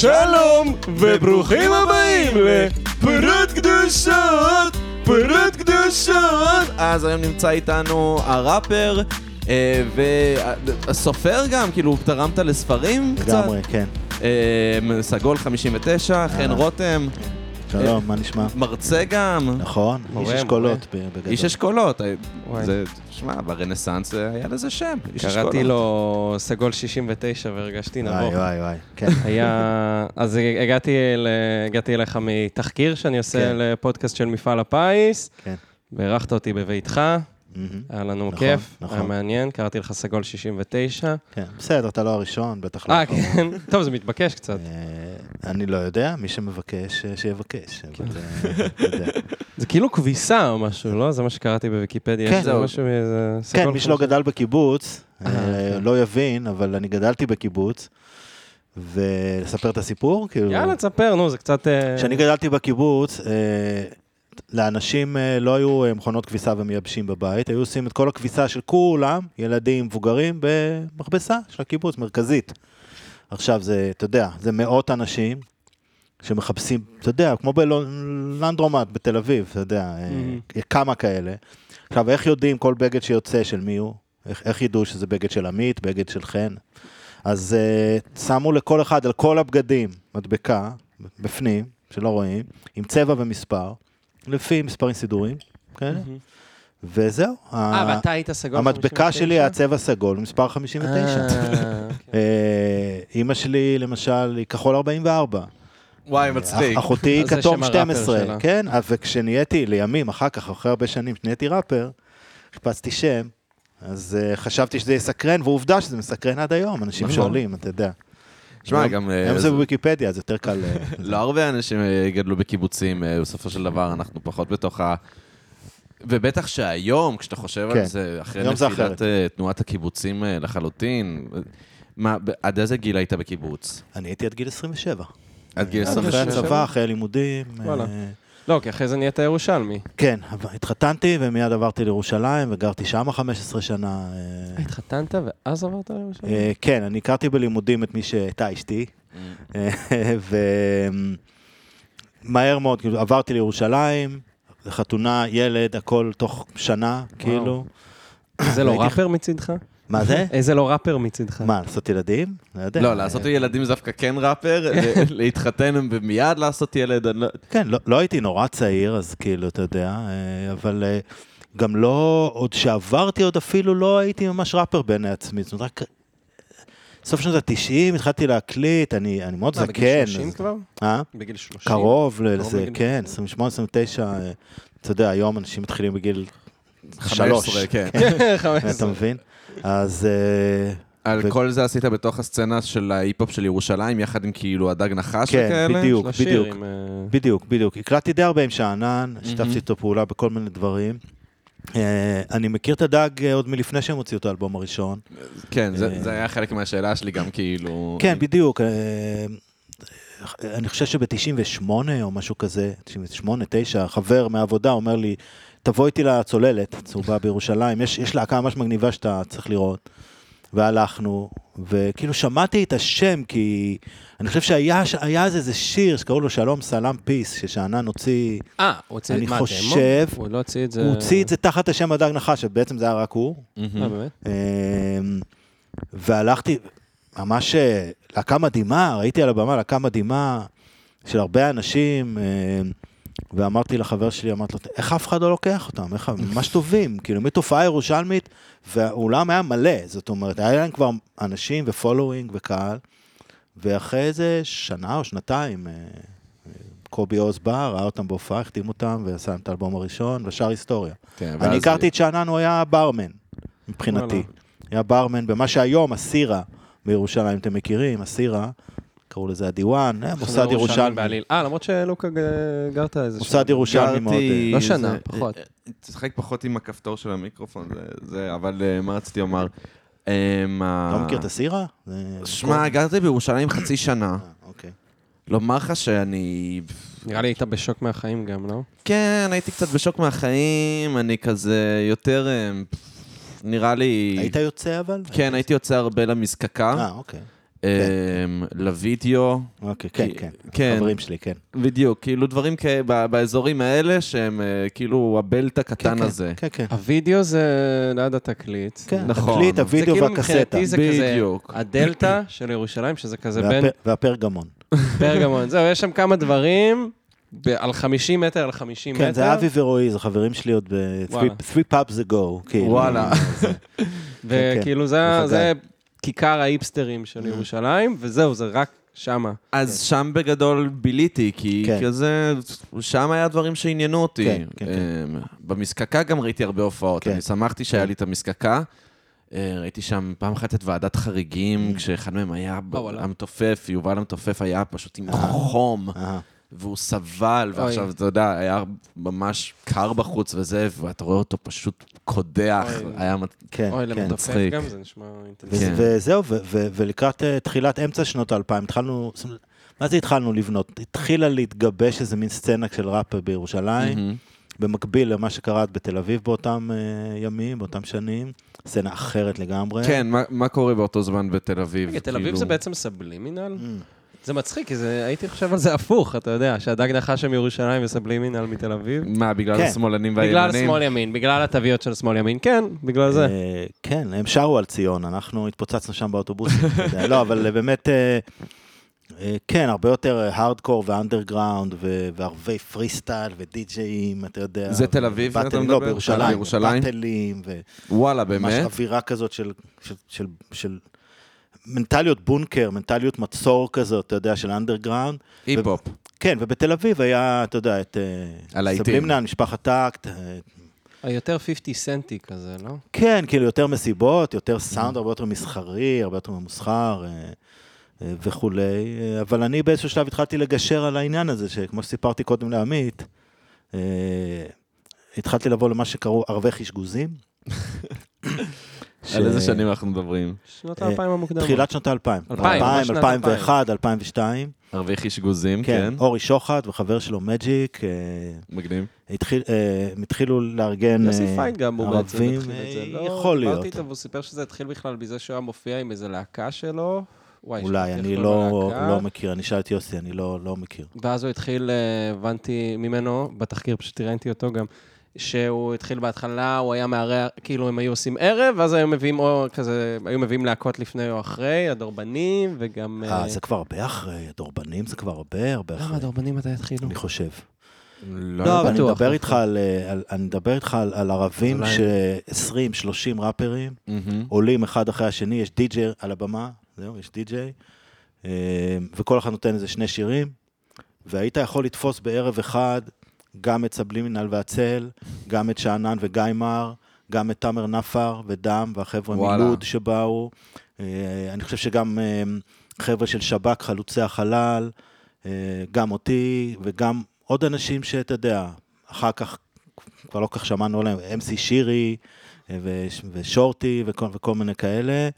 שלום וברוכים הבאים לפרות קדושות, פרות קדושות. אז היום נמצא איתנו הראפר אה, והסופר גם, כאילו תרמת לספרים קצת. לגמרי, כן. אה, סגול 59, חן רותם, שלום, מה נשמע? מרצה גם. נכון, איש אשכולות בגדול. איש אשכולות, אה. זה, שמע, ברנסאנס היה לזה שם, איש אשכולות. קראתי לו סגול 69 והרגשתי נבוך. וואי, וואי, וואי, כן. היה... אז הגעתי, אליך מתחקיר שאני עושה כן. לפודקאסט של מפעל הפיס, כן. ואירחת אותי בביתך. היה לנו נכון, כיף, נכון. היה מעניין, קראתי לך סגול 69. כן, בסדר, אתה לא הראשון, בטח לא. אה. כן? טוב, זה מתבקש קצת. אה, אני לא יודע, מי שמבקש, אה, שיבקש. כן. אה. זה כאילו כביסה או משהו, לא? זה מה שקראתי בוויקיפדיה. כן, זהו. משהו מאיזה... כן, מי שלא. גדל בקיבוץ, אה, לא יבין, אבל אני גדלתי בקיבוץ, ולספר את הסיפור? כאילו... יאללה, תספר, נו, זה קצת... כשאני גדלתי בקיבוץ, לאנשים אה, לא היו אה, מכונות כביסה ומייבשים בבית, היו עושים את כל הכביסה של כולם, ילדים, מבוגרים, במכבסה של הקיבוץ, מרכזית. עכשיו זה, אתה יודע, זה מאות אנשים שמחפשים, אתה יודע, כמו בלנדרומט בתל אביב, אתה יודע, אה, Mhm. כמה כאלה. עכשיו, איך יודעים כל בגד שיוצא של מי הוא? איך, איך ידעו שזה בגד של עמית, בגד של חן? אז uh, שמו לכל אחד, על כל הבגדים, מדבקה, בפנים, שלא רואים, עם צבע ומספר, לפי מספרים סידורים, מהמם. וזהו. אה, ואתה היית סגול 59? המדבקה שלי היה צבע סגול, מספר 59. אה, כן. אה, אימא שלי, למשל, היא כחול 44. וואי, מצחיק. אח- אחותי כתום שם הראפר 12, שלה. כן, אז וכשנהייתי, לימים, אחר כך, אחרי הרבה שנים, כשנהייתי ראפר, חיפשתי שם, אז uh, חשבתי שזה יסקרן, ועובדה שזה מסקרן עד היום, אנשים נכון. שואלים, אתה יודע. שמע, גם... אה, היום זה- זה בוויקיפדיה, אז יותר קל... אה, לא הרבה אנשים אה, גדלו בקיבוצים, בסופו של דבר אנחנו פחות בתוך ה... ובטח שהיום, כשאתה חושב כן. על זה, אחרי זה נפילת תנועת הקיבוצים לחלוטין, מה, עד איזה גיל היית בקיבוץ? אני הייתי עד גיל 27. עד גיל אחרי 27? 27? הצבא, אחרי הלימודים. וואלה. לא, כי אחרי זה נהיית ירושלמי. כן, אבל התחתנתי ומיד עברתי לירושלים וגרתי שם 15 שנה. אה, התחתנת ואז עברת לירושלים? אה, כן, אני הכרתי בלימודים את מי שהייתה אשתי, אה, ומהר מאוד, כאילו, עברתי לירושלים, חתונה, ילד, הכל תוך שנה, כאילו. זה לא ראפר מצידך? מה זה? איזה לא ראפר מצידך? מה, לעשות ילדים? לא יודע. לא, לעשות ילדים זה דווקא כן ראפר, ל- להתחתן ומיד לעשות ילד, לא... כן, לא, לא הייתי נורא צעיר, אז כאילו, אתה יודע, אה, אבל אה, גם לא, עוד שעברתי עוד אפילו לא הייתי ממש ראפר בעיני עצמי, זאת אומרת, רק סוף שנות ה-90 התחלתי להקליט, אני, אני מאוד מה, זקן. בגיל 30 אז- כבר? אה? בגיל 30? קרוב לזה, בגיל כן, 30. 28, 29, אה, אתה יודע, היום אנשים מתחילים בגיל 15, שלוש, כן. 15. אתה מבין? אז אה, על ו- כל זה עשית בתוך הסצנה של ההיפ-הופ של ירושלים, יחד עם כאילו הדג נחש כן, וכאלה? בדיוק. לשיר בדיוק. עם, בדיוק, בדיוק. הקלטתי די הרבה עם שאנן, שיתפתי איתו פעולה בכל מיני דברים. אה, אני מכיר את הדג עוד מלפני שהם הוציאו את האלבום הראשון. כן, זה אה, זה היה חלק מהשאלה שלי גם כאילו... כן, בדיוק. אה, אני חושב שב-98 או משהו כזה, 98, 9, חבר מהעבודה אומר לי, תבוא איתי לצוללת, צהובה בירושלים, יש, יש להקה ממש מגניבה שאתה צריך לראות. והלכנו, וכאילו שמעתי את השם, כי אני חושב שהיה איזה שיר שקראו לו שלום סלאם פיס, ששאנן הוציא, אה, הוא הוציא אני מה, חושב- דמו? הוא לא הוציא את זה... הוא הוציא את זה תחת השם הדג נחש, ובעצם זה היה רק הוא. מהמם. אה, באמת? אמ, והלכתי, ממש אה, להקה מדהימה, ראיתי על הבמה להקה מדהימה של הרבה אנשים, אמ, ואמרתי לחבר שלי, אמרתי לו, איך אף אחד לא לוקח אותם? איך הם ממש טובים, כאילו מתופעה ירושלמית, והאולם היה מלא, זאת אומרת, היה להם כבר אנשים ופולואינג וקהל, ואחרי איזה שנה או שנתיים, אה, קובי עוז בא, ראה אותם בהופעה, החתים אותם, ועשה להם את האלבום הראשון, ושר היסטוריה. כן, אני הכרתי את שאנן, הוא היה ברמן, מבחינתי. היה ברמן במה שהיום הסירה בירושלים, אתם מכירים, הסירה, קראו לזה הדיוואן, אה, מוסד ירושלמי. אה, למרות שלוקה גרת איזה... מוסד ירושלמי מאוד. אה, לא שנה, פחות. אה, תשחק פחות עם הכפתור של המיקרופון, זה- זה, אבל מה רציתי לומר? לא מכיר את הסירה? שמע, גרתי בירושלים חצי שנה. אוקיי. לומר לך שאני... נראה לי היית בשוק מהחיים גם, לא? כן, הייתי קצת בשוק מהחיים, אני כזה יותר... נראה לי... היית יוצא אבל? כן, הייתי יוצא הרבה למזקקה. אה, אוקיי. אמ, לוידאו, אוקיי, כן, כן. כן. חברים שלי, כן. בדיוק, כאילו דברים כ- ב- באזורים האלה שהם אה, כאילו הבלט הקטן כן, הזה. כן, כן. הוידאו זה ליד התקליט. כן, נכון. התקליט, זה הוידאו זה כאילו והקסטה. מבחינתי זה כזה בדיוק. הדלתא של ירושלים, שזה כזה בין והפ- והפרגמון. פרגמון. זהו, יש שם כמה דברים ב- על 50 מטר על 50 מטר. כן, זה אבי ורועי, זה חברים שלי עוד וואלה. ב-three pubs ago. כאילו. וואלה. זה- וכאילו זה. זה כיכר האיפסטרים של ירושלים, וזהו, זה רק שמה. אז שם בגדול ביליתי, כי כן. כזה, שם היה דברים שעניינו אותי. כן, כן, כן. אמ, במזקקה גם ראיתי הרבה הופעות, כן. אני שמחתי שהיה כן. לי את המזקקה. אה, ראיתי שם פעם אחת את ועדת חריגים, Mm. כשאחד מהם היה. המתופף, יובל המתופף היה פשוט עם חום. והוא סבל, אוי. ועכשיו, אתה יודע, היה ממש קר בחוץ וזה, ואתה רואה אותו פשוט קודח, אוי. היה... מת- כן, אוי, כן. מצחיק. גם, זה נשמע אינטנסיבי. כן. וזהו, ולקראת אה, תחילת אמצע שנות האלפיים, התחלנו, מה זה התחלנו לבנות? התחילה להתגבש איזה מין סצנה של ראפ בירושלים. במקביל למה שקרה בתל אביב באותם אה, ימים, באותם שנים, סצנה אחרת לגמרי. כן, מה- מה קורה באותו זמן בתל אביב? רגע, תל אביב כאילו? זה בעצם סבלימינל? Mm. זה מצחיק, כי זה- הייתי חושב על זה הפוך, אתה יודע, שהדג נחש מירושלים וסבלימינל מתל אביב. מה, בגלל כן. השמאלנים והימנים? בגלל שמאל ימין, בגלל התוויות של שמאל ימין, כן, בגלל זה. אה, כן, הם שרו על ציון, אנחנו התפוצצנו שם באוטובוסים, יודע. לא, אבל באמת, אה, אה, כן, הרבה יותר הארדקור ואנדרגראונד ו- וערבי פרי סטייל ודי-ג'אים, אתה יודע. זה תל אביב, אתה לא, מדבר? בירושלים. בירושלים? battle-ים, וואלה, באמת? אווירה כזאת של- של- של- של מנטליות בונקר, מנטליות מצור כזאת, אתה יודע, של underground. היפ-הופ. כן, ובתל אביב היה, אתה יודע, את אה, הלהיטים. סבלימנל, משפחת תקוו"ט, אה, היותר 50 סנטי כזה, לא? כן, כאילו יותר מסיבות, יותר סאונד הרבה יותר מסחרי, הרבה יותר ממוסחר אה, וכולי, אבל אני באיזשהו שלב התחלתי לגשר על העניין הזה, שכמו שסיפרתי קודם לעמית, התחלתי לבוא למה שקראו ערבי חשגוזים. ש- על איזה שנים אנחנו מדברים? שנות אה, האלפיים המוקדמות. תחילת שנות האלפיים. אלפיים, ממש 2000, שנת 2001, 2002. ערבי חישגוזים, כן, כן. אורי שוחט וחבר שלו מג'יק, אה, מגניב. התחיל- אה, הם התחילו לארגן יוסי אה, פיינגאם הוא בעצם ערבים, התחיל את זה. אה, לא, יכול דיברתי להיות. איתו והוא סיפר שזה התחיל בכלל בזה שהוא היה מופיע עם איזה להקה שלו. וואי, אולי, אני לא. לא מכיר, אני אשאל את יוסי, אני לא לא מכיר. ואז הוא התחיל, אה, הבנתי ממנו, בתחקיר פשוט ראיינתי אותו גם, שהוא התחיל בהתחלה, הוא היה מארח, כאילו הם היו עושים ערב, ואז היו מביאים או כזה, היו מביאים להקות לפני או אחרי, הדורבנים, וגם... אה, זה כבר הרבה אחרי, הדורבנים זה כבר הרבה הרבה למה אחרי, הדורבנים מתי התחילו? אני חושב. לא, לא, אבל אני בטוח, מדבר לא איתך על, אה, על- אני מדבר איתך על- על ערבים אולי- ש-20-30 ראפרים מהמם. עולים אחד אחרי השני, יש די-ג'יי על הבמה, זהו, יש די-ג'יי, אה, וכל אחד נותן איזה שני שירים, והיית יכול לתפוס בערב אחד גם את סבלימינל והצל, גם את שאנן וגיימר, גם את תאמר נפאר ודם והחבר'ה. מלוד שבאו. אה, אני חושב שגם אה, חבר'ה של שב"כ, חלוצי החלל, אה, גם אותי וגם עוד אנשים שאתה יודע, אחר כך כבר לא כך שמענו עליהם, MC שירי וש- ושורטי וכל, וכל מיני כאלה.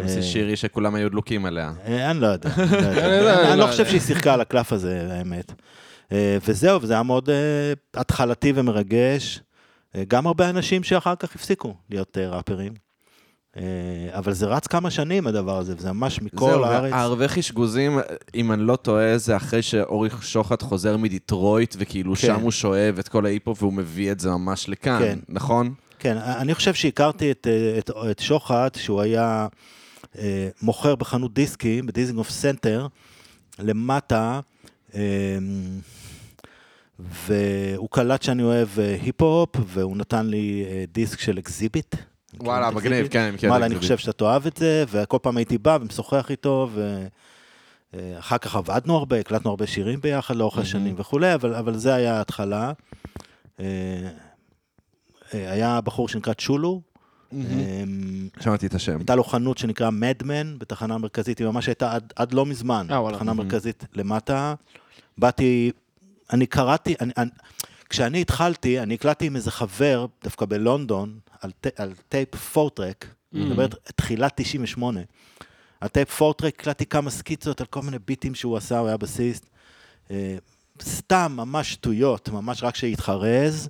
אמסי שירי שכולם היו דלוקים עליה. אני לא יודע, אני לא אני לא לא חושב. שהיא שיחקה על הקלף הזה, האמת. אה, וזהו, וזה היה מאוד אה, התחלתי ומרגש. אה, גם הרבה אנשים שאחר כך הפסיקו להיות ראפרים. אבל זה רץ כמה שנים הדבר הזה, וזה ממש מכל זהו, הארץ. הערבי חישגוזים, אם אני לא טועה, זה אחרי שאורי שוחט חוזר מדיטרויט, וכאילו כן. שם הוא שואב את כל ההיפ-הופ והוא מביא את זה ממש לכאן, כן. נכון? כן, אני חושב שהכרתי את, את, את שוחט, שהוא היה אה, מוכר בחנות דיסקים, בדיזינגוף סנטר, למטה, אה, והוא קלט שאני אוהב אה, היפ-הופ, והוא נתן לי אה, דיסק של Xzibit. וואלה, מגניב? כן, את וואלה, אני חושב שאתה תאהב את זה, וכל פעם הייתי בא ומשוחח איתו, ואחר כך עבדנו הרבה, הקלטנו הרבה שירים ביחד לאורך השנים וכולי, אבל, אבל זה היה ההתחלה. אה, אה, היה בחור שנקרא צ'ולו, אה, שמעתי את השם. הייתה לו חנות שנקרא Madman בתחנה המרכזית, היא ממש הייתה עד, עד לא מזמן, אה. תחנה מרכזית למטה. באתי, אני קראתי, אני, אני, כשאני התחלתי, אני הקלטתי עם איזה חבר, דווקא בלונדון, על, ט, על טייפ four-track, אני מדבר תחילת 98. על טייפ four-track הקלטתי כמה סקיצות על כל מיני ביטים שהוא עשה, הוא היה בסיסט. אה, סתם, ממש שטויות, ממש רק שהתחרז.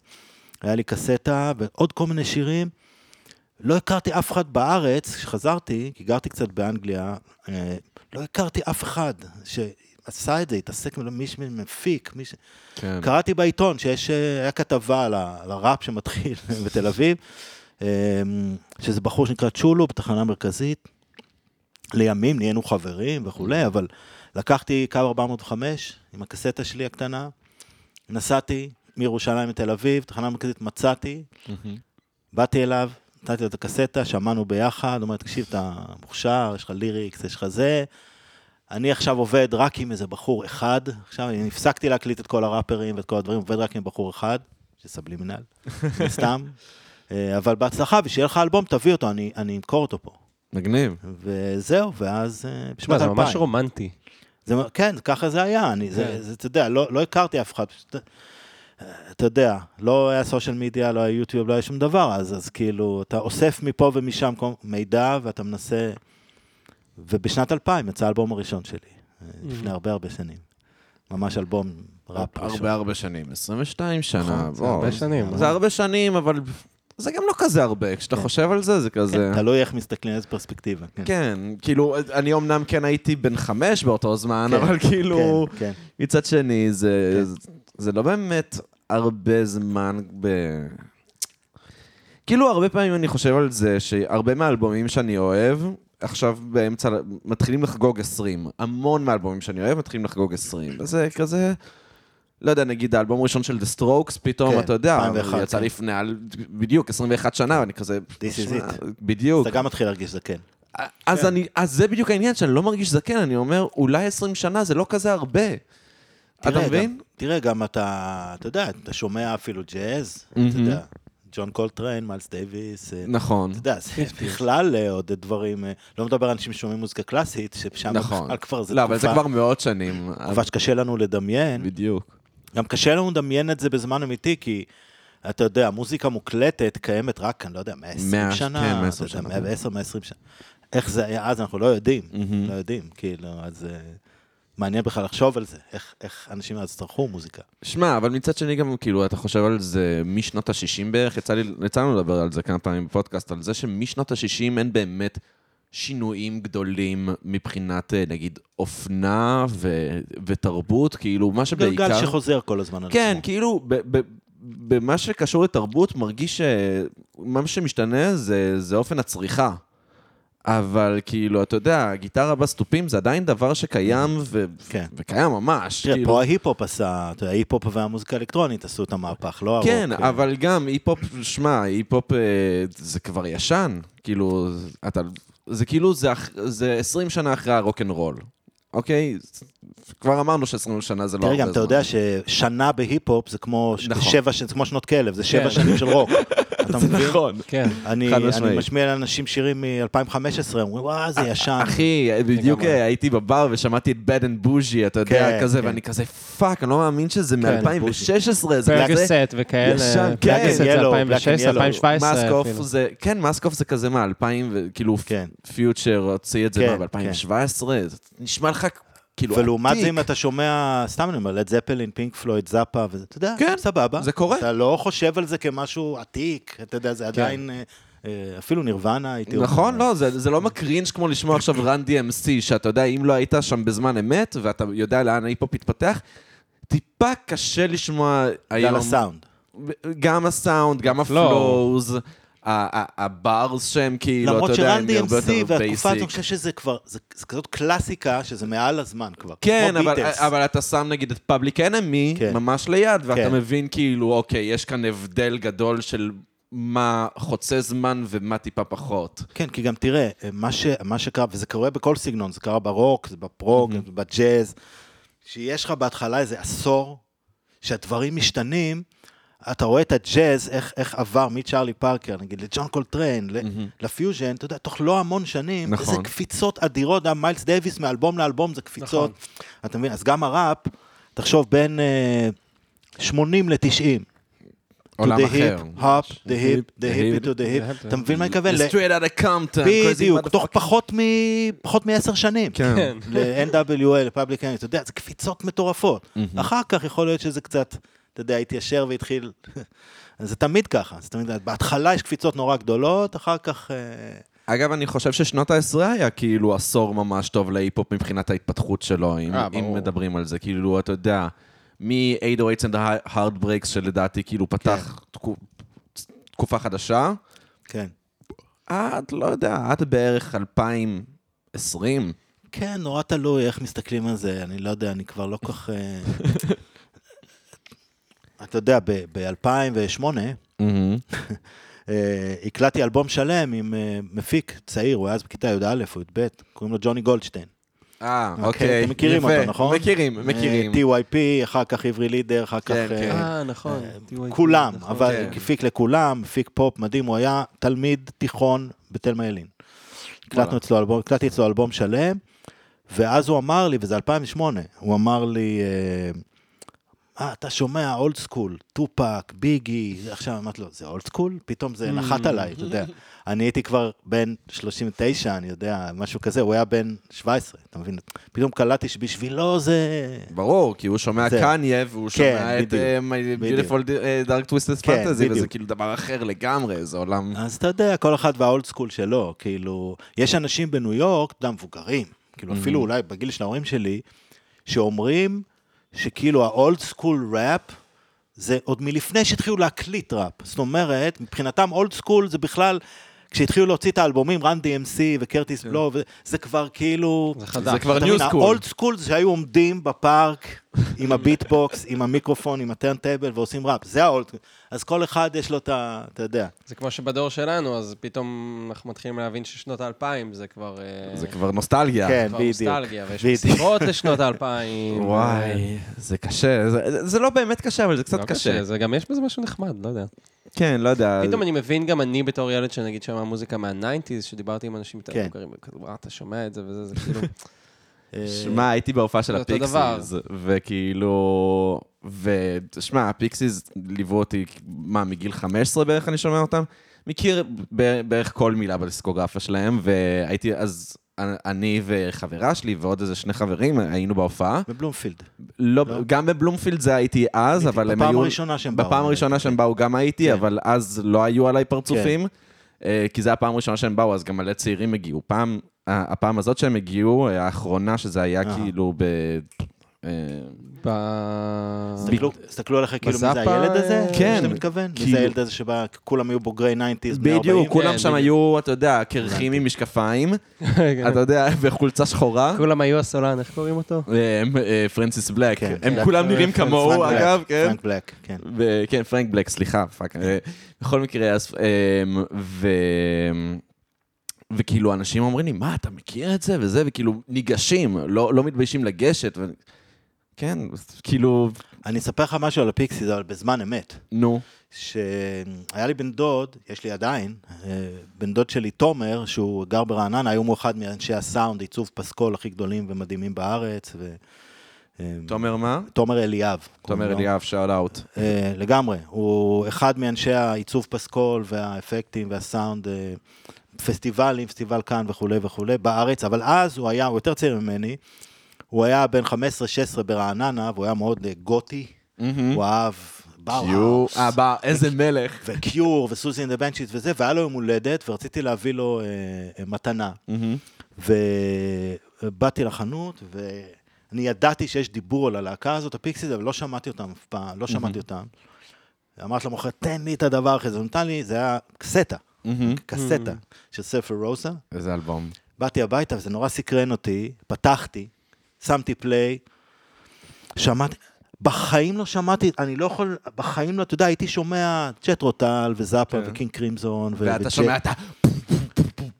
היה לי קסטה ועוד כל מיני שירים. לא הכרתי אף אחד בארץ, כשחזרתי, כי גרתי קצת באנגליה, אה, לא הכרתי אף אחד שעשה את זה, התעסק, מי שמפיק, מי ש... כן. קראתי בעיתון שיש, אה, היה כתבה על ה- על הראפ שמתחיל בתל אביב, אה, שזה בחור שנקרא צ'ולו בתחנה המרכזית. לימים נהיינו חברים וכולי, אבל לקחתי קו 405 עם הקסטה שלי הקטנה, נסעתי מירושלים לתל אביב, תחנה מרכזית מצאתי. באתי אליו, נתתי לו את הקסטה, שמענו ביחד, הוא אומר, תקשיב, אתה מוכשר, יש לך ליריקס, יש לך זה. אני עכשיו עובד רק עם איזה בחור אחד, עכשיו אני הפסקתי להקליט את כל הראפרים ואת כל הדברים, עובד רק עם בחור אחד, שסבלימינל, מן סתם. אה, אבל בהצלחה, ושיהיה לך אלבום, תביא אותו, אני, אני אמכור אותו פה. מגניב. וזהו, ואז אה, בשנת זה 2000. ממש רומנטי. זה, כן, ככה זה היה, אני, זה, כן. זה, אתה יודע, לא, לא הכרתי אף אחד, פשוט, אה, אתה יודע, לא היה סושיאל מדיה, לא היה יוטיוב, לא היה שום דבר, אז, אז כאילו, אתה אוסף מפה ומשם מידע, ואתה מנסה, ובשנת 2000 יצא האלבום הראשון שלי, אה, לפני הרבה הרבה שנים. ממש אלבום ראפ ראשון. הרבה הרבה שנים, 22 שנה. נכון, זה הרבה שנים, זה אה? הרבה שנים, אבל זה גם לא כזה הרבה. כשאתה כן. חושב על זה, זה כזה... כן, תלוי איך מסתכלים, איזה פרספקטיבה. כן, כן, כאילו, אני אמנם כן הייתי בן חמש באותו זמן, כן, אבל כאילו, כן, כן. מצד שני, זה, כן. זה לא באמת הרבה זמן ב... כאילו, הרבה פעמים אני חושב על זה שהרבה מהאלבומים שאני אוהב, עכשיו באמצע, מתחילים לחגוג 20. המון מהאלבומים שאני אוהב מתחילים לחגוג 20. וזה כזה, לא יודע, נגיד האלבום הראשון של The Strokes, פתאום, כן, אתה יודע, 2001, יצא כן. לפני, על- בדיוק, 21 שנה, ואני כזה... This is "שמע, it." בדיוק. אתה גם מתחיל להרגיש זקן. אז, כן. אני, אז זה בדיוק העניין, שאני לא מרגיש זקן, אני אומר, אולי 20 שנה זה לא כזה הרבה. אתה מבין? גם- תראה, גם אתה, אתה יודע, אתה שומע אפילו ג'אז, אתה מהמם. יודע, ג'ון קולטריין, מיילס דייוויס, אה, נכון. אתה יודע, זה בכלל אה, עוד דברים, אה, לא מדבר על אנשים ששומעים מוזיקה קלאסית, ששם נכון. בכלל כבר זה לא, אבל זה תקופה, כבר מאות שנים. תקופה שקשה לנו לדמיין. בדיוק. גם קשה לנו לדמיין את זה בזמן אמיתי, כי אתה יודע, מוזיקה מוקלטת קיימת רק, אני לא יודע, 120 מאה- שנה, כן, אתה 120 יודע, שנה. 110, 120 שנה. איך זה היה אז, אנחנו לא יודעים, מהמם. לא יודעים, כאילו, אז מעניין בכלל לחשוב על זה, איך- איך אנשים אז צרכו מוזיקה. שמע, אבל מצד שני גם, כאילו, אתה חושב על זה משנות ה-60 בערך, יצא, לי, יצא לנו לדבר על זה כמה פעמים בפודקאסט, על זה שמשנות ה-60 אין באמת שינויים גדולים מבחינת, אה, נגיד, אופנה ו- ותרבות, כאילו, מה שבעיקר... גלגל שחוזר כל הזמן על כן, עצמו. כאילו, ב- ב- במה שקשור לתרבות, מרגיש שמה שמשתנה זה, זה אופן הצריכה. אבל כאילו, אתה יודע, גיטרה בס תופים זה עדיין דבר שקיים, ו- כן. וקיים ממש. תראה, כאילו. פה ההיפ-הופ עשה, אתה יודע, ההיפ-הופ והמוזיקה האלקטרונית עשו את המהפך, לא הרוק. כן, אה, אבל גם היפ-הופ, שמע, היפ-הופ אה, זה כבר ישן. כאילו, אתה, זה כאילו, זה, זה 20 שנה אחרי הרוקנרול. אוקיי? כבר אמרנו ש-20 שנה זה לא תראה, הרבה גם אתה זמן. יודע ששנה בהיפ-הופ זה כמו נכון. שבע, זה כמו שנות כלב, זה שבע כן. שנים של רוק. אתה זה מבין? נכון. כן. אני, חד אני משמעית. משמיע לאנשים שירים מ-2015, אומרים, וואו, זה ישן. אחי, בדיוק לגמרי. הייתי בבר ושמעתי את Bad and Boujee, אתה יודע, כן, כזה, כן. ואני כזה, פאק, אני לא מאמין שזה כן, מ-2016, זה כזה... פרגסט וכאלה. ישן, כן. פרגסט זה Yellow, 2016, Black and Yellow. 2017 מאסקוף. זה, כן, מאסקוף זה כזה מה, 2000, וכאילו, כן. פיוטשר הוציא את זה כן, מה, ב-2017, זה נשמע לך כאילו ולעומת עתיק. זה, אם אתה שומע, סתם אני אומר, לד זפלין, פינק פלויד, זאפה, וזה, אתה יודע, כן, סבבה. זה קורה. אתה לא חושב על זה כמשהו עתיק, אתה יודע, זה עדיין, אה, אה, אפילו נירוונה, הייתי נכון, אומר. לא, זה, זה לא מקרינג' כמו לשמוע עכשיו רן DMC, שאתה יודע, אם לא היית שם בזמן אמת, ואתה יודע לאן ההיפ-הופ התפתח, טיפה קשה לשמוע היום. בגלל הסאונד. גם הסאונד, גם ה flow. ה flows, ה bars שהם כאילו, אתה למרות יודע, ש Run הם הרבה DMC יותר והתקופה הזאת, אני basic. חושב שזה כבר, זה זה כזאת קלאסיקה, שזה מעל הזמן כבר. כן, אבל. אבל אתה שם נגיד את Public Enemy כן. ממש ליד, ואתה כן. מבין כאילו, אוקיי, יש כאן הבדל גדול של מה חוצה זמן ומה טיפה פחות. כן, כי גם תראה, מה, ש, מה שקרה, וזה קורה בכל סגנון, זה קרה ברוק, זה ב prog, Mm-hmm. בג'אז, שיש לך בהתחלה איזה עשור, שהדברים משתנים, אתה רואה את הג'אז, איך, איך עבר מצ'ארלי פארקר, נגיד, לג'ון קולטריין, ל- לפיוז'ן, אתה יודע, תוך לא המון שנים, Mm-hmm. נכון. איזה קפיצות אדירות, גם מיילס דייוויס מאלבום לאלבום זה קפיצות. נכון. אתה מבין? אז גם הראפ, תחשוב, בין אה, 80 ל-90. עולם אחר. hip, hop, the hip, the hip to the hip. אתה מבין מה אני מתכוון? straight out of Compton. בדיוק, תוך. פחות מ... פחות מעשר שנים. כן. ל-NWA, לפאבליק אתה יודע, זה קפיצות מטורפות. אחר כך יכול להיות שזה קצת אתה יודע, התיישר והתחיל... זה תמיד ככה, זה תמיד, בהתחלה יש קפיצות נורא גדולות, אחר כך... אה, אגב, אני חושב ששנות העשרה היה כאילו עשור ממש טוב להיפ-הופ מבחינת ההתפתחות שלו, אם, אה, אם. מדברים על זה. כאילו, אתה יודע, מ-808 and the Heartbreaks, שלדעתי כאילו פתח תקו- תקופה חדשה, כן. עד, לא יודע, עד בערך 2020. כן, נורא תלוי איך מסתכלים על זה, אני לא יודע, אני כבר לא כל כך... אתה יודע, ב-2008 אה, הקלטתי אלבום שלם עם אה, מפיק צעיר, הוא היה אז בכיתה י"א או י"ב, קוראים לו ג'וני גולדשטיין. אה, אוקיי, אוקיי. אתם מכירים יפה. אותו, נכון? מכירים, מכירים. אה, TYP, אחר כך עברי לידר, אחר כך... כן, כן. אה, נכון. TYT, כולם, נכון. אבל כן. הפיק לכולם, הפיק פופ מדהים, הוא היה תלמיד תיכון בתלמה ילין. וואלה. הקלטנו אצלו אלבום, הקלטתי אצלו אלבום שלם, ואז הוא אמר לי, וזה 2008, הוא אמר לי, אה, אתה שומע old school, טופאק, ביגי, עכשיו אמרתי לו, זה old school? פתאום זה נחת עליי, אתה יודע. אני הייתי כבר בן 39, אני יודע, משהו כזה, הוא היה בן 17, אתה מבין? פתאום קלטתי שבשבילו זה... ברור, כי הוא שומע זה. קניה, והוא כן, שומע את Dark Twisted כן, Fantasy, וזה בדיוק. כאילו דבר אחר לגמרי, זה עולם... אז אתה יודע, כל אחד וה old school שלו, כאילו, יש אנשים בניו יורק, אתה יודע, מבוגרים, כאילו אפילו אולי בגיל של ההורים שלי, שאומרים שכאילו האולד סקול ראפ, זה עוד מלפני שהתחילו להקליט ראפ. זאת אומרת, מבחינתם old school זה בכלל, כשהתחילו להוציא את האלבומים, Run DMC וקרטיס בלו, זה כבר כאילו... זה חדש. זה כבר new school. ה old school זה שהיו עומדים בפארק עם ה beatbox, עם המיקרופון, עם ה turntable ועושים ראפ, זה ה old school. אז כל אחד יש לו את ה... אתה יודע. זה כמו שבדור שלנו, אז פתאום אנחנו מתחילים להבין ששנות האלפיים זה כבר... אה, זה כבר נוסטלגיה. כן. כבר בדיוק. נוסטלגיה, ויש. מסיבות לשנות האלפיים. וואי, זה קשה. זה- זה לא באמת קשה, אבל זה קצת לא קשה. זה גם יש בזה משהו נחמד, לא יודע. כן, לא יודע. פתאום אני מבין גם אני בתור ילד שנגיד שמע מוזיקה מה nineties, שדיברתי עם אנשים יותר. מבוגרים, וכזה, "וואו, אתה שומע את זה וזה, זה כאילו... אה, שמע, הייתי בהופעה של. הפיקסיס, וכאילו... ושמע, הפיקסיס ליוו אותי, מה, מגיל 15 בערך אני שומע אותם? מכיר בערך כל מילה בדיסקוגרפיה שלהם, והייתי אז... אני וחברה שלי ועוד איזה שני חברים היינו בהופעה. בבלומפילד. לא, לא? גם בבלומפילד זה הייתי אז, הייתי אבל הם בפעם היו... הראשונה שהם באו. בפעם הראשונה שהם באו גם הייתי, כן. אבל אז לא היו עליי פרצופים, אה, כי זו הפעם הראשונה שהם באו, אז גם מלא צעירים הגיעו. פעם, הפעם הזאת שהם הגיעו, אה, האחרונה, שזה היה אהה. כאילו ב... אה. הסתכלו- הסתכלו עליך כאילו מי זה הילד הזה? אה, כן, שאתה מתכוון? מי כאילו- זה הילד הזה שבה כולם היו בוגרי 90's, בני 40? בדיוק, כולם כן, שם. היו, אתה יודע, קרחים עם משקפיים, אתה יודע, וחולצה שחורה. כולם היו הסולן, איך קוראים אותו? אה, פרנסיס בלק, כן, הם כן. כולם נראים כמוהו, אגב, כן. פרנק בלק, כן. כן, פרנק בלק, סליחה, פאק. בכל מקרה, אז... ו... וכאילו, אנשים אומרים לי, מה, אתה מכיר את זה וזה? וכאילו, ניגשים, לא, לא מתביישים לגשת. כן, כאילו, אני אספר לך משהו על הפיקסיס, אבל בזמן אמת. נו. שהיה לי בן דוד, יש לי עדיין, אה, בן דוד שלי, תומר, שהוא גר ברעננה, היום הוא אחד מאנשי הסאונד, עיצוב פסקול הכי גדולים ומדהימים בארץ. ו... אה, תומר מה? תומר אליאב. תומר. אליאב, shout out. אה, לגמרי, הוא אחד מאנשי העיצוב פסקול והאפקטים והסאונד, פסטיבלים, פסטיבל קאן וכולי וכולי, בארץ, אבל אז הוא היה, הוא יותר צעיר ממני, הוא היה בן 15-16 ברעננה, והוא היה מאוד אה, גותי, הוא אהב באוהאוס, אה, בא, איזה מלך. וקיור, ו Siouxsie and the Banshees וזה, והיה לו יום הולדת, ורציתי להביא לו אה, אה, מתנה. ובאתי לחנות, ואני ידעתי שיש דיבור על הלהקה הזאת, הפיקסיס, אבל לא שמעתי אותם אף פעם, לא שמעתי אותם. אמרתי למוכר, תן לי את הדבר הזה, הוא נתן לי, זה היה קסטה. קסטה של Surfer Rosa. איזה אלבום. באתי הביתה וזה נורא סקרן אותי, פתחתי, שמתי play, שמעתי, בחיים לא שמעתי, אני לא יכול, בחיים לא, אתה יודע, הייתי שומע ג'ת'רו טול וזאפה כן. וקינג קרימזון. ואתה שומע את ה...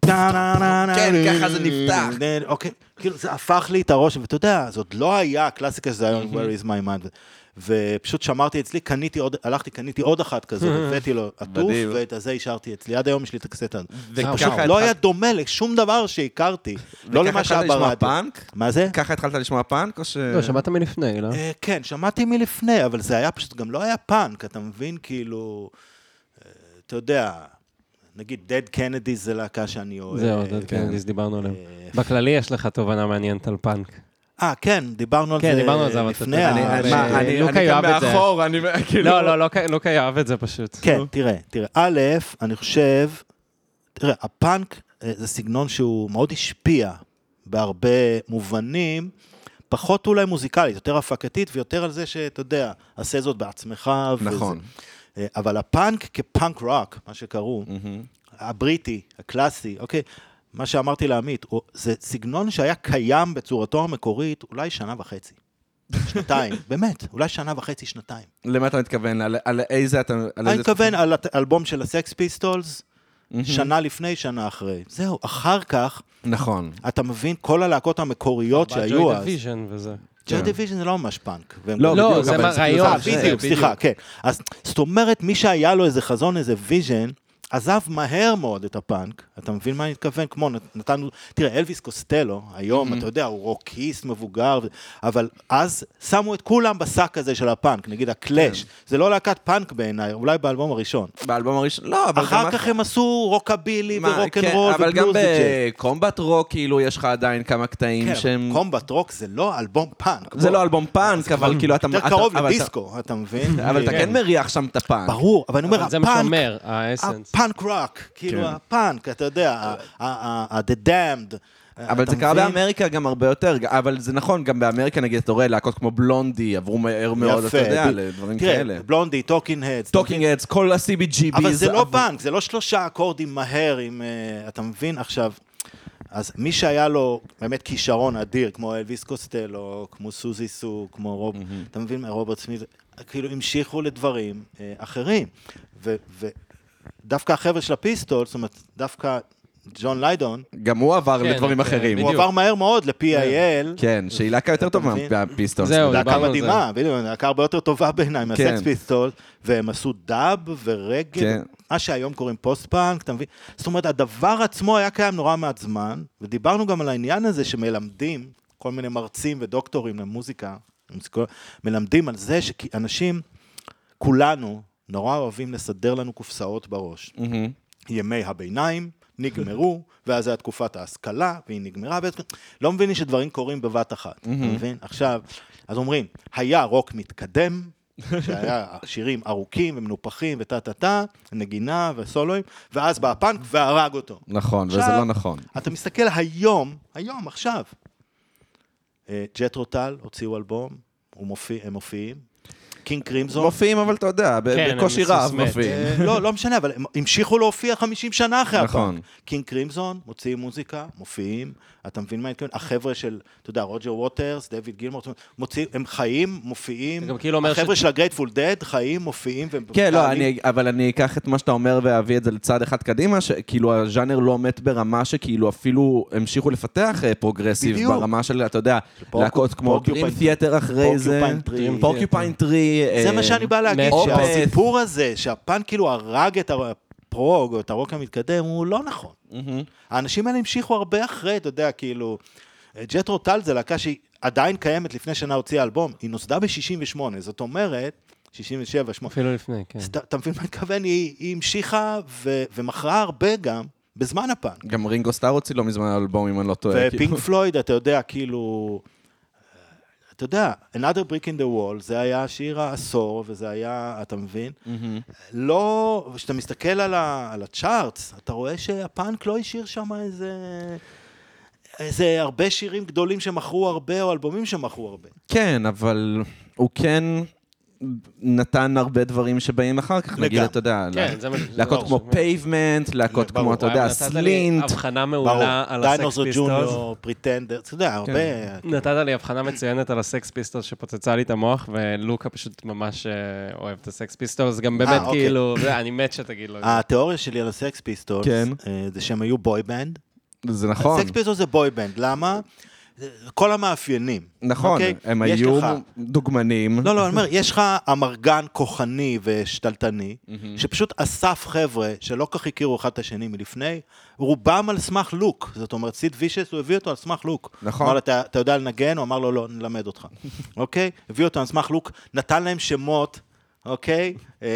כן, ככה זה נפתח. נה, אוקיי, כאילו זה הפך לי את הראש, ואתה יודע, זה עוד לא היה הקלאסיקה שזה היה Where is my mind. ופשוט שמרתי אצלי, קניתי עוד, הלכתי, קניתי עוד אחת כזאת, הבאתי לו עטוף. ואת הזה השארתי אצלי. עד היום יש לי את הקסטה הזאת. וככה פשוט לא היה דומה לשום דבר שהכרתי. לא וככה למה שהיה התחלת לשמוע ברדיו. פאנק? מה זה? ככה התחלת לשמוע פאנק, או ש... לא, שמעת מלפני, לא? אה, כן, שמעתי מלפני, אבל זה היה פשוט, גם לא היה פאנק, אתה מבין? כאילו, אה, אתה יודע, נגיד Dead Kennedys זה להקה שאני אוהב. זהו, דוד כן. קנדיס, דיברנו עליהם. אה, בכללי יש לך תובנה מעניינת על פאנק. אה, כן, דיברנו על כן, זה דיברנו על זה, אבל לפני אתה- ה... אני- אני- ש- מה, אני את זה. מאחור, אני כאילו... לא, לא, לא, לוקה יאהב את זה פשוט. כן, תראה, תראה, א', אני חושב, תראה, הפאנק אה, זה סגנון שהוא מאוד השפיע בהרבה מובנים, פחות אולי מוזיקלית, יותר הפקתית ויותר על זה שאתה יודע, עשה זאת בעצמך. נכון. אה, אבל הפאנק כפאנק רוק, מה שקראו. הבריטי, הקלאסי, אוקיי, מה שאמרתי לעמית, זה סגנון שהיה קיים בצורתו המקורית אולי שנה וחצי. שנתיים, באמת, אולי שנה וחצי, שנתיים. למה אתה מתכוון? על- על איזה אתה... על אני איזה מתכוון על האלבום של הסקס פיסטולס. שנה לפני, שנה אחרי. זהו, אחר כך, נכון. אתה מבין, כל הלהקות המקוריות שהיו אז. דיוויז'ן וזה. ג'וי כן. דיוויז'ן זה לא ממש פאנק. לא, לא, זה אבל מה- זה רעיון. אה, בדיוק, סליחה. כן. אז זאת אומרת, מי שהיה לו איזה חזון, איזה vision, עזב מהר מאוד את הפאנק, אתה מבין מה אני מתכוון? כמו, נת- נתנו, תראה, אלוויס קוסטלו, היום, Mhm. אתה יודע, הוא רוקיסט מבוגר, אבל אז שמו את כולם בשק הזה של הפאנק, נגיד הקלאש. כן. זה לא להקת פאנק בעיניי, אולי באלבום הראשון. באלבום הראשון, לא, אבל גם... אחר כך הם עשו רוקבילי מה, ורוק כן, אנד רול אבל גם ובלוז. בקומבט רוק, כאילו, יש לך עדיין כמה קטעים כן, שהם... קומבט רוק זה לא אלבום פאנק. זה בוא. לא אלבום פאנק, אבל כאילו אתה... יותר קרוב לדיסקו, אתה מבין? אבל אתה כן. כן מריח שם את הפאנק. ברור, אבל אני אומר, אבל זה מה הפאנק, שאומר, ה essence. הפאנק רוק, כאילו כן. הפאנק, אתה יודע, ה- ה- ה- The Damned. אבל אתה זה קרה? באמריקה גם הרבה יותר, אבל זה נכון, גם באמריקה נגיד, אתה רואה להקות כמו בלונדי, עברו מהר מאוד, אתה יודע, לדברים תראה, כאלה. בלונדי, טוקינג הדס. טוקינג הדס, כל ה-CBGBs. אבל זה לא פאנק, זה לא שלושה אקורדים מהר, עם, אה, אתה מבין? עכשיו, אז מי שהיה לו באמת כישרון אדיר, כמו אלוויס קוסטלו, כמו סוזי סו, כמו רוב, אתה מבין? רוברט סמית, כאילו המשיכו לדברים אה, אחרים. ודווקא החבר'ה של הפיסטולס, זאת אומרת, דווקא ג'ון ליידון, גם הוא עבר כן, לדברים כן, אחרים. הוא בדיוק. עבר מהר מאוד ל-PIL. כן, שהיא להקה יותר טובה מבין? מהפיסטולס. זהו, להקה דיברנו על מדהימה, בדיוק, להקה הרבה יותר טובה בעיניי כן. מהסקס פיסטולס, והם עשו דאב ורגאיי, כן. מה שהיום קוראים פוסט פאנק, אתה מבין? זאת אומרת, הדבר עצמו היה קיים נורא מעט זמן, ודיברנו גם על העניין הזה שמלמדים, כל מיני מרצים ודוקטורים למוזיקה, מלמדים על זה שאנשים, כולנו, נורא אוהבים לסדר לנו קופסאות בראש. מהמם. ימי הביניים נגמרו, ואז היה תקופת ההשכלה, והיא נגמרה, ואז לא מבינים שדברים קורים בבת אחת, אתה מבין? עכשיו, אז אומרים, היה רוק מתקדם, שהיה שירים ארוכים ומנופחים וטה טה טה, נגינה וסולואים, ואז בא הפאנק והרג אותו. נכון, וזה עכשיו- לא נכון. אתה מסתכל היום, היום, עכשיו. אה, ג'ת'רו טול הוציאו אלבום, מופיע, הם מופיעים. קינג קרימזון. מופיעים, אבל אתה יודע, ב- כן, בקושי רב. מופיעים. אה, לא, לא משנה, אבל הם המשיכו להופיע 50 שנה אחרי נכון. הפאנק. קינג קרימזון, מוציאים מוזיקה, מופיעים, אתה מבין מה אני מתכוון? החבר'ה של, אתה יודע, רוג'ר ווטרס, דויד גילמור, מוציאים, הם חיים, מופיעים. כאילו החבר'ה ש- של הגרייטפול דד חיים, מופיעים. והם כן, לא. אני, אבל אני אקח את מה שאתה אומר ואביא את זה לצד אחד קדימה, שכאילו הז'אנר לא מת ברמה שכאילו אפילו המשיכו לפתח אה, פרוגרסיב בדיוק. ברמה של, אתה יודע, להקות כמו דרים תיאטר אחרי זה, פורקיופיין טרי. זה אה, מה שאני בא להגיד. שהסיפור הזה, שהפאנק כאילו הרג את הפרוג, או את הרוק המתקדם, הוא לא נכון. מהמם. האנשים האלה המשיכו הרבה אחרי, אתה יודע, כאילו... ג'ת'רו טול זה להקה שהיא עדיין קיימת לפני שנה הוציאה אלבום, היא נוסדה ב-68, זאת אומרת, 67, 8, אפילו לפני, כן. אתה מבין מה אני מתכוון? היא, היא המשיכה ו, ומכרה הרבה גם בזמן הפאנק. גם רינגו סטאר הוציא לא מזמן אלבום, אם אני לא טועה. ופינק כאילו. פלויד, אתה יודע, כאילו... אתה יודע, Another Brick in the Wall, זה היה שיר העשור, וזה היה, אתה מבין? מהמם. לא, כשאתה מסתכל על, ה, על הצ'ארטס, אתה רואה שהפאנק לא השאיר שם איזה... איזה הרבה שירים גדולים שמכרו הרבה, או אלבומים שמכרו הרבה. כן, אבל הוא כן נתן הרבה דברים שבאים אחר כך, נגיד. אתה יודע, כן. להקות זה כמו. פייבמנט, להקות כמו, אתה יודע, נתת לי סלינט. הבחנה מעולה על הסקס פיסטולס. פריטנדרס, אתה יודע, הרבה... נתת לי הבחנה מצוינת על הסקס פיסטולס שפוצצה לי את המוח, ולוקה פשוט ממש אה, אוהב את הסקס פיסטולס, גם באמת אוקיי. כאילו, אני מת שתגיד לו. התיאוריה שלי על הסקס פיסטולס, כן. אה, זה שהם היו בוי בנד. זה נכון, הסקס פיסטולס זה בוי בנד, למה? כל המאפיינים. נכון, אוקיי? הם היו לך- דוגמנים. לא, לא, אני אומר, יש לך אמרגן כוחני ושתלטני, שפשוט אסף חבר'ה שלא כך הכירו אחד את השני מלפני, רובם על סמך look. זאת אומרת, סיד וישס, הוא הביא אותו על סמך look. נכון. אמר לו, "אתה- אתה יודע לנגן? הוא אמר לו, לא, נלמד אותך. אוקיי? הביא אותו על סמך look, נתן להם שמות. אוקיי? אה,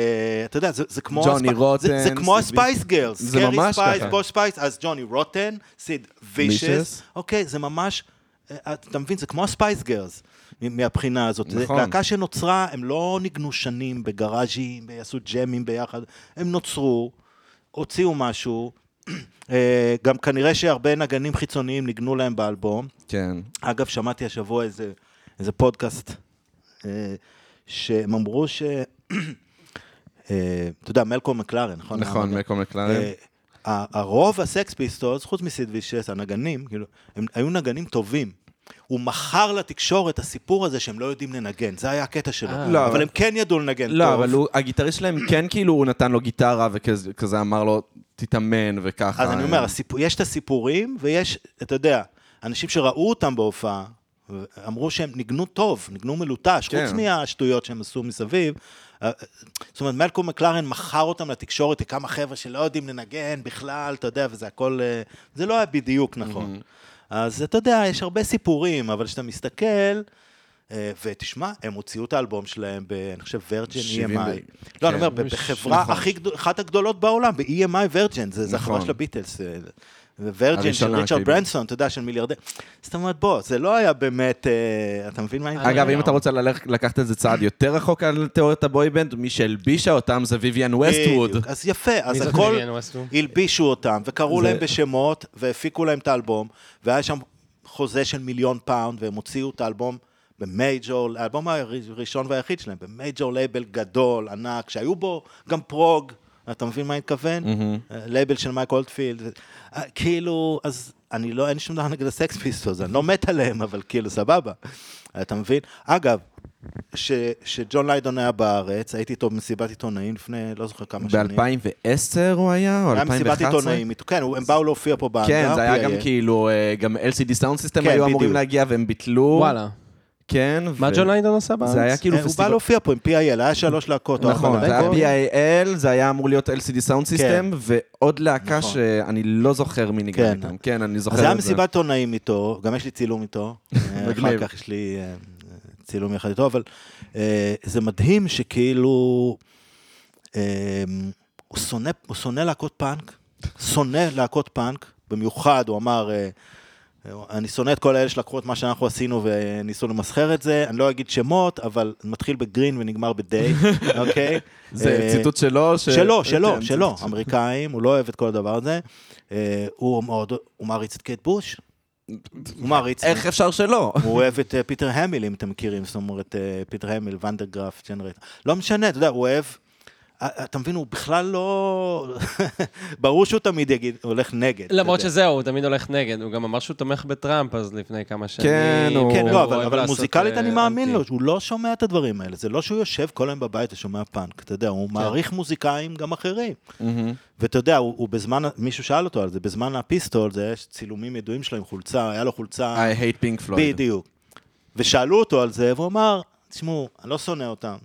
אתה יודע, זה, כמו... ג'וני רוטן, זה, כמו הספייס גרלס. זה ממש ספייס, ככה. פוש ספייס, אז ג'וני רוטן, סיד. וישס. אוקיי, זה ממש... אה, אתה מבין, זה כמו הספייס גרס מהבחינה הזאת. נכון. להקה שנוצרה, הם לא ניגנו שנים בגראז'ים, עשו ג'מים ביחד, הם נוצרו, הוציאו משהו. אה, גם כנראה שהרבה נגנים חיצוניים ניגנו להם באלבום. כן. אגב, שמעתי השבוע איזה, איזה פודקאסט, אה, שהם אמרו ש... אתה יודע, מלקום מקלרן, נכון? נכון, אמרת? מקום מקלרן. הרוב הסקס פיסטולס, חוץ מסיד וישס, הנגנים, כאילו, הם היו נגנים טובים. הוא מכר לתקשורת הסיפור הזה שהם לא יודעים לנגן, זה היה הקטע שלו. אה. לא, אבל הם כן ידעו לנגן טוב. לא, אבל הוא- הגיטריסט שלהם כן כאילו הוא נתן לו גיטרה וכזה אמר לו, תתאמן וככה. אז אני אומר, הסיפור, יש את הסיפורים, ויש, אתה יודע, אנשים שראו אותם בהופעה, אמרו שהם ניגנו טוב, ניגנו מלוטש, כן. חוץ מהשטויות שהם עשו מסביב. אה, זאת אומרת, מלקום מקלרן מכר אותם לתקשורת, כמה חבר'ה שלא יודעים לנגן בכלל, אתה יודע, וזה הכל... אה, זה לא היה בדיוק נכון. אז אתה יודע, יש הרבה סיפורים, אבל כשאתה מסתכל, אה, ותשמע, הם הוציאו את האלבום שלהם ב... אני חושב, ורג'ן 70 EMI. ו- לא, אני כן. אומר, בחברה נכון. הכי גדולה, אחת הגדולות בעולם, ב-EMI ורג'ן, זה זה החברה נכון. של הביטלס. אה, וורג'ן של ריצ'רד כאילו. ברנסון, אתה יודע, של מיליארדי. זאת אומרת, בוא, זה לא היה באמת, אה, אתה מבין מה אני אגב? אם אתה רוצה לקחת את זה צעד יותר רחוק על תיאוריית הבויבנד, מי שהלבישה אותם זה ויויאן ווסטווד. אז יפה, אז הכל? הלבישו אותם, וקראו זה- להם בשמות, והפיקו להם את האלבום, והיה שם חוזה של מיליון פאונד, והם הוציאו את האלבום ב major, האלבום הראשון והיחיד שלהם, ב major label גדול, ענק, שהיו בו גם פרוג, אתה מבין מה אני מתכוון? לייבל של מייק אולדפילד, אה, כאילו, אז אני לא, אין שום דבר נגד הסקס פיסטולס, אני לא מת עליהם, אבל כאילו, סבבה, אתה מבין? אגב, ש- שג'ון ליידון היה בארץ, הייתי איתו במסיבת עיתונאים לפני, לא זוכר כמה שנים. ב-2010 הוא היה, או היה 2011? מסיבת עיתונאים, כן, הם באו להופיע פה בהאנגר. כן, זה היה גם. כאילו, אה, גם LCD Soundsystem כן, היו אמורים. להגיע והם ביטלו. וואלה. כן. מה ג'ון ליידון עשה בארץ? זה היה כאילו אה, הוא בא פסטיבל... להופיע פה עם PIL, היה שלוש להקות. נכון, זה היה להקות. PIL, זה היה אמור להיות LCD Soundsystem, ועוד להקה נכון. שאני לא זוכר מי ניגן כן. איתם. כן, אני זוכר אז זה היה את זה. מסיבת עיתונאים איתו, גם יש לי צילום איתו. אה. אחר כך יש לי אה, צילום יחד איתו, אבל זה מדהים שכאילו, הוא שונא- להקות פאנק, שונא להקות פאנק, במיוחד, הוא אמר, אני שונא את כל האלה שלקחו את מה שאנחנו עשינו וניסו למסחר את זה, אני לא אגיד שמות, אבל מתחיל בגרין ונגמר בדיי, אוקיי? זה אה, ציטוט שלו? שלו, שלו, כן, שלו, אמריקאים, הוא לא אוהב את כל הדבר הזה. אה, הוא מעריץ את קייט בוש. הוא מעריץ, איך אפשר שלא? הוא אוהב את אה, פיטר האמיל, אם אתם מכירים, זאת אומרת, פיטר המיל, ונדרגרף, ג'נרט. לא משנה, אתה יודע, הוא אוהב... אתה מבין, הוא בכלל לא... ברור שהוא תמיד יגיד, הוא הולך נגד. למרות. שזהו, הוא תמיד הולך נגד, הוא גם אמר שהוא תומך בטראמפ אז לפני כמה שנים. כן, הוא- כן, לא, אבל, אוהב אבל לעשות, מוזיקלית אה, אני מאמין אנטי. לו, הוא לא שומע את הדברים האלה. זה לא שהוא יושב כל היום בבית ושומע פאנק, אתה יודע, הוא כן. מעריך מוזיקאים גם אחרים. ואתה יודע, הוא, הוא בזמן, מישהו שאל אותו על זה, בזמן הפיסטול, זה יש צילומים ידועים שלו עם חולצה, היה לו חולצה, I hate pink floyd. בדיוק. ושאלו אותו על זה, והוא אמר, תשמעו, אני לא שונא אותם.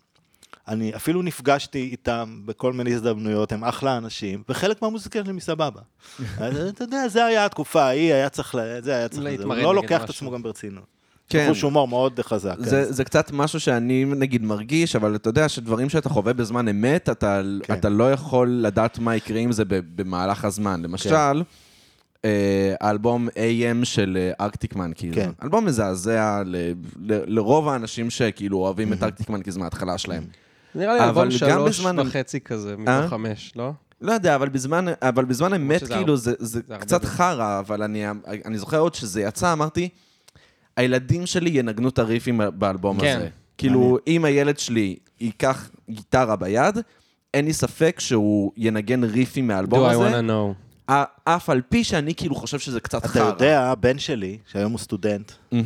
אני אפילו נפגשתי איתם בכל מיני הזדמנויות, הם אחלה אנשים, וחלק מהמוזיקה שלהם היא סבבה. אז אתה יודע, זה היה התקופה ההיא, היה צריך, ל- זה היה צריך, הוא להתמרד לא נגד לוקח את. עצמו גם ברצינות. כן. חוש הומור מאוד חזק. זה, אז- זה קצת משהו שאני נגיד מרגיש, אבל אתה יודע שדברים שאתה חווה בזמן אמת, אתה, כן. אתה לא יכול לדעת מה יקרה עם זה במהלך הזמן. למשל, כן. אה, האלבום AM של ארקטיק מנקיז. כן. אלבום מזעזע ל, ל, לרוב האנשים שכאילו אוהבים את ארקטיק מנקיז מההתחלה שלהם. נראה לי אבל אלבום גם שלוש בזמן- וחצי כזה, אה? מתוך חמש, לא? לא יודע, אבל בזמן, אבל בזמן אמת, כאילו, זה, זה זה קצת. חרא, אבל אני, אני זוכר עוד שזה יצא, אמרתי, הילדים שלי ינגנו את הריפים באלבום כן. הזה. כאילו, אם הילד שלי ייקח גיטרה ביד, אין לי ספק שהוא ינגן ריפים Do מהאלבום I הזה, wanna know. אף על פי שאני כאילו חושב שזה קצת אתה חרא. יודע, הבן שלי, שהיום הוא סטודנט. אה,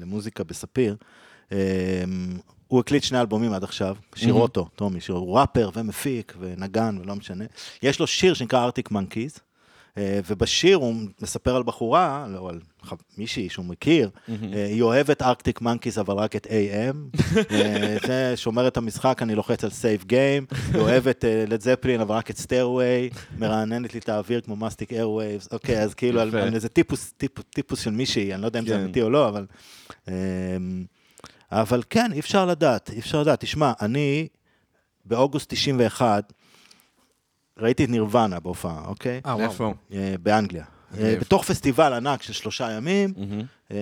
למוזיקה בספיר, אה, הוא הקליט שני אלבומים עד עכשיו, שיר. אוטו, טומי, שיר, הוא ראפר ומפיק ונגן ולא משנה. יש לו שיר שנקרא ארקטיק מאנקיז, ובשיר הוא מספר על בחורה, לא על מישהי שהוא מכיר, אה, היא אוהבת ארקטיק מאנקיז אבל רק את AM, אה, זה שומר את המשחק, אני לוחץ על save game, היא אוהבת לד זפלין אבל רק את Stairway, מרעננת לי את האוויר כמו מסטיק Airwaves, אוקיי, אז כאילו על איזה טיפוס, טיפוס, טיפוס של מישהי, אני לא יודע אם זה כן. אמיתי או לא, אבל... אבל כן, אי אפשר לדעת, אי אפשר לדעת. תשמע, אני באוגוסט 91 ראיתי את נירוונה בהופעה, אוקיי? אה, וואו. איפה? אה, באנגליה. מגניב. בתוך פסטיבל ענק של שלושה ימים, אה,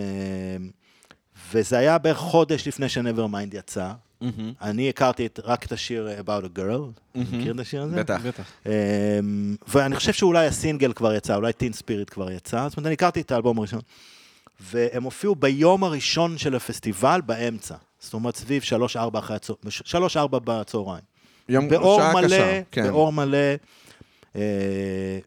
וזה היה בערך חודש לפני ש-Nevermind יצא. מהמם. אני הכרתי את, רק את השיר אה, About a Girl, מכיר את השיר הזה? בטח. בטח. אמ, ואני חושב שאולי הסינגל כבר יצא, אולי טין ספיריט כבר יצא, זאת אומרת, אני הכרתי את האלבום הראשון. והם הופיעו ביום הראשון של הפסטיבל באמצע. זאת אומרת, סביב 3-4 אחרי הצהריים, 3-4 בצהריים. יום, באור שעה מלא, קשה, כן. באור מלא. אה,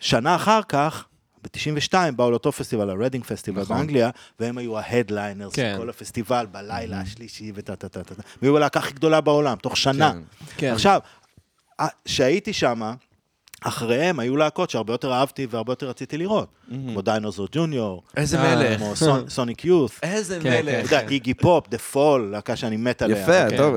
שנה אחר כך, ב-92 באו לאותו פסטיבל, הרדינג פסטיבל נכון. באנגליה, והם היו ה headliners כן. של כל הפסטיבל בלילה השלישי וטה טה טה טה. והיו הלהקה הכי גדולה בעולם, תוך שנה. כן. כן. עכשיו, כשהייתי שם, אחריהם היו להקות שהרבה יותר אהבתי והרבה יותר רציתי לראות. כמו דיינוזור ג'וניור, איזה אה, מלך. כמו סונ- סוניק יות', איזה כן, מלך. אתה יודע, איגי פופ, דה פול, להקה שאני מת עליה. יפה, כן. טוב,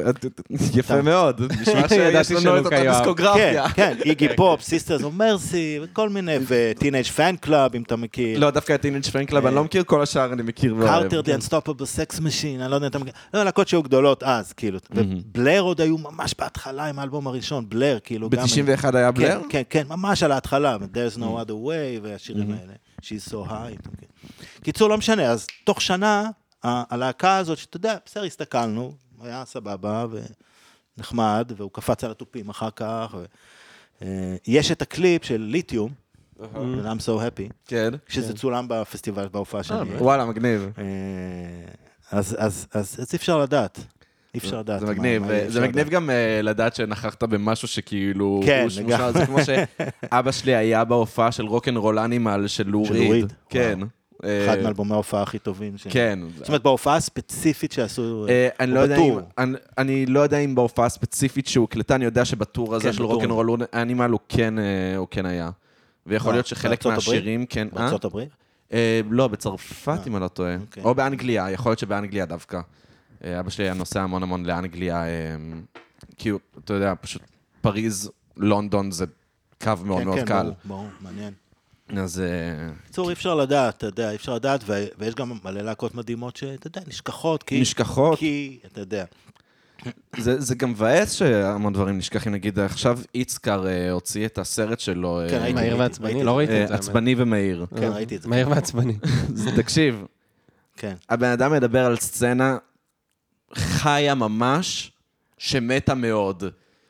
יפה מאוד. נשמע שיש לנו את אותה. כן, דיסקוגרפיה. כן, איגי פופ, סיסטרס אוף מרסי, וכל מיני, וטינאייג' פאנקלאב, אם אתה מכיר. לא, דווקא את טינאייג' פאנקלאב, אני לא מכיר כל השאר, אני מכיר. קארטר, The Unstoppable Sex Machine, אני לא יודע אם אתה מכיר. לא, להקות שהיו גדולות אז, כאילו. ובלר עוד היו ממש בהתחלה עם האלבום הראשון, בלר, כאילו גם... ב-91 היה בלר? כן, כן, כן, ממש על ההתחלה, There's no other way, והשירים האלה, She's so high. מכיר. קיצור, לא משנה, אז תוך שנה, הלהקה הזאת, שאתה יודע, בסדר, הסתכלנו, היה סבבה ונחמד, והוא קפץ על התופים אחר כך. ו- אה, יש את הקליפ של ליתיום, I'm so happy, כן. שזה צולם בפסטיבל, בהופעה שאני... הייתי. וואלה, מגניב. אה, אז אי אפשר לדעת. אי אפשר לדעת. זה מגניב, אי זה מגניב. גם אה, לדעת שנכחת במשהו שכאילו... כן. לגמרי. זה כמו שאבא שלי היה בהופעה של רוקנרול אנימל של לou של ריד. לou ריד, כן. אחד אה, מאלבומי ההופעה הכי טובים. ש- כן. זאת אומרת, בהופעה הספציפית שעשו, אה, אני לא יודע אם-. אני- אני לא יודע אם בהופעה הספציפית שהוקלטה, אני יודע שבטור הזה כן, של. רוקנרול אנימל הוא כן, אה, הוא כן היה. ויכול להיות שחלק? מהשירים, כן. אה? בארצות הברית? אה, לא, בצרפת, אם אני לא טועה. אוקיי. או באנגליה, יכול להיות שבאנגליה דווקא. אה, אבא שלי היה נוסע המון המון לאנגליה, אה, כי הוא, אתה יודע, פשוט פריז, לונדון זה קו מאוד כן, מאוד כן, קל. ברור, ברור, מעניין. אז אה, בקיצור, אי אפשר לדעת, אתה יודע, אי אפשר לדעת, ו- ויש גם מלא להקות מדהימות שאתה יודע, נשכחות, כי... נשכחות. כי, אתה יודע, זה זה גם מבאס שהמון דברים נשכחים. נגיד, עכשיו איצקר אה, הוציא את הסרט שלו, אה, כן, ראיתי, מהיר ועצבני? לא ראיתי אה, את זה. האמת. עצבני ומהיר. כן, ראיתי את זה. מהיר ועצבני. תקשיב, כן. הבן אדם מדבר על סצנה חיה ממש, שמתה מאוד.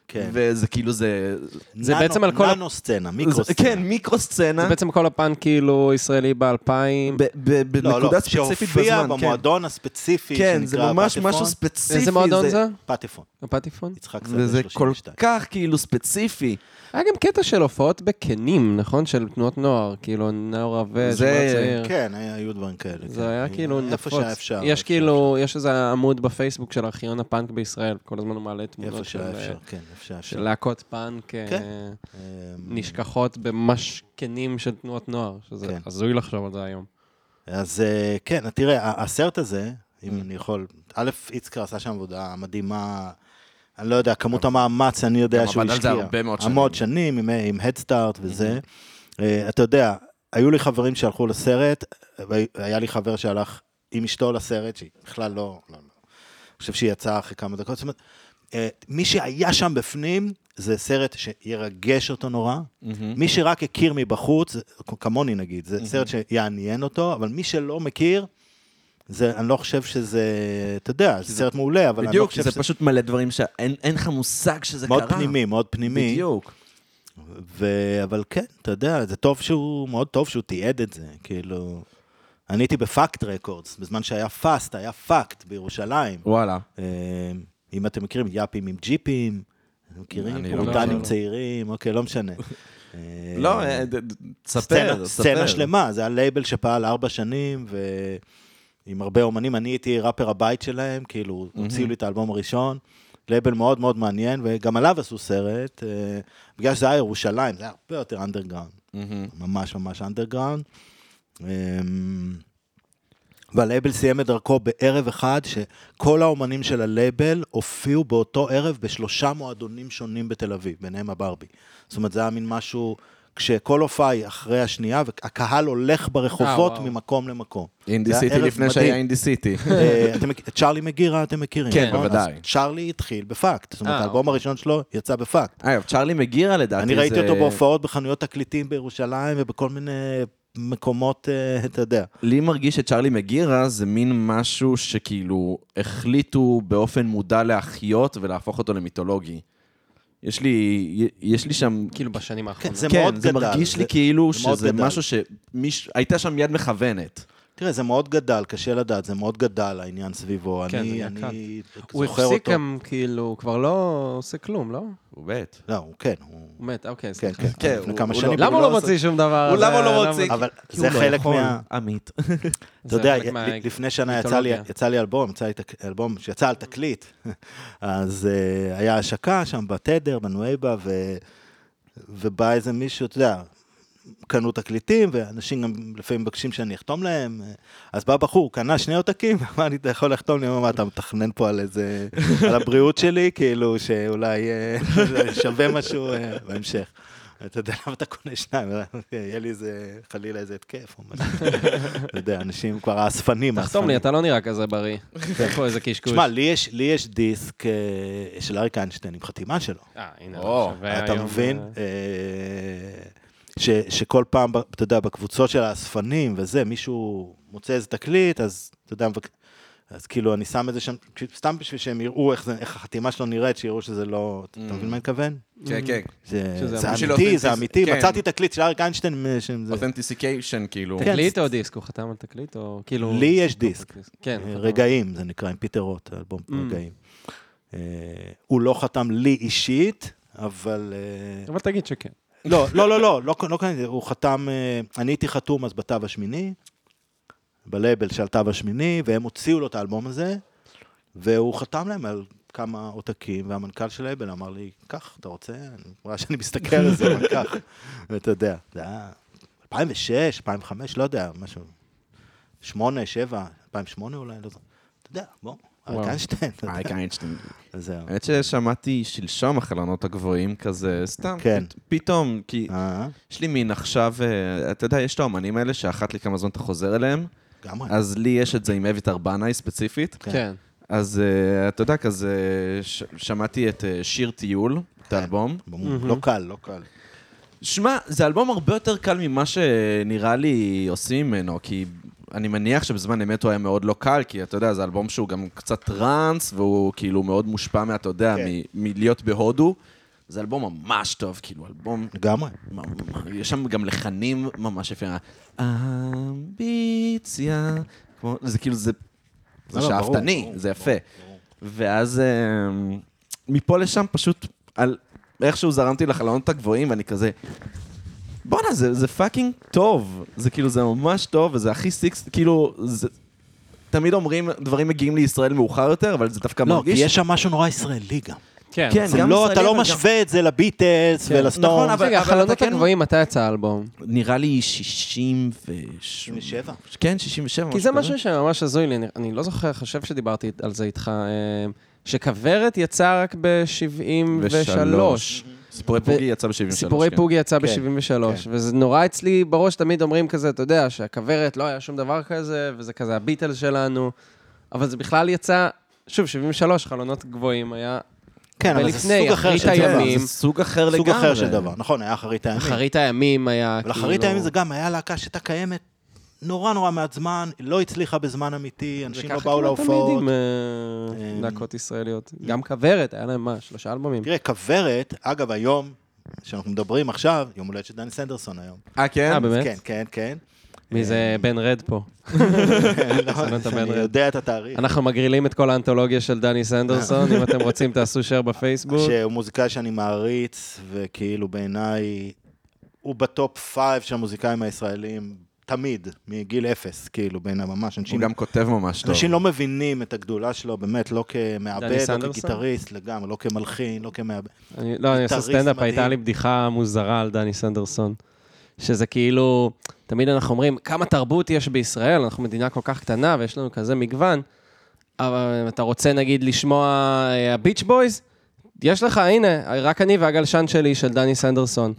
כן. וזה כאילו, זה... זה ננו- בעצם על כל ננו סצנה, מיקרו זה- סצנה. כן, מיקרו סצנה. זה בעצם כל הפן כאילו ישראלי באלפיים. לא, לא, בנקודה ספציפית שהופיע בזמן, כן. במועדון הספציפי כן, זה שנקרא ממש פטיפון. משהו ספציפי. איזה מועדון זה? פטיפון, הפטיפון? יצחק שדה וזה כל 32. כך כאילו ספציפי. היה גם קטע של הופעות בקנים, נכון? של תנועות נוער, כאילו נאור עבה, זה- צעיר. כן, היו דברים כאלה. זה כן. היה כאילו נפוץ. איפה שהיה אפשר. יש איפה כאילו, יש איזה עמוד בפייסבוק של ארכיון הפאנק בישראל, כל הזמן הוא מעלה איפה תמונות של שהיה אה, אפשר, כן, איפה שהיה של אפשר. להקות פאנק אה, כן. אמ, נשכחות ממש כנים של תנועות נוער, שזה כן. הזוי לחשוב על זה היום. אז אה, כן, תראה, הסרט הזה. אם אני יכול, א', איצקר עשה שם עבודה מדהימה, אני לא יודע, כמות המאמץ, אני יודע גם שהוא עבד על זה השקיע. הרבה מאוד שנים. המון שנים, עם- עם הדסטארט וזה. אה, אתה יודע, היו לי חברים שהלכו לסרט, והיה לי חבר שהלך עם אשתו לסרט, שהיא בכלל לא, לא, לא. אני חושב שהיא יצאה אחרי כמה דקות. זאת אומרת, אה, מי שהיה שם בפנים, זה סרט שירגש אותו נורא. מי שרק הכיר מבחוץ, כמוני נגיד, זה סרט שיעניין אותו, אבל מי שלא מכיר, זה, אני לא חושב שזה, אתה יודע, זה סרט מעולה, אבל אני לא בדיוק, חושב זה שזה פשוט מלא דברים שאין אין לך מושג שזה מאוד קרה. פנימי, מאוד פנימי. בדיוק. ו... אבל כן, אתה יודע, זה טוב שהוא, מאוד טוב שהוא תיעד את זה, כאילו... אני הייתי בפאקט רקורדס, בזמן שהיה פאסט, היה פאקט בירושלים. וואלה. אה, אם אתם מכירים, יאפים עם ג'יפים, אתם מכירים? לא פוריטנים מכיר. צעירים, אוקיי, לא משנה. אה, לא, אה, תספר, סצנה, ספר. סצנה שלמה, זה היה לייבל שפעל ארבע שנים, ועם הרבה אומנים, אני הייתי ראפר הבית שלהם, כאילו, הוציאו לי את האלבום הראשון, לייבל מאוד מאוד מעניין, וגם עליו עשו סרט, אה, בגלל שזה היה ירושלים, זה היה הרבה יותר אנדרגראונד, מהמם. ממש ממש אנדרגראונד. והלייבל סיים את דרכו בערב אחד, שכל האומנים של הלייבל הופיעו באותו ערב בשלושה מועדונים שונים בתל אביב, ביניהם הבארבי. זאת אומרת, זה היה מין משהו, כשכל הופעה היא אחרי השנייה, והקהל הולך ברחובות וואו. ממקום למקום. אינדי סיטי לפני מדהים. שהיה אינדי סיטי. אה, את צ'ארלי מגירה אתם מכירים, כן, נכון? בוודאי. אז צ'ארלי התחיל בפאקט, זאת אומרת, אה, האלבום אוקיי. הראשון שלו יצא בפאקט. אגב, צ'ארלי מגירה לדעתי אני ראיתי זה- אותו בהופעות בחנויות תקליטים בירושלים ובכל מיני מקומות, אה, אתה יודע. לי מרגיש שצ'ארלי מגירה זה מין משהו שכאילו החליטו באופן מודע להחיות ולהפוך אותו למיתולוגי. יש לי, יש לי שם... כאילו בשנים האחרונות. זה כן, מאוד זה גדל, מרגיש זה- לי כאילו שזה גדל. משהו שהייתה שם יד מכוונת. תראה, זה מאוד גדל, קשה לדעת, זה מאוד גדל העניין סביבו. כן, אני, זה אני הוא זוכר הפסיק אותו. גם, כאילו, הוא כבר לא עושה כלום, לא? הוא מת. לא, הוא כן, הוא... הוא מת, אוקיי, כן, סליחה. כן, כן, לפני הוא- כמה הוא שנים. לא- למה הוא לא לא מוציא שום דבר? הוא למה הוא לא מוציא? אבל זה הוא לא חלק יכול. מה... עמית. אתה יודע, לפני שנה יצא לי, מיתולוגיה. יצא לי אלבום, יצא לי תק- אלבום שיצא על תקליט. אז uh, היה השקה שם בתדר, בנואבה. ובא איזה מישהו, אתה יודע, קנו תקליטים, ואנשים גם לפעמים מבקשים שאני אחתום להם. אז בא בחור, קנה שני עותקים, אמר לי, אתה יכול לחתום לי? הוא אמר, מה, אתה מתכנן פה על איזה... על הבריאות שלי, כאילו, שאולי אה, שווה משהו אה, בהמשך. אתה יודע למה אתה קונה שניים? יהיה לי איזה, חלילה איזה התקף או משהו. אתה יודע, אנשים כבר האספנים. תחתום לי. אתה לא נראה כזה בריא. יש פה איזה קשקוש. תשמע, לי יש- דיסק אה, של אריק איינשטיין עם חתימה שלו. אה, הנה, אתה מבין? ש- שכל פעם, אתה יודע, בקבוצות של האספנים וזה, מישהו מוצא איזה תקליט, אז אתה יודע, מבק- אז כאילו אני שם את זה שם, סתם בשביל שהם יראו איך זה- איך החתימה שלו נראית, שיראו שזה לא... אתה מבין מה אני מתכוון? כן, כן. זה זה אמיתי, זה אמיתי. כן. מצאתי תקליט של אריק איינשטיין, אותנטיסיקיישן, כאילו. כן. תקליט או דיסק? הוא חתם על תקליט או כאילו... לי יש דיסק. כן. אה. רגעים, זה נקרא, עם פיטר רוט, אלבום Mm. רגעים. אה, הוא לא חתם לי אישית, אבל... אה, אבל תגיד שכן. לא, לא, לא, לא, לא, לא קניתי, הוא חתם, אה, אני הייתי חתום אז בתו השמיני, בלייבל של התו השמיני, והם הוציאו לו את האלבום הזה, והוא חתם להם על כמה עותקים, והמנכ"ל של לייבל אמר לי, קח, אתה רוצה? אני רואה שאני מסתכל על זה, אבל קח. ואתה יודע, זה היה 2006, 2005, לא יודע, משהו, 8, 7, 2008 אולי, לא זוכר. אתה יודע, בוא, אריק. איינשטיין, אריק. איינשטיין. אז זהו. האמת ששמעתי שלשום החלונות הגבוהים כזה, סתם, כן. פת- פתאום, כי אה, יש לי מין עכשיו, אה, אתה יודע, יש את האומנים האלה שאחת לכמה זמן אתה חוזר אליהם, לגמרי. אז לי יש את זה עם אביתר בנאי ספציפית, כן. כן. אז אה, אתה יודע, כזה, שמעתי את שיר טיול, את האלבום. לא קל, לא קל. שמע, זה אלבום הרבה יותר קל ממה שנראה לי עושים ממנו, כי אני מניח שבזמן אמת הוא היה מאוד לא קל, כי אתה יודע, זה אלבום שהוא גם קצת טראנס, והוא כאילו מאוד מושפע מה, אתה יודע, כן. מלהיות בהודו. זה אלבום ממש טוב, כאילו, אלבום... לגמרי. יש שם גם לחנים ממש יפים. אמביציה. כמו- זה כאילו, זה... זה לא, לא, ברור, שאפתני, זה יפה. ואז אה, מפה לשם פשוט, על איכשהו זרמתי לחלונות הגבוהים, ואני כזה, בואנה, זה, זה fucking טוב. זה כאילו, זה ממש טוב, וזה הכי sixties, כאילו, זה... תמיד אומרים, דברים מגיעים לישראל מאוחר יותר, אבל זה דווקא לא, כי מרגיש... יש שם משהו נורא ישראלי גם. כן. כן, גם לא, ישראלי, אתה לא גם- משווה את זה לביטלס כן. ולסטונז. נכון, אבל- רגע, אתה החלונות כן- הגבוהים, מתי יצא האלבום? נראה לי 67. 67? כן, 67. כי זה. משהו שממש הזוי לי, אני- אני לא זוכר, חושב שדיברתי על זה איתך, אה, שכוורת יצא רק ב-73. ושלוש. סיפורי פוגי יצא ב-73. סיפורי פוגי יצא כן, ב-73, כן. וזה נורא אצלי בראש, תמיד אומרים כזה, אתה יודע, שהכוורת לא היה שום דבר כזה, וזה כזה הביטלס שלנו, אבל זה בכלל יצא, שוב, 73, חלונות גבוהים, היה כן, אבל זה סוג אחר של דבר. זה סוג אחר לגמרי. סוג אחר של דבר. נכון, היה אחרית הימים. אחרית הימים היה אבל כאילו... אחרית הימים זה גם היה להקה שהייתה קיימת נורא נורא מעט זמן, לא הצליחה בזמן אמיתי, אנשים לא באו וככה כמעט תמיד להופעות. עם אה, אמ, להקות ישראליות. גם כוורת, היה להם מה, שלושה אלבומים. תראה, כוורת, אגב, היום, שאנחנו מדברים עכשיו, יום הולדת של דני סנדרסון היום. אה, כן? אה, באמת? כן, כן, כן. מי זה בן רד פה? בן אני. יודע את התאריך. אנחנו מגרילים את כל האנתולוגיה של דני סנדרסון, אם אתם רוצים תעשו share בפייסבוק. שהוא מוזיקאי שאני מעריץ, וכאילו בעיניי, הוא ב top five של המוזיקאים הישראלים, תמיד, מגיל אפס, כאילו, בעיניי ממש. אנשים, הוא גם כותב ממש טוב. אנשים לא מבינים את הגדולה שלו, באמת, לא כמעבד, לא? כגיטריסט לגמרי, לא כמלחין, לא כמעבד. אני, לא, אני עושה סטנדאפ. הייתה לי בדיחה מוזרה על דני סנדרסון. שזה כאילו, תמיד אנחנו אומרים, כמה תרבות יש בישראל, אנחנו מדינה כל כך קטנה ויש לנו כזה מגוון, אבל אתה רוצה נגיד לשמוע אה, הביץ' בויז? יש לך, הנה, רק אני והגלשן שלי של דני סנדרסון.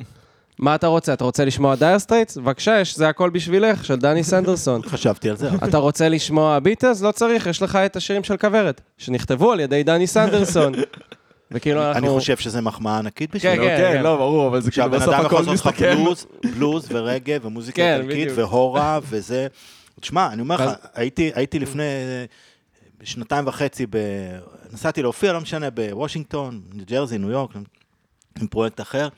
מה אתה רוצה? אתה רוצה לשמוע דייר סטרייטס? בבקשה, יש זה הכל בשבילך, של דני סנדרסון. חשבתי על זה. אתה רוצה לשמוע ביטלס? לא צריך, יש לך את השירים של כוורת, שנכתבו על ידי דני סנדרסון. וכאילו אנחנו... אני חושב שזה מחמאה ענקית כן, בשבילו. כן, כן. לא, ברור, אבל זה כאילו בסוף אדם יכול הכל לעשות לך מסתכם. בלוז, ורגע ומוזיקה כן, איטלקית. והורה וזה. תשמע, אני אומר לך, הייתי, לפני אה, שנתיים וחצי. נסעתי להופיע, לא משנה, בוושינגטון, ניו ג'רזי, ניו יורק, עם פרויקט אחר,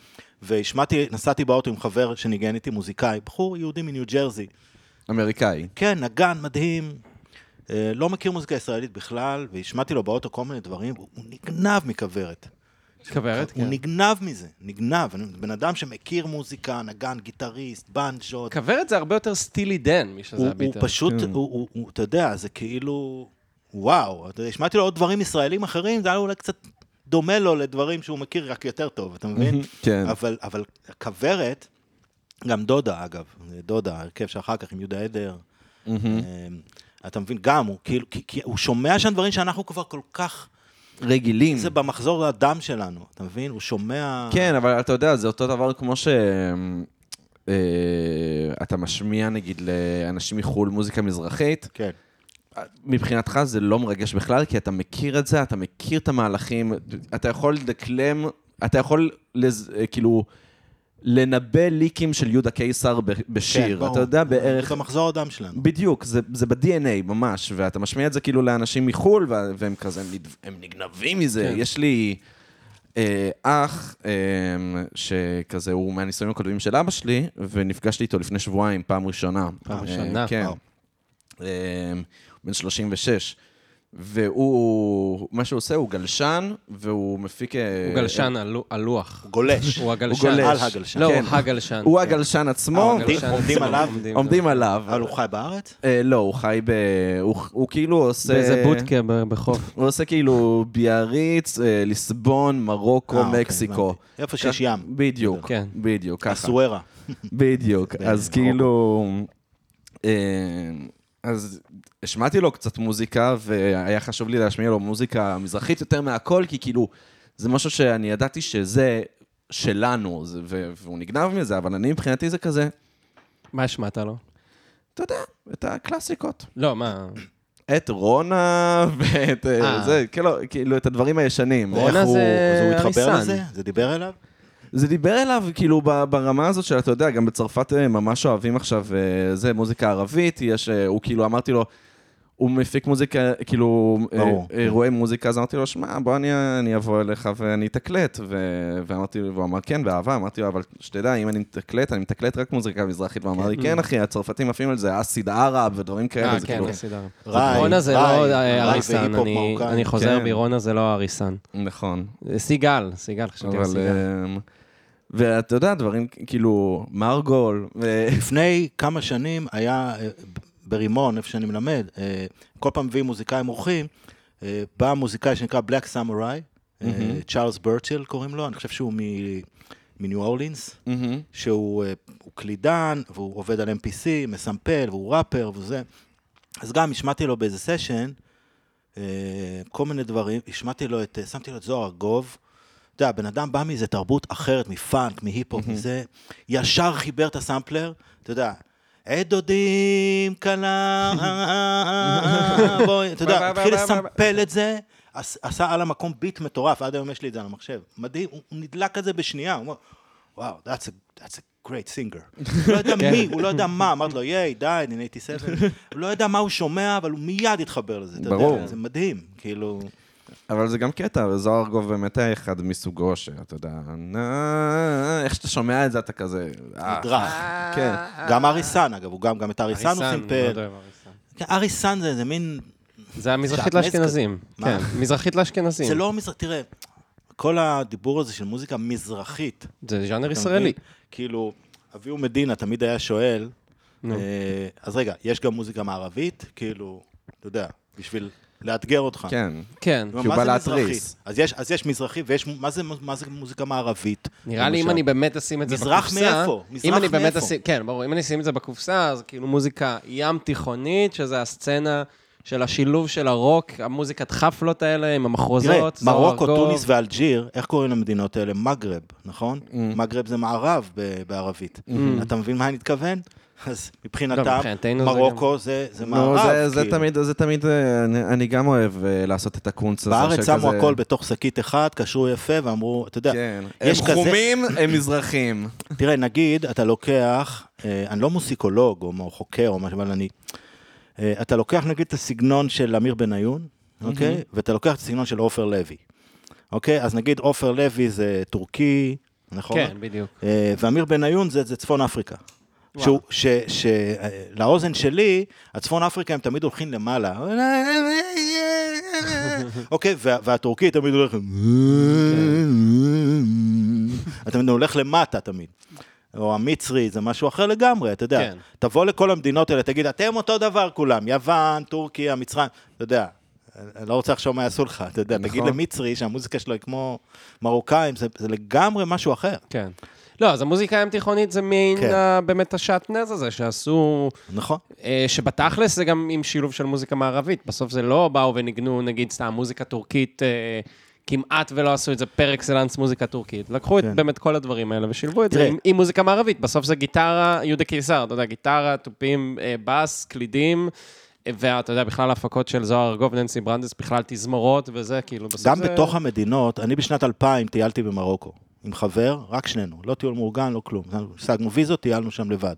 והשמעתי, נסעתי באוטו עם חבר שניגן איתי מוזיקאי, בחור יהודי מניו ג'רזי. אמריקאי. כן, נגן מדהים, אה, לא מכיר מוזיקה ישראלית בכלל, והשמעתי לו באוטו כל מיני דברים, הוא הוא נגנב מכוורת. כוורת, הוא כן. נגנב מזה, נגנב. בן אדם שמכיר מוזיקה, נגן, גיטריסט, בנג'ות. כוורת זה הרבה יותר Steely Dan, מי שזה הוא, הוא הביטר. פשוט, כן. הוא, הוא, הוא, אתה יודע, זה כאילו, וואו, אתה יודע, שמעתי לו עוד דברים ישראלים אחרים, זה היה אולי קצת דומה לו לדברים שהוא מכיר רק יותר טוב, אתה מבין? כן. אבל, אבל כוורת, גם דודה אגב, דודה, הרכב שאחר כך עם יהודה עדר. אמ, אתה מבין, גם, הוא כאילו, כי, כי הוא שומע שם דברים שאנחנו כבר כל כך, רגילים. זה במחזור הדם שלנו, אתה מבין? הוא שומע... כן, אבל אתה יודע, זה אותו דבר כמו ש... אה, אתה משמיע נגיד לאנשים מחו"ל מוזיקה מזרחית, כן. מבחינתך זה לא מרגש בכלל, כי אתה מכיר את זה, אתה מכיר את המהלכים, אתה יכול לדקלם, אתה יכול לז, אה, כאילו לנבא ליקים של יהודה קיסר בשיר, כן, ברור. אתה יודע בערך... זה במחזור הדם שלנו. בדיוק, זה, זה ב-DNA ממש, ואתה משמיע את זה כאילו לאנשים מחו"ל, וה- והם כזה, הם, הם נגנבים מזה. כן. יש לי אה, אח, אה, שכזה, הוא מהניסיונים הקודמים של אבא שלי, ונפגשתי איתו לפני שבועיים, פעם ראשונה. פעם אה, ראשונה, כן. וואו. אה, בן 36. והוא, מה שהוא עושה, הוא גלשן, והוא מפיק... אה, הוא גלשן על לו- על לוח. הוא גולש. הוא הגלשן. גולש. על הגלשן. לא, הוא כן. הגלשן. הוא כן. הגלשן אה, עצמו. עומדים- הגלשן עומדים עליו? עומדים עליו. אבל הוא חי בארץ? אה, לא, הוא חי ב... הוא, הוא כאילו עושה... באיזה בודקה בחוף. הוא עושה כאילו ביאריץ, אה, ליסבון, מרוקו, אה, אוקיי, מקסיקו. איפה שיש ים. בדיוק, כן. בדיוק, ככה. הסוארה. בדיוק. אז. כאילו... אה, אז השמעתי לו קצת מוזיקה, והיה חשוב לי להשמיע לו מוזיקה מזרחית יותר מהכל, כי כאילו, זה משהו שאני ידעתי שזה שלנו, זה- ו- והוא נגנב מזה, אבל אני מבחינתי זה כזה, מה השמעת לו? אתה יודע, את הקלאסיקות. לא, מה? את רונה ואת אה, אה. זה, כאילו, כאילו, את הדברים הישנים. רונה זה אז הוא התחבר אריסן. לזה? זה דיבר אליו? זה דיבר אליו, כאילו, ב- ברמה הזאת של, אתה יודע, גם בצרפת אה, ממש אוהבים עכשיו, זה, מוזיקה ערבית, יש, הוא כאילו, אמרתי לו, הוא מפיק מוזיקה, כאילו, אה, ברור. אירועי מוזיקה, אז אמרתי לו, שמע, בוא אני, אני אבוא אליך ואני אתקלט, ו- ואמרתי, והוא אמר, כן, באהבה, אמרתי לו, אבל שתדע, אם אני מתקלט, אני מתקלט רק מוזיקה מזרחית, והוא אמר לי, כן, אחי, הצרפתים עפים על זה, אסיד ערב ודברים כאלה, אה, זה כן, כאילו, בסדר. ראי, רונה זה ראי, לא ראי אה, אריסן, אני- חוזר כן. בי, רונה זה לא אריסן. נכון. זה סיגל, סיגל, חשבתי על. סיגל. אה, ואתה יודע, דברים כאילו, מרגול, ו- לפני כמה שנים היה אה, ברימון, איפה שאני מלמד, אה, כל פעם מביאים מוזיקאים אורחים, אה, בא מוזיקאי שנקרא בלק סמוראי, צ'ארלס ברצ'ל קוראים לו, אני חושב שהוא מ- מניו אורלינס, מהמם. שהוא אה, קלידן, והוא עובד על MPC, מסמפל, והוא ראפר וזה. אז גם השמעתי לו באיזה סשן, אה, כל מיני דברים, השמעתי לו את, אה, שמתי לו את זוהר ארגוב. אתה יודע, בן אדם בא מאיזה תרבות אחרת, מפאנק, מהיפ-הופ, מזה, ישר חיבר את הסמפלר, אתה יודע, עת דודים קלה, בואי, אתה יודע, התחיל לסמפל את זה, עש- עשה על המקום ביט מטורף, עד היום יש לי את זה על המחשב. מדהים, הוא נדלק על זה בשנייה, הוא אומר, וואו, that's a, great singer. הוא לא יודע מי, הוא לא יודע מה, אמרתי לו, ייי, די, אני 87. הוא לא יודע מה הוא שומע, אבל הוא מיד התחבר לזה, אתה. יודע, זה מדהים, כאילו... אבל זה גם קטע, זוהר ארגוב באמת היה אחד מסוגו, שאתה יודע, איך שאתה שומע את זה, אתה כזה... אה, נדרך. כן. גם אריסן, אגב, הוא גם, גם את אריסן הוא סימפל. אריסן. כן, אריסן זה איזה מין... זה המזרחית לאשכנזים. כן? מזרחית לאשכנזים. זה לא מזרח... תראה, כל הדיבור הזה של מוזיקה מזרחית. זה ז'אנר ישראלי. כאילו, אביהו מדינה תמיד היה שואל. אה, אז רגע, יש גם מוזיקה מערבית? כאילו, אתה יודע, בשביל לאתגר אותך. כן. כן. כי הוא בא? להתריס. אז יש, אז יש מזרחי, ויש, מה זה, מה זה מוזיקה מערבית? נראה לי אם? אני באמת אשים את זה מזרח בקופסה... מאיפה? אם מזרח אני באמת מאיפה? אשים... כן, ברור. אם אני אשים את זה בקופסה, אז כאילו מוזיקה ים תיכונית, שזה הסצנה של השילוב של הרוק, המוזיקת חפלות האלה עם המחרוזות. תראה, מרוקו. טוניס ואלג'יר, איך קוראים למדינות האלה? מגרב, נכון? מגרב זה מערב ב- בערבית. אתה מבין מה אני מתכוון? אז לא, מבחינתם, זה מרוקו זה זה נו, מערב. זה- זה כאילו. תמיד, זה תמיד, אה, אני- אני גם אוהב אה, לעשות את הקונץ הזה. בארץ שמו הכל בתוך שקית אחת, קשרו יפה ואמרו, אתה יודע, כן. יש הם כזה- חומים, הם מזרחים. תראה, נגיד, אתה לוקח, אה, אני לא מוסיקולוג או חוקר או משהו, אבל אני... אתה לוקח נגיד את הסגנון של אמיר בניון, אוקיי? ואתה לוקח את הסגנון של עופר לוי, אוקיי? אז נגיד עופר לוי זה טורקי, נכון? כן, בדיוק. ואמיר בניון זה, זה צפון אפריקה. שהוא, ש, ש, לאוזן שלי, הצפון אפריקה הם תמיד הולכים למעלה. אוקיי, וה, והטורקי תמיד הולך... אתה הולך למטה תמיד. או המצרי, זה משהו אחר לגמרי, אתה יודע. כן. תבוא לכל המדינות האלה, תגיד, אתם אותו דבר כולם, יוון, טורקיה, מצרים, אתה יודע. אני לא רוצה לחשוב מה יעשו לך, אתה יודע, תגיד נכון. למצרי שהמוזיקה שלו היא כמו מרוקאים, זה, זה לגמרי משהו אחר. כן. לא, אז המוזיקה הים תיכונית זה מין כן. אה, באמת השעטנז הזה שעשו, נכון. אה, שבתכלס זה גם עם שילוב של מוזיקה מערבית. בסוף זה לא באו וניגנו, נגיד, סתם מוזיקה טורקית, אה, כמעט ולא עשו את זה פר אקסלנס מוזיקה טורקית. לקחו את כן. באמת כל הדברים האלה ושילבו את זה. עם, עם מוזיקה מערבית. בסוף זה גיטרה, יהודה קיסר, אתה יודע, גיטרה, תופים, אה, בס, קלידים. אה, ואתה יודע, בכלל ההפקות של זוהר ארגוב, ננסי ברנדס, בכלל תזמורות וזה, כאילו, בסוף גם זה... בתוך המדינות, אני בשנת 2000 טיילתי במרוקו, עם חבר, רק שנינו, לא טיול מאורגן, לא כלום. השגנו ויזות, טיילנו שם לבד.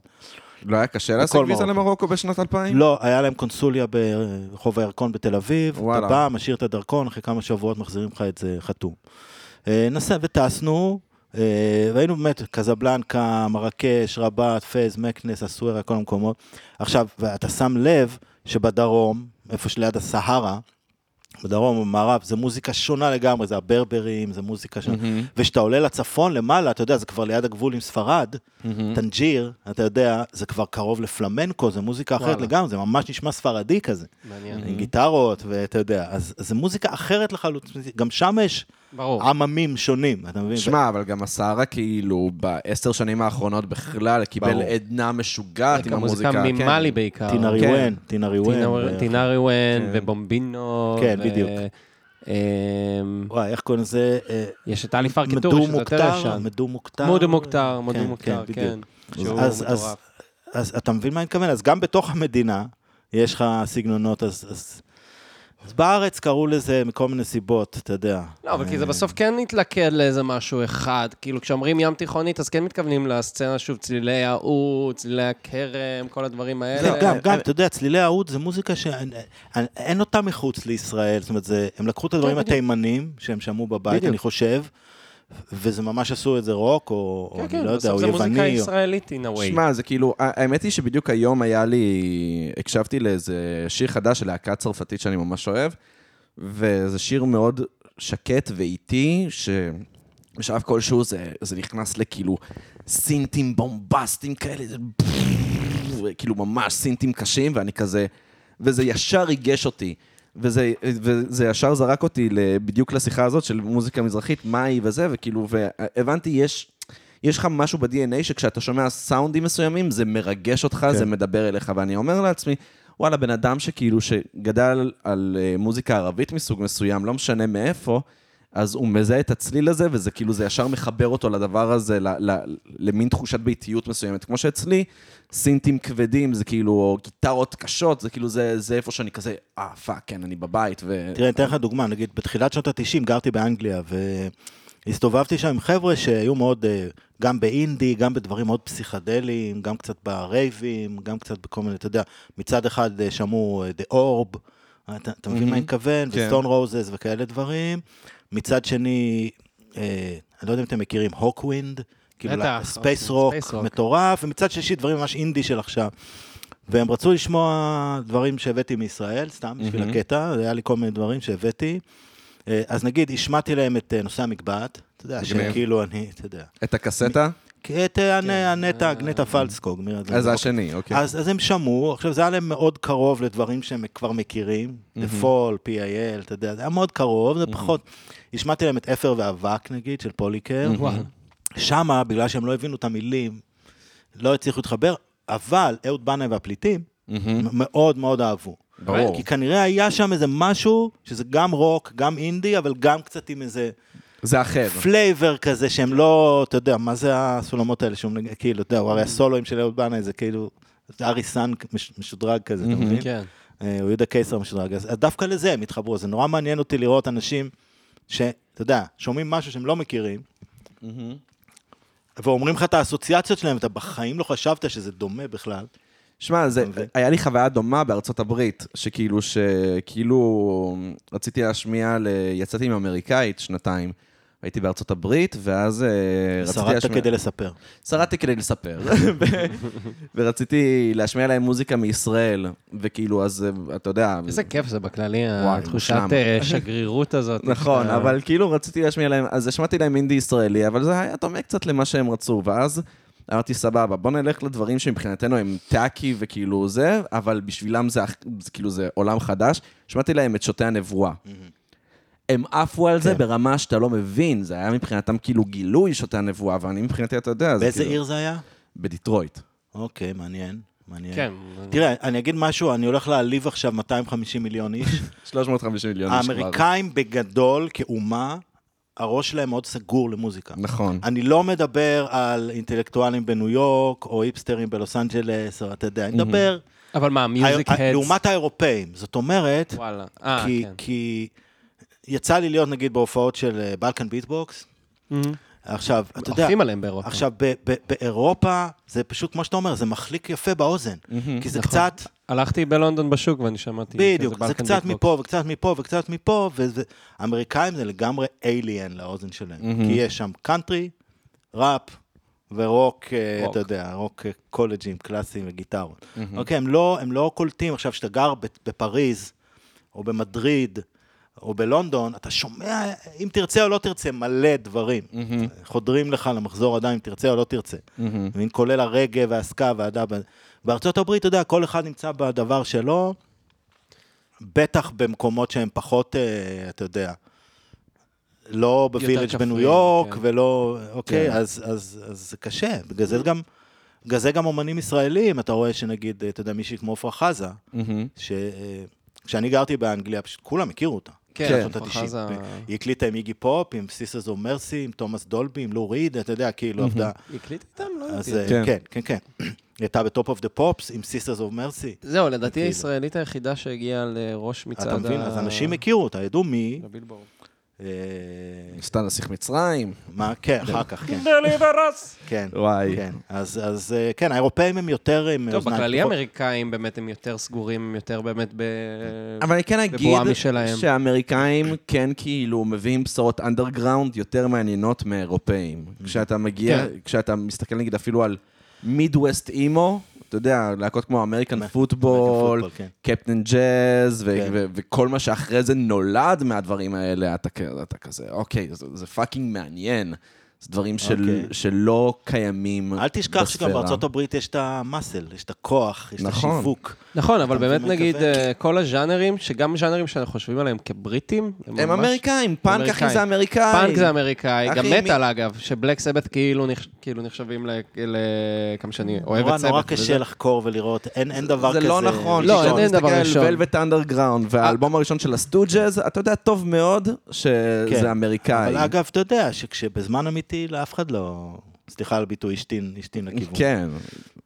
לא היה קשה להשיג ויזה מרוקו. למרוקו בשנת 2000? לא, היה להם קונסוליה ברחוב הירקון בתל אביב, וואלה. אתה בא, משאיר את הדרכון, אחרי כמה שבועות מחזירים לך את זה חתום. אה, נסע וטסנו, אה, והיינו באמת קזבלנקה, מרקש, רבת, פז, מקנס, אסוארה, כל המקומות. עכשיו, ואתה שם לב שבדרום, איפה שליד הסהרה, בדרום ובמערב, זה מוזיקה שונה לגמרי, זה הברברים, זה מוזיקה שונה. מהמם. וכשאתה עולה לצפון למעלה, אתה יודע, זה כבר ליד הגבול עם ספרד, מהמם. טנג'יר, אתה יודע, זה כבר קרוב לפלמנקו, זה מוזיקה אחרת וואלה. לגמרי, זה ממש נשמע ספרדי כזה, מעניין. עם גיטרות, ואתה יודע, אז אז זה מוזיקה אחרת לחלוטין, גם שם יש ברור. עממים שונים, אתה מבין? שמע, אבל גם הסערה כאילו בעשר שנים האחרונות בכלל קיבל. עדנה משוגעת עם המוזיקה. מוזיקה כן. ממאלי בעיקר. טינה כן. ריוון, טינה ריוון. טינה- ו- טינה ריוון כן. ובומבינו. כן, בדיוק. אמ, וואי, איך קוראים לזה? אה, יש את עלי פרקי מדו טורי, שזה יותר ישן. מדו מוכתר. מודו מוכתר, מודו כן, מוכתר, כן. שהוא מטורף. אז אתה מבין מה אני מתכוון? אז גם בתוך המדינה יש לך סגנונות, אז... אז- בארץ קראו לזה מכל מיני סיבות, אתה יודע. לא, אבל כי זה אה, בסוף כן מתלכד לאיזה משהו אחד. כאילו, כשאומרים ים תיכונית, אז כן מתכוונים לסצנה, שוב, צלילי האוד, צלילי הכרם, כל הדברים האלה. גם, גם, אתה יודע, צלילי האוד זה מוזיקה שאין אותה מחוץ לישראל, זאת אומרת, הם לקחו את הדברים בדיוק. התימנים שהם שמעו בבית. אני חושב, וזה ממש עשו את זה רוק, או או כן, אני כן, לא יודע, בסוף או זה מוזיקה יווני, או... ישראלית in a way. שמע, זה כאילו, האמת היא שבדיוק היום היה לי, הקשבתי לאיזה שיר חדש של להקה צרפתית שאני ממש אוהב, וזה שיר מאוד שקט ואיטי, שבשלב כלשהו זה, זה נכנס לכאילו סינטים בומבסטיים כאלה, זה כאילו ממש סינטים קשים, ואני כזה, וזה ישר ריגש אותי. וזה, וזה ישר זרק אותי בדיוק לשיחה הזאת של מוזיקה מזרחית, מה היא וזה, וכאילו, והבנתי, יש, יש לך משהו ב-DNA שכשאתה שומע סאונדים מסוימים, זה מרגש אותך, כן. זה מדבר אליך, ואני אומר לעצמי, וואלה, בן אדם שכאילו, שגדל על אה, מוזיקה ערבית מסוג מסוים, לא משנה מאיפה, אז הוא מזהה את הצליל הזה, וזה כאילו, זה ישר מחבר אותו לדבר הזה, ל, ל, למין תחושת ביתיות מסוימת. כמו שאצלי, סינטים כבדים, זה כאילו, או גיטרות קשות, זה כאילו, זה, זה איפה שאני כזה, אה, fuck, כן, אני בבית, ו... תראה, אני אתן לך דוגמה, נגיד, בתחילת שנות ה-90 גרתי באנגליה, והסתובבתי שם עם חבר'ה שהיו מאוד, אה, גם באינדי, גם בדברים מאוד פסיכדליים, גם קצת ברייבים, גם קצת בכל מיני, אתה יודע, מצד אחד אה, שמעו אה, The Orb, אתה, אתה מבין מה אני מתכוון? כן. ו Stone Roses וכאלה דברים. מצד שני, אה, אני לא יודע אם אתם מכירים, Hawkwind, כאילו space rock. מטורף, ומצד שלישי דברים ממש אינדי של עכשיו. והם רצו לשמוע דברים שהבאתי מישראל, סתם בשביל מהמם. הקטע, היה לי כל מיני דברים שהבאתי. אה, אז נגיד, השמעתי להם את אה, נושאי המגבעת, אתה יודע. שכאילו אני, אתה יודע, את הקסטה? כי את אה, הנ- הנטע, נטע פלסקוג. אז זה השני, אוקיי. אז, אז הם שמעו, עכשיו זה היה להם מאוד קרוב לדברים שהם כבר מכירים, The Fall, PIL, אתה יודע, זה היה מאוד קרוב, זה פחות, השמעתי להם את אפר ואבק נגיד, של פוליקר, שמה, בגלל שהם לא הבינו את המילים, לא הצליחו להתחבר, אבל אהוד בנאי והפליטים. מאוד מאוד אהבו. ברור. כי כנראה היה שם איזה משהו, שזה גם רוק, גם אינדי, אבל גם קצת עם איזה זה אחר. flavor כזה, שהם לא, אתה יודע, מה זה הסולמות האלה, שהוא מנגן, כאילו, אתה יודע, הרי הסולואים של אהוד בנאי זה כאילו, זה ארי מש- משודרג כזה, אתה מבין? כן. אה, הוא יהודה קיסר משודרג, אז דווקא לזה הם התחברו, זה נורא מעניין אותי לראות אנשים שאתה יודע, שומעים משהו שהם לא מכירים, ואומרים לך את האסוציאציות שלהם, אתה בחיים לא חשבת שזה דומה בכלל. שמע, זה? היה לי חוויה דומה בארצות הברית, שכאילו, שכאילו רציתי להשמיע, ל... יצאתי עם אמריקאית שנתיים. הייתי בארצות הברית, ואז אה, רציתי שרדת להשמיע... כדי לספר. שרדתי כדי לספר. ורציתי להשמיע להם מוזיקה מישראל, וכאילו, אז אה, אתה יודע... איזה כיף זה בכללי, וואי, התחושת. אה, שגרירות הזאת. נכון, אבל כאילו רציתי להשמיע להם, אז השמעתי להם אינדי ישראלי, אבל זה היה דומה קצת למה שהם רצו, ואז אמרתי, סבבה, בוא נלך לדברים שמבחינתנו הם טאקי וכאילו זה, אבל בשבילם זה, כאילו זה עולם חדש. שמעתי להם את שותי הנבואה. הם עפו על זה כן. ברמה שאתה לא מבין, זה היה מבחינתם כאילו גילוי שותי הנבואה, ואני מבחינתי, אתה יודע, זה באיזה כאילו... עיר זה היה? בדיטרויט. אוקיי, מעניין, מעניין. כן. תראה, אני אגיד משהו, אני הולך להעליב עכשיו 250 מיליון איש. 350 מיליון איש כבר. האמריקאים בגדול, כאומה, הראש שלהם מאוד סגור למוזיקה. נכון. אני לא מדבר על אינטלקטואלים בניו יורק, או היפסטרים בלוס אנג'לס, או אתה יודע, אני מדבר... אבל מה, music heads? לעומת האירופאים. זאת אומרת, וואלה. אה, כי, כן. כי יצא לי להיות נגיד בהופעות של Balkan Beat Box, מהמם. עכשיו, אתה יודע, עפים עליהם באירופה. עכשיו, ב- ב- באירופה, זה פשוט, כמו שאתה אומר, זה מחליק יפה באוזן. כי זה נכון. קצת, הלכתי בלונדון בשוק ואני שמעתי בדיוק, זה קצת. מפה וקצת מפה וקצת מפה, והאמריקאים זה לגמרי alien לאוזן שלהם. כי יש שם קאנטרי, ראפ ורוק, אה. אתה יודע, רוק אה, קולג'ים, קלאסיים וגיטרות. אוקיי, הם לא, הם לא קולטים, עכשיו, כשאתה גר ב- בפריז, או במדריד, או בלונדון, אתה שומע, אם תרצה או לא תרצה, מלא דברים. חודרים לך למחזור אדם, אם תרצה או לא תרצה. מבין, כולל הרגע והסקה והדב. בארצות הברית, אתה יודע, כל אחד נמצא בדבר שלו, בטח במקומות שהם פחות, אה, אתה יודע, לא בווילג' בניו יורק, כן. ולא, אוקיי, כן. אז, אז, אז זה קשה. בגלל זה גם, בגלל זה גם אומנים ישראלים, אתה רואה שנגיד, אתה יודע, מישהי כמו עפרה חזה, מהמם. ש... כשאני גרתי באנגליה, פשוט כולם הכירו אותה. כן, בשנות עפרה ה-90. חזה- היא הקליטה עם איגי פופ, עם Sisters of Mercy, עם תומאס דולבי, עם לו ריד, אתה יודע, כאילו עבדה. היא הקליטה איתם? לא אז ידעתי. אה, כן. כן, כן, כן. היא הייתה ב Top of the Pops עם Sisters of Mercy. זהו, לדעתי. הישראלית היחידה שהגיעה לראש מצעד אתה מבין? ה- אז אנשים הכירו אותה, ידעו מי. הבילבורד. אה, ניסתה נסיך מצרים. מה, כן, אחר כך, כן. Deliver Us! כן. וואי. כן, אז, אז אה, כן, האירופאים הם יותר עם טוב, בכללי. האמריקאים באמת הם יותר סגורים, הם יותר באמת ב... אבל אני כן אגיד. שהאמריקאים כן כאילו מביאים בשורות אנדרגראונד יותר מעניינות מאירופאים. כשאתה מגיע, כן. כשאתה מסתכל נגיד אפילו על Midwest emo, אתה יודע, להקות כמו American Football. Cap'n Jazz, וכל מה שאחרי זה נולד מהדברים האלה, אתה, אתה כזה, אוקיי, זה, זה fucking מעניין. זה דברים של, אוקיי. שלא קיימים אל תשכח שגם בספירה. בארצות הברית יש את ה muscle, יש את הכוח, יש את נכון. השיווק. נכון, אבל באמת נגיד? אה, כל הז'אנרים, שגם ז'אנרים שאנחנו חושבים עליהם כבריטים, הם ממש- אמריקאים, פאנק אחי. זה אמריקאי. פאנק זה אמריקאי, אחי, גם מטאל אגב, ש Black Sabbath כאילו נחש- כאילו נחשבים ל... ל- כמה שאני אוהב את סבת. נורא וזה. קשה לחקור ולראות, אין אין דבר זה כזה. לא נכון. לא, אין- דבר מסתכל ראשון. על Velvet Underground והאלבום הראשון של ה Stooges, אתה יודע טוב מאוד כן. שזה אמריקאי. אבל אגב, אתה יודע שכשבזמן אמיתי לאף אחד לא... סליחה על הביטוי, השתין, השתין לכיוון. כן.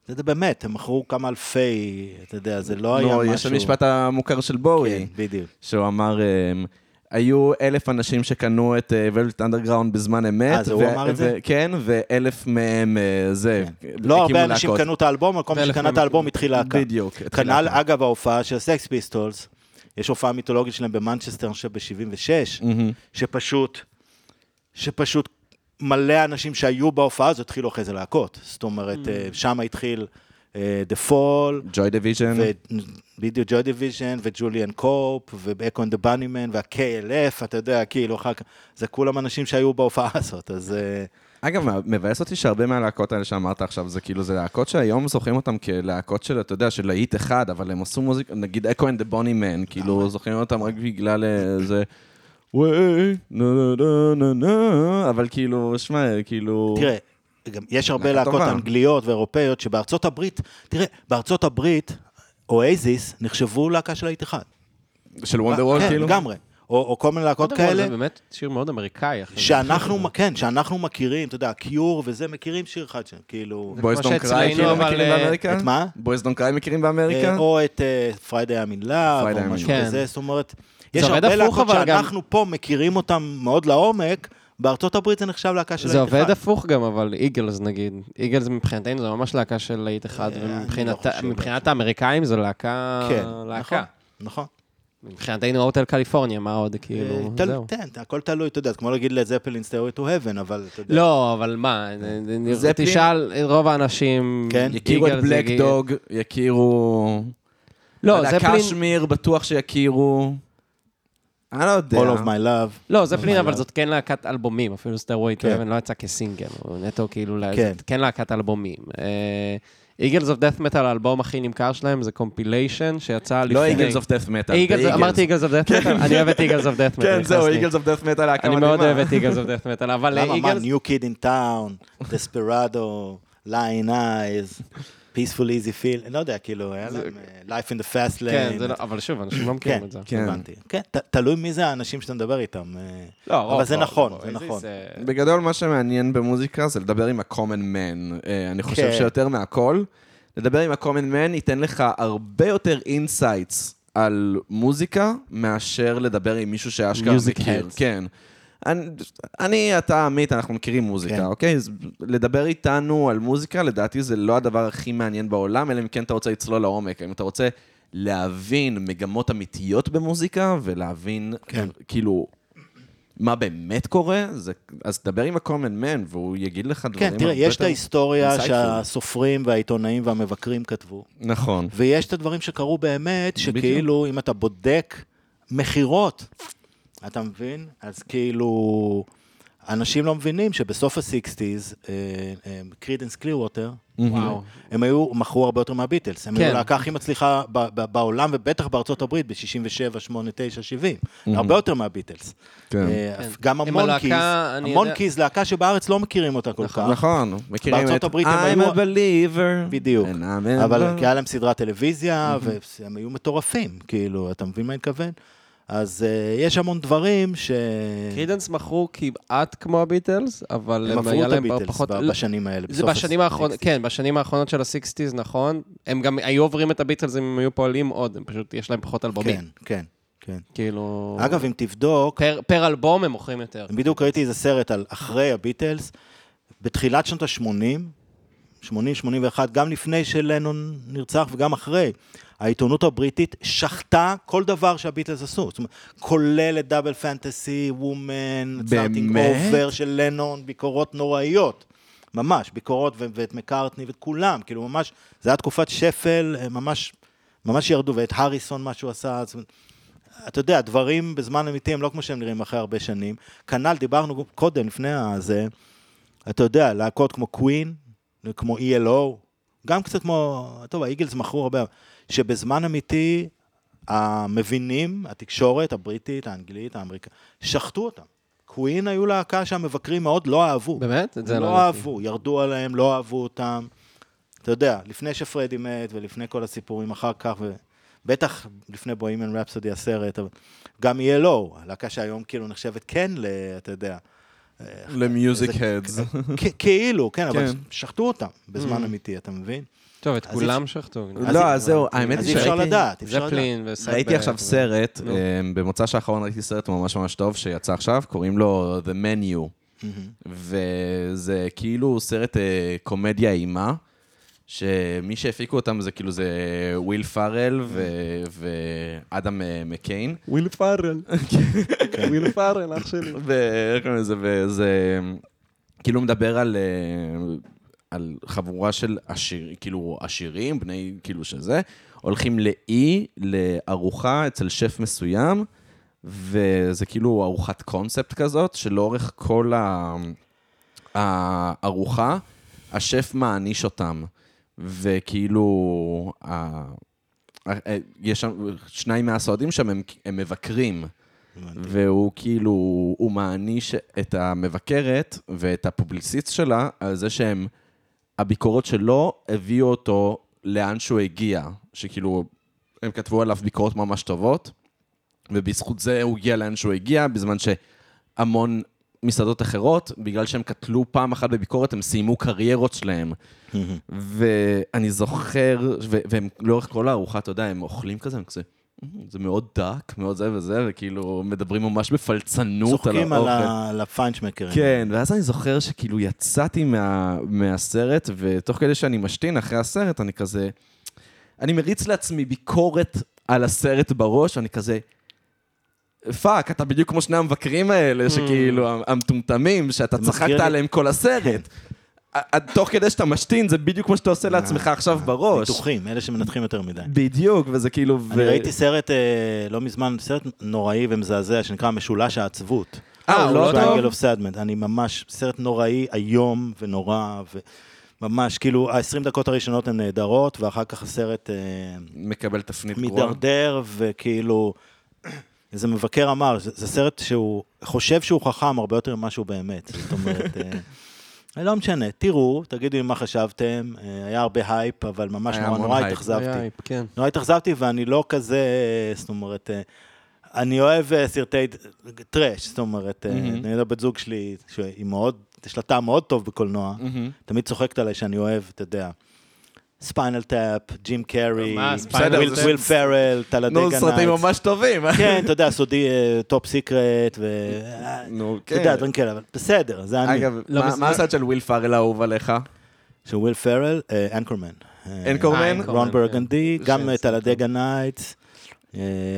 זה זה באמת, הם מכרו כמה אלפי, אתה יודע, זה לא היה משהו... יש את המשפט המוכר של בואי, כן, בדיוק. שהוא אמר, אמ, היו אלף אנשים שקנו את Velvet Underground בזמן אמת. אה, זה הוא ו- אמר את זה? כן, ואלף מהם אה, זה. כן. הקימו לא הרבה אנשים. קנו את האלבום, אבל כל מי שקנה את האלבום התחיל להקה. בדיוק. כנ"ל. אגב, ההופעה של Sex Pistols, יש הופעה מיתולוגית שלהם במנצ'סטר, אני חושב, ב-76, מהמם. שפשוט, שפשוט מלא אנשים שהיו בהופעה הזו התחילו אחרי זה להקות. זאת אומרת, אה, שם התחיל אה, The Fall, Joy Division. בדיוק Joy Division וג'וליאן קופ ו Echo and ה Bunnymen וה-KLF, אתה יודע, כאילו אחר כך, זה כולם אנשים שהיו בהופעה הזאת, אז אה, אגב, מבאס אותי שהרבה מהלהקות האלה שאמרת עכשיו, זה כאילו, זה להקות שהיום זוכרים אותם כלהקות של, אתה יודע, של להיט אחד, אבל הם עשו מוזיקה, נגיד Echo and Bunnymen, כאילו, זוכרים אותם רק בגלל אה, זה... וואי, נה נה נה נה נה, אבל כאילו, שמע, כאילו... תראה, גם יש הרבה להקות. אנגליות ואירופאיות שבארצות הברית, תראה, בארצות הברית, Oasis נחשבו להקה של להיט אחד. של Wonderwall, כן, כאילו? לגמרי. או, או כל מיני להקות כאלה, זה באמת שיר מאוד אמריקאי. שאנחנו, כן, שאנחנו מכירים, אתה יודע, Cure וזה, מכירים שיר אחד שם, כאילו... Boys Don't Cry מכירים אה, באמריקה? את מה? Boys Don't Cry מכירים באמריקה? אה, או את Friday I'm in Love, או משהו Love. כזה, זאת אומרת, יש הרבה להקות אבל גם- שאנחנו פה מכירים אותם מאוד לעומק, בארצות הברית זה נחשב להקה של זה להיט אחד. עובד הפוך גם, אבל Eagles נגיד. Eagles מבחינתנו זה ממש להקה של להיט אחד, אה, לא ומבחינת. מבחינת האמריקאים זו להקה... כן, להקה. נכון, נכון. מבחינתנו Hotel California, מה עוד, כאילו, אה, תל- זהו. תן, הכל תלוי, אתה יודע, זה כמו להגיד לזפלין Stairway to Heaven, אבל אתה יודע. לא, אבל מה, זה תשאל רוב האנשים... כן. יכירו את Black Dog, יכירו... לא, זפלין... קשמיר, בטוח שיכירו. אני לא יודע. All of my love. לא, Oh my אבל. זאת כן להקת אלבומים, אפילו Stairway to כן. Heaven לא יצא כסינגל, הוא נטו כאילו, כן. כן להקת אלבומים. Eagles of Death Metal, האלבום הכי נמכר שלהם זה compilation שיצא לפני... לא Eagles of Death Metal. אמרתי Eagles of Death Metal, אני אוהב את Eagles of Death Metal. כן, זהו, Eagles of Death Metal אני. מאוד אוהב את Eagles of Death Metal, אבל למה, מה, Eagles... New Kid in Town, Desperado, Lyin' Eyes, Peaceful Easy Feeling, אני לא יודע, כאילו, היה להם אה, Life in the Fast Lane. כן, זה לא- אבל שוב, אנשים לא מכירים כן, את זה. כן. הבנתי. כן, ת- תלוי מי זה האנשים שאתה מדבר איתם. אה, לא, אבל זה נכון, רוב. זה נכון. בגדול, מה שמעניין במוזיקה זה לדבר עם ה-common man. אה, אני חושב כן. שיותר מהכל, לדבר עם ה-common man ייתן לך הרבה יותר insights על מוזיקה, מאשר לדבר עם מישהו שאשכרה מכיר. כן. אני, אני, אתה, עמית, אנחנו מכירים מוזיקה, כן. אוקיי? אז לדבר איתנו על מוזיקה, לדעתי זה לא הדבר הכי מעניין בעולם, אלא אם כן אתה רוצה לצלול לעומק. אם אתה רוצה להבין מגמות אמיתיות במוזיקה, ולהבין, כן. כאילו, מה באמת קורה, זה, אז תדבר עם ה-common man, והוא יגיד לך דברים כן, תראה, יש את ההיסטוריה. שהסופרים והעיתונאים והמבקרים כתבו, נכון. ויש את הדברים שקרו באמת, שכאילו, אם אתה בודק מכירות, אתה מבין? אז כאילו, אנשים לא מבינים שבסוף ה-60's, Creedence Clearwater, וואו. הם היו, מכרו הרבה יותר מהביטלס. הם כן. היו להקה הכי מצליחה בעולם, ובטח בארצות הברית, ב-67, 8, 9, 70. הרבה יותר מהביטלס. כן. אה, כן. גם ה Monkees, ה Monkees, להקה שבארץ לא מכירים אותה כל כך. נכון, מכירים בארצות את הברית הם I'm היו- a believer. בדיוק. I'm אבל היה להם סדרת טלוויזיה, והם היו מטורפים, כאילו, אתה מבין מה אני מתכוון? אז אה, יש המון דברים ש... Creedence מכרו כמעט כמו הביטלס, אבל הם הם היה את להם הביטלס פחות... ב- בשנים האלה. זה בסוף בשנים האחרונות, ה-60s. כן, בשנים האחרונות של ה-60's, נכון. הם גם היו עוברים את הביטלס אם הם היו פועלים עוד, הם פשוט, יש להם פחות אלבומים. כן, כן, כן. כאילו... אגב, אם תבדוק, פר- פר אלבום הם מוכרים יותר. בדיוק ראיתי איזה סרט על אחרי הביטלס, בתחילת שנות ה-80, 80, 81, גם לפני שלנון נרצח וגם אחרי, העיתונות הבריטית שחטה כל דבר שהביטלס עשו. זאת אומרת, כולל את Double Fantasy, Woman, Starting? Over של לנון, ביקורות נוראיות. ממש, ביקורות ו- ואת מקארטני ואת כולם, כאילו ממש, זה היה תקופת שפל, הם ממש, ממש ירדו, ואת הריסון, מה שהוא עשה, זאת אומרת, אתה יודע, דברים בזמן אמיתי הם לא כמו שהם נראים אחרי הרבה שנים. כנ"ל, דיברנו קודם, לפני הזה, אתה יודע, להקות כמו Queen, כמו ELO, גם קצת כמו, טוב, האיגלס מכרו הרבה, שבזמן אמיתי, המבינים, התקשורת הבריטית, האנגלית, האמריקאית, שחטו אותם. קווין היו להקה שהמבקרים מאוד לא אהבו. באמת? את זה לא לא. אהבו, ירדו עליהם, לא אהבו אותם. אתה יודע, לפני שפרדי מת ולפני כל הסיפורים אחר כך, ובטח לפני בוהימן רפסודי הסרט, אבל גם ELO, הלהקה שהיום כאילו נחשבת כן ל... אתה יודע. ל Music Heads. כאילו, כן, אבל כן. שחטו אותם בזמן Mm. אמיתי, אתה מבין? טוב, את אז כולם שחטו. אז לא, אז זהו, האמת אז היא אי אפשר שראיתי... לדעת, אי אפשר לדעת. זפלין וסייבר. ראיתי עכשיו סרט, נו. אה, במוצ"ש האחרון ראיתי סרט ממש ממש טוב שיצא עכשיו, קוראים לו The Menu. וזה כאילו סרט אה, קומדיה אימה, שמי שהפיקו אותם זה כאילו זה וויל פארל ו- ואדם אה, מקיי. וויל פארל. וויל פארל, אח שלי. ואיך קוראים לזה, וזה כאילו מדבר על, אה, על חבורה של עשיר, כאילו עשירים, בני כאילו שזה, הולכים לאי, לארוחה אצל שף מסוים, וזה כאילו ארוחת קונספט כזאת, שלאורך כל הארוחה, השף מעניש אותם, וכאילו, ה- יש שם, שניים מהסועדים שם הם, הם מבקרים. והוא כאילו, הוא מעניש את המבקרת ואת הפובליציסט שלה על זה שהם, הביקורות שלו הביאו אותו לאן שהוא הגיע. שכאילו, הם כתבו עליו ביקורות ממש טובות, ובזכות זה הוא הגיע לאן שהוא הגיע, בזמן שהמון מסעדות אחרות, בגלל שהם קטלו פעם אחת בביקורת, הם סיימו קריירות שלהם. ואני זוכר, ו- והם לאורך כל הארוחה, אתה יודע, הם אוכלים כזה, הם כזה, "מ, זה מאוד דק, מאוד זה וזה, וכאילו מדברים ממש בפלצנות על צוחקים האוכל. ה- על הפיינשמקרים. כן, ואז אני זוכר שכאילו יצאתי מה, מהסרט, ותוך כדי שאני משתין אחרי הסרט, אני כזה... אני מריץ לעצמי ביקורת על הסרט בראש, ואני כזה... fuck, אתה בדיוק כמו שני המבקרים האלה, שכאילו, המטומטמים, שאתה צחקת לי- עליהם כל הסרט. תוך כדי שאתה משתין, זה בדיוק מה שאתה עושה לעצמך עכשיו בראש. ניתוחים, אלה שמנתחים יותר מדי. בדיוק, וזה כאילו... אני ראיתי סרט אה, לא מזמן, סרט נוראי ומזעזע, שנקרא משולש העצבות. אה, לא Triangle טוב? of Sadness. אני ממש, סרט נוראי, איום ונורא, וממש, כאילו, ה-20 דקות הראשונות הן נהדרות, ואחר כך הסרט אה, מקבל תפנית גרועה. מידרדר, וכאילו, איזה מבקר אמר, זה, זה סרט שהוא חושב שהוא חכם הרבה יותר ממה שהוא באמת. זאת אומרת, אה, לא משנה, תראו, תגידו לי מה חשבתם, אה, היה הרבה הייפ, אבל ממש היה נורא המון נורא הייפ. התאכזבתי. היה, כן. נורא התאכזבתי, ואני לא כזה, זאת אומרת, אה, אני אוהב אה, סרטי trash, זאת אומרת, אה, מהמם. אני יודע, בת זוג שלי, שהיא מאוד, יש לה טעם מאוד טוב בקולנוע, מהמם. תמיד צוחקת עליי שאני אוהב, אתה יודע, Spinal Tap, ג'ים קרי, וויל Tap? וויל פרל, נו, Talladega סרטים Nights. ממש טובים. כן, אתה יודע, סודי, Top Secret, ו... נו, אתה יודע, דברים כאלה, אבל בסדר, זה אני. אגב, לא מה- הסרט של וויל פארל האהוב עליך? של וויל פרל, Anchorman. Anchorman? אה, רון ברגנדי, כן. גם Talladega Nights, אה,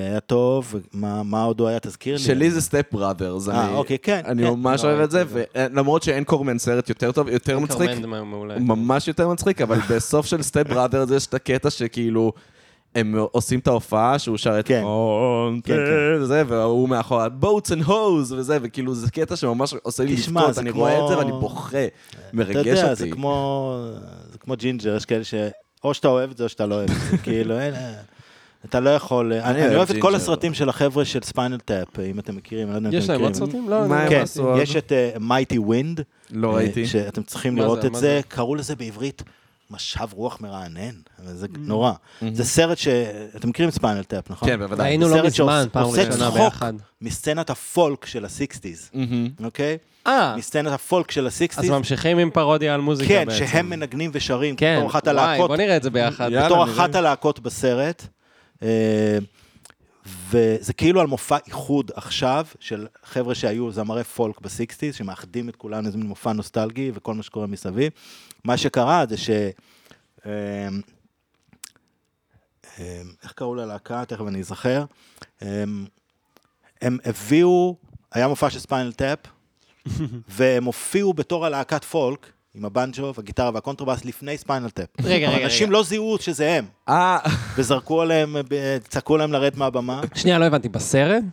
היה טוב, מה מה עוד הוא היה? תזכיר לי. שלי זה Step Brothers. אה, אוקיי, כן. אני כן. ממש לא אוהב את זה, ולמרות ש Anchorman סרט יותר טוב, יותר מצחיק, Anchorman מעולה. ממש יותר מצחיק, אבל בסוף של Step Brothers יש את הקטע שכאילו... הם עושים את ההופעה שהוא שר את כן. כן, the- זה, והוא מאחורה, boats and hoes וזה, וכאילו זה קטע שממש עושה לי לבכות, זה אני כמו- רואה את זה ואני בוכה, אתה מרגש יודע, זה אותי. כמו זה כמו ג'ינג'ר, יש כאלה ש... או שאתה אוהב את זה או שאתה לא אוהב את זה, כאילו, אין... אתה לא יכול... אני אוהב אני אוהב את כל. הסרטים של החבר'ה של ספיינל טאפ, אם אתם מכירים, אני לא יודע אם יש אתם להם עוד מכירים. סרטים? לא, מה אני הם לא כן, עשו? יש את Mighty Wind, לא ראיתי. שאתם צריכים לראות זה? את זה? קראו לזה בעברית משב רוח מרענן, אבל זה נורא. זה סרט ש... אתם מכירים ספיינל טאפ, נכון? כן, בוודאי. ראינו זה לא מזמן, פעם עושה ראשונה צחוק ביחד. מסצנת הפולק של הסיקסטיז, מהמם. אוקיי? אה, מסצנת הפולק של הסיקסטיז. אז ממשיכים עם פרודיה על מוזיקה כן, בעצם. שהם מנגנים ושרים, כן, בתור אחת וואי, הלהקות, בוא נראה את זה ביחד. בתור. אחת הלהקות בסרט. אה, וזה כאילו על מופע איחוד עכשיו של חבר'ה שהיו זמרי פולק בסיקסטיז, שמאחדים את כולם לאיזה מין מופע נוסטלגי וכל מה שקורה מסביב. מה שקרה זה ש... אה, אה, איך קראו ללהקה? תכף אני אזכר. הם הביאו, היה מופע של ספיינל טאפ, והם הופיעו בתור הלהקת פולק, עם הבנג'ו והגיטרה והקונטרבאס לפני ספיינל טאפ. רגע, אבל רגע, אנשים רגע. לא זיהו שזה הם, אה, וזרקו עליהם, צעקו להם לרדת מהבמה. שנייה, לא הבנתי, בסרט?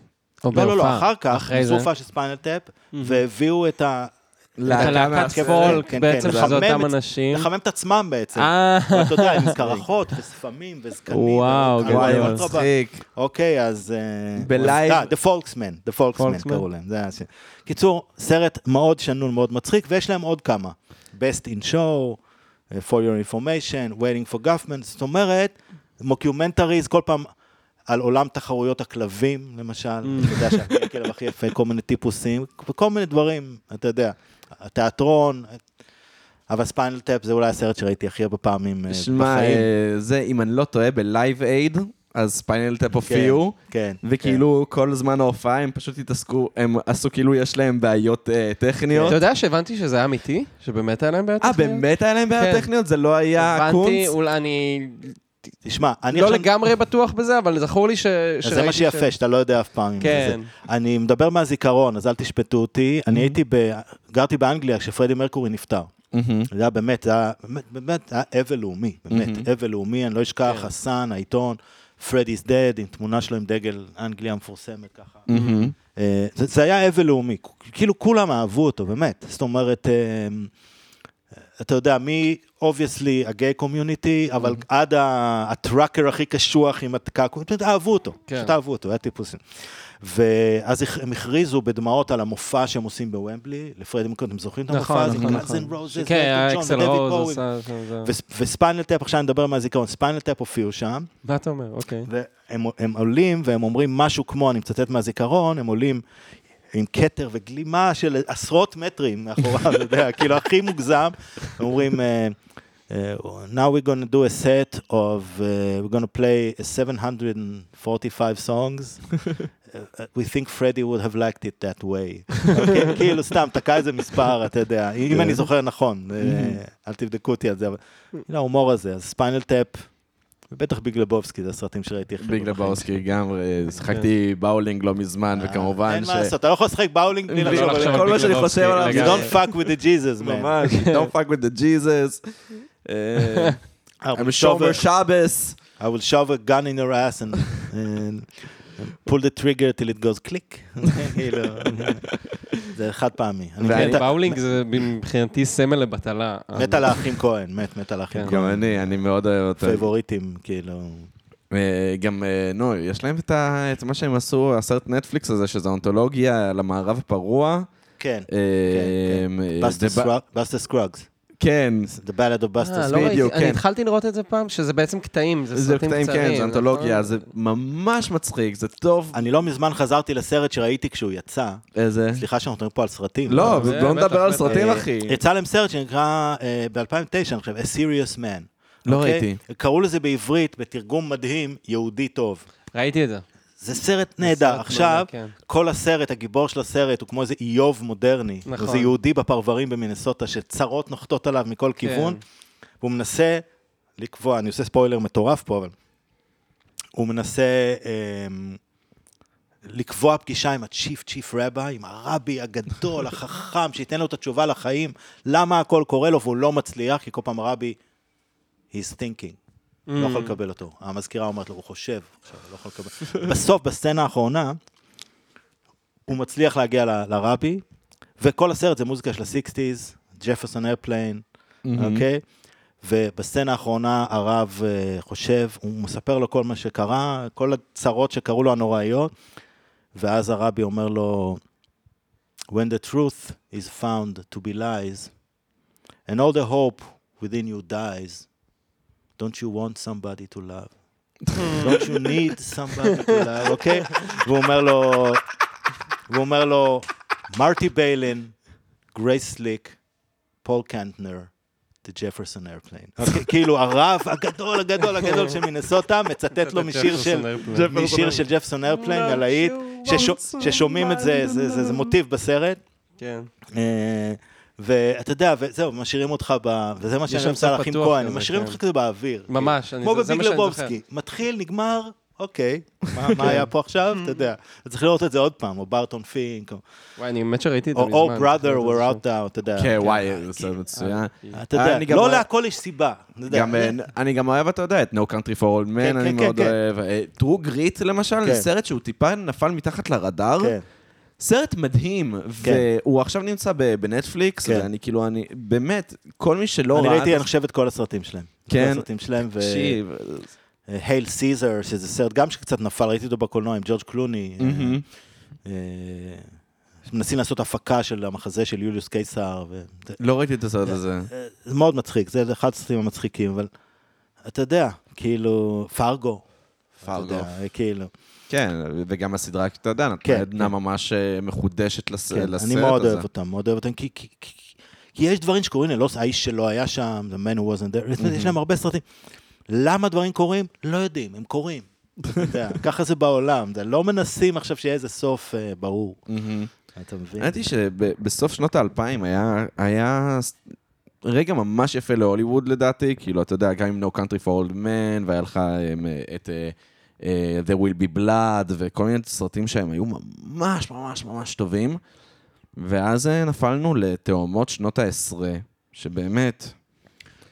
או לא, לא, לא, בהופעה? אחר כך, אחרי זה? הופעה של ספיינל טאפ, והביאו את ה... מהסרט. פולק כן, בעצם, כן, שזה לחמם אותם את- אנשים. לחמם את עצמם בעצם. אה, אתה יודע, עם קרחות וספמים וזקנים. וואו, גדול. מצחיק. אוקיי, אז... אה, ב-live אה, The Folksman, The Folksman. קראו להם. קיצור, סרט מאוד שנון, מאוד מצחיק, ויש להם עוד כמה. Best in Show, uh, For Your Information, Waiting for Guffman, זאת אומרת, mockumentaries, כל פעם על עולם תחרויות הכלבים, למשל, אתה יודע שהכלב הכי יפה, כל מיני טיפוסים, וכל מיני דברים, אתה יודע, התיאטרון, אבל ספיינל טאפ זה אולי הסרט שראיתי הכי הרבה פעמים אה, שמע, בחיים. אה, זה, אם אני לא טועה, ב-Live Aid, אז ספיינל טאפ הופיעו, כן, וכאילו כל זמן ההופעה הם פשוט התעסקו, הם עשו כאילו יש להם בעיות אה, טכניות. אתה יודע שהבנתי שזה היה אמיתי? שבאמת היה להם בעיות אה, טכניות? באמת היה להם בעיות כן. טכניות? זה לא היה הבנתי, קונץ? אולי אני תשמע, אני לא עכשיו... לגמרי בטוח בזה, אבל זכור לי ש... אז זה מה שיפה, שאתה לא יודע אף פעם. כן. אני מדבר מהזיכרון, אז אל תשפטו אותי. אני הייתי ב... גרתי באנגליה כשפרדי מרקורי נפטר. מהמם. זה היה באמת, זה היה באמת, היה אבל לאומי, באמת, אבל לאומי, אני לא אשכח, כן. הSun, העיתון, Freddie's dead, עם תמונה שלו עם דגל אנגליה המפורסמת ככה. אה, זה, זה היה אבל לאומי, כאילו כולם אהבו אותו, באמת. זאת אומרת, אה, אתה יודע, מי, obviously, ה gay community, אבל עד ה- ה trucker הכי קשוח עם הקעקוע, פשוט אהבו אותו, כן. פשוט אהבו אותו, היה טיפוסים. ואז הם הכריזו בדמעות על המופע שהם עושים בוומבלי, לפרדי מרקורי, אתם זוכרים את המופע נכון, הזה? נכון, נכון. רוזס, כן, אקסל רוז וספיינל טאפ, עכשיו אני מדבר מהזיכרון, ספיינל טאפ הופיעו שם, מה אתה אומר? אוקיי. והם הם עולים והם אומרים משהו כמו, אני מצטט מהזיכרון, הם עולים עם כתר וגלימה של עשרות מטרים מאחוריו, אתה יודע, כאילו הכי מוגזם. אומרים, אה, אה, now we're going to do a set of, uh, we're going to play 745 songs. Uh, we think Freddie would have liked it that way. כאילו סתם, תקע איזה מספר, אתה יודע, אם אני זוכר נכון, אה, אל תבדקו אותי על זה, אבל ההומור הזה, אז ספיינל טאפ, ובטח ביג לבובסקי, זה הסרטים שראיתי הכי ביג לבובסקי גם, אה, שיחקתי באולינג לא מזמן, שלי. וכמובן אין ש... מה לעשות, אתה לא יכול לשחק באולינג בלי בלי לחשוב על כל מה שאני לבובסקי, חושב עליו, don't fuck with the Jesus, man. ממש, don't fuck with the Jesus. אה, I will I'm shove a- שבס. I will shove a gun in your ass and, and, and pull the trigger till it goes click. כאילו, זה חד פעמי. אני ואני- באולינג זה מבחינתי סמל לבטלה. מת על האחים כהן, מת, מת על האחים כן. גם כהן. אני, אני מאוד אוהב אותו. פייבוריטים, כאילו. אה, גם, אה, נו, יש להם את ה- את מה שהם עשו, הסרט נטפליקס הזה, שזה אנתולוגיה על המערב הפרוע. כן, אה, אה, זה ב- בסטר סקרוגס. כן, The Ballad of אה, Buster לא Scruggs. ראיתי, בדיוק, אני כן. התחלתי לראות את זה פעם, שזה בעצם קטעים, זה זה סרטים קטעים, קצרים. כן, זה אנתולוגיה, נכון? זה ממש מצחיק, זה טוב. אני לא מזמן חזרתי לסרט שראיתי כשהוא יצא. איזה? סליחה שאנחנו מדברים פה על סרטים. לא, זה בטח, נדבר על. סרטים, אה, אחי. יצא להם סרט שנקרא ב-2009, אני חושב, A Serious Man. לא אוקיי? ראיתי. קראו לזה בעברית, בתרגום מדהים, יהודי טוב. ראיתי את זה. זה סרט נהדר. סרט עכשיו, מעולה, כן. כל הסרט, הגיבור של הסרט, הוא כמו איזה איוב מודרני. נכון. זה יהודי בפרברים במינסוטה, שצרות נוחתות עליו מכל כן. כיוון, והוא מנסה לקבוע, אני עושה ספוילר מטורף פה, אבל הוא מנסה אמ, לקבוע פגישה עם הצ'יף צ'יף רבי, עם הרבי הגדול, החכם, שייתן לו את התשובה לחיים, למה הכל קורה לו, והוא לא מצליח, כי כל פעם הרבי, he's thinking. לא Mm. יכול לקבל אותו. המזכירה אומרת לו, הוא חושב, עכשיו, לא יכול לקבל. בסוף, בסצנה האחרונה, הוא מצליח להגיע ל- לרבי, וכל הסרט זה מוזיקה של ה-60's, ג'פרסון איירפליין, אוקיי? ובסצנה האחרונה הרב אה, חושב, הוא מספר לו כל מה שקרה, כל הצרות שקרו לו הנוראיות, ואז הרבי אומר לו, When the truth is found to be lies, and all the hope within you dies, don't you want somebody to love? don't you need somebody to love, אוקיי? והוא אומר לו, והוא אומר לו, מרטי באלין, גרייס סליק, פול קנטנר, The Jefferson Airplane. כאילו הרב הגדול הגדול הגדול של מינסוטה מצטט לו משיר של משיר של ג'פרסון איירפליין, הלהיט, ששו- ששומעים את זה, זה- זה זה מוטיב בסרט. כן. אה, ואתה יודע, וזהו, משאירים אותך ב... וזה מה שאני עושה לאחים כהן, משאירים כן. אותך כזה באוויר. ממש, אני- כמו בביג לבובסקי. מתחיל, נגמר, אוקיי, מה- היה פה עכשיו? אתה יודע. אתה צריך לראות את זה עוד פעם, או ברטון פינק, או- וואי, אני באמת שראיתי את זה או מזמן. Brother, צריך we're out now, אתה יודע. כן, וואי, כן, זה סרט מצוין. אתה יודע, לא להכל יש סיבה. יודע, אה, אני גם אוהב, אתה יודע, את No Country for Old כן, אני כן, מאוד כן. אוהב. אה, True Grit, למשל, כן. זה סרט שהוא טיפה נפל מתחת לרדאר. כן. סרט מדהים, כן. והוא עכשיו נמצא בנטפליקס, כן. ואני כאילו, אני, באמת, כל מי שלא אני ראה... ראיתי, אני חושב, את כל הסרטים שלהם. כן. כל הסרטים שלהם, ו... תקשיב, הייל סיזר, שזה סרט גם שקצת נפל, ראיתי אותו בקולנוע עם ג'ורג' קלוני. מהמם. אה, מנסים לעשות הפקה של המחזה של יוליוס קיסר. וזה- לא ראיתי את הסרט הזה. אה, זה מאוד מצחיק, זה אחד הסרטים המצחיקים, אבל אתה יודע, כאילו, פרגו. פרגו. אתה יודע, כאילו, כן, וגם הסדרה, אתה יודע, נתנה כן, עדנה כן. ממש אה, מחודשת לס- כן, לסרט אני מאוד הזה. אוהב אותם, מאוד אוהב אותם, כי, כי, כי, כי יש דברים שקורים, לי, לא האיש שלא היה שם, the man who wasn't there, יש להם הרבה סרטים. למה דברים קורים? לא יודעים, הם קורים. ככה זה בעולם, זה לא מנסים עכשיו שיהיה איזה סוף אה, ברור. מהמם. אתה מבין? האמת היא שבסוף שנות האלפיים היה, היה רגע ממש יפה להוליווד לדעתי, כאילו, אתה יודע, גם עם No Country for Old Man, והיה לך um, את uh, There Will Be Blood, וכל מיני סרטים שהם היו ממש ממש ממש טובים, ואז uh, נפלנו לתאומות שנות העשרה, שבאמת,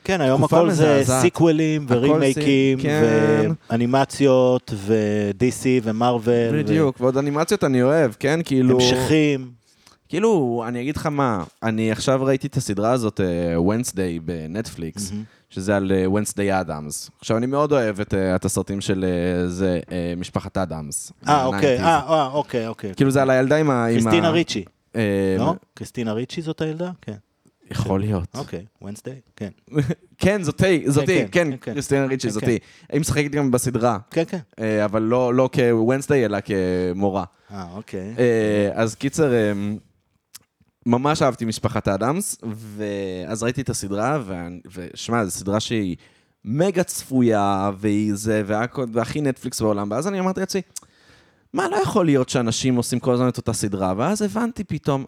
כן, היום הכל זה מזעזעת. סיקוולים ורימייקים, כן. ואנימציות, ו-DC ומרוויל. בדיוק, ועוד אנימציות אני אוהב, כן, כאילו... המשכים. כאילו, אני אגיד לך מה, אני עכשיו ראיתי את הסדרה הזאת, אה, Wednesday בנטפליקס, שזה על אה, Wednesday אדמס. עכשיו, אני מאוד אוהב את אה, את הסרטים של אה, זה, אה, משפחת אדמס. אה, אוקיי, ב-90s. אה, אה, אוקיי, אוקיי. כאילו, זה על הילדה עם ה... קריסטינה ריצ'י, אה, לא? קריסטינה ריצ'י זאת הילדה? כן. יכול להיות. אוקיי, ונסדיי, כן. כן, זאתי, זאתי, כן, כן, כן, כן. קריסטינה ריצ'י, כן, זאתי. היא משחקת גם בסדרה, כן, כן. אה, אבל לא לא כוונסדיי, אלא כמורה. אה, אוקיי. אה, אז קיצר, אה, ממש אהבתי משפחת אדמס, ואז ראיתי את הסדרה, ואני- ושמע, זו סדרה שהיא מגה צפויה, והיא זה, והכי נטפליקס בעולם, ואז אני אמרתי לעצמי, מה, לא יכול להיות שאנשים עושים כל הזמן את אותה סדרה, ואז הבנתי פתאום,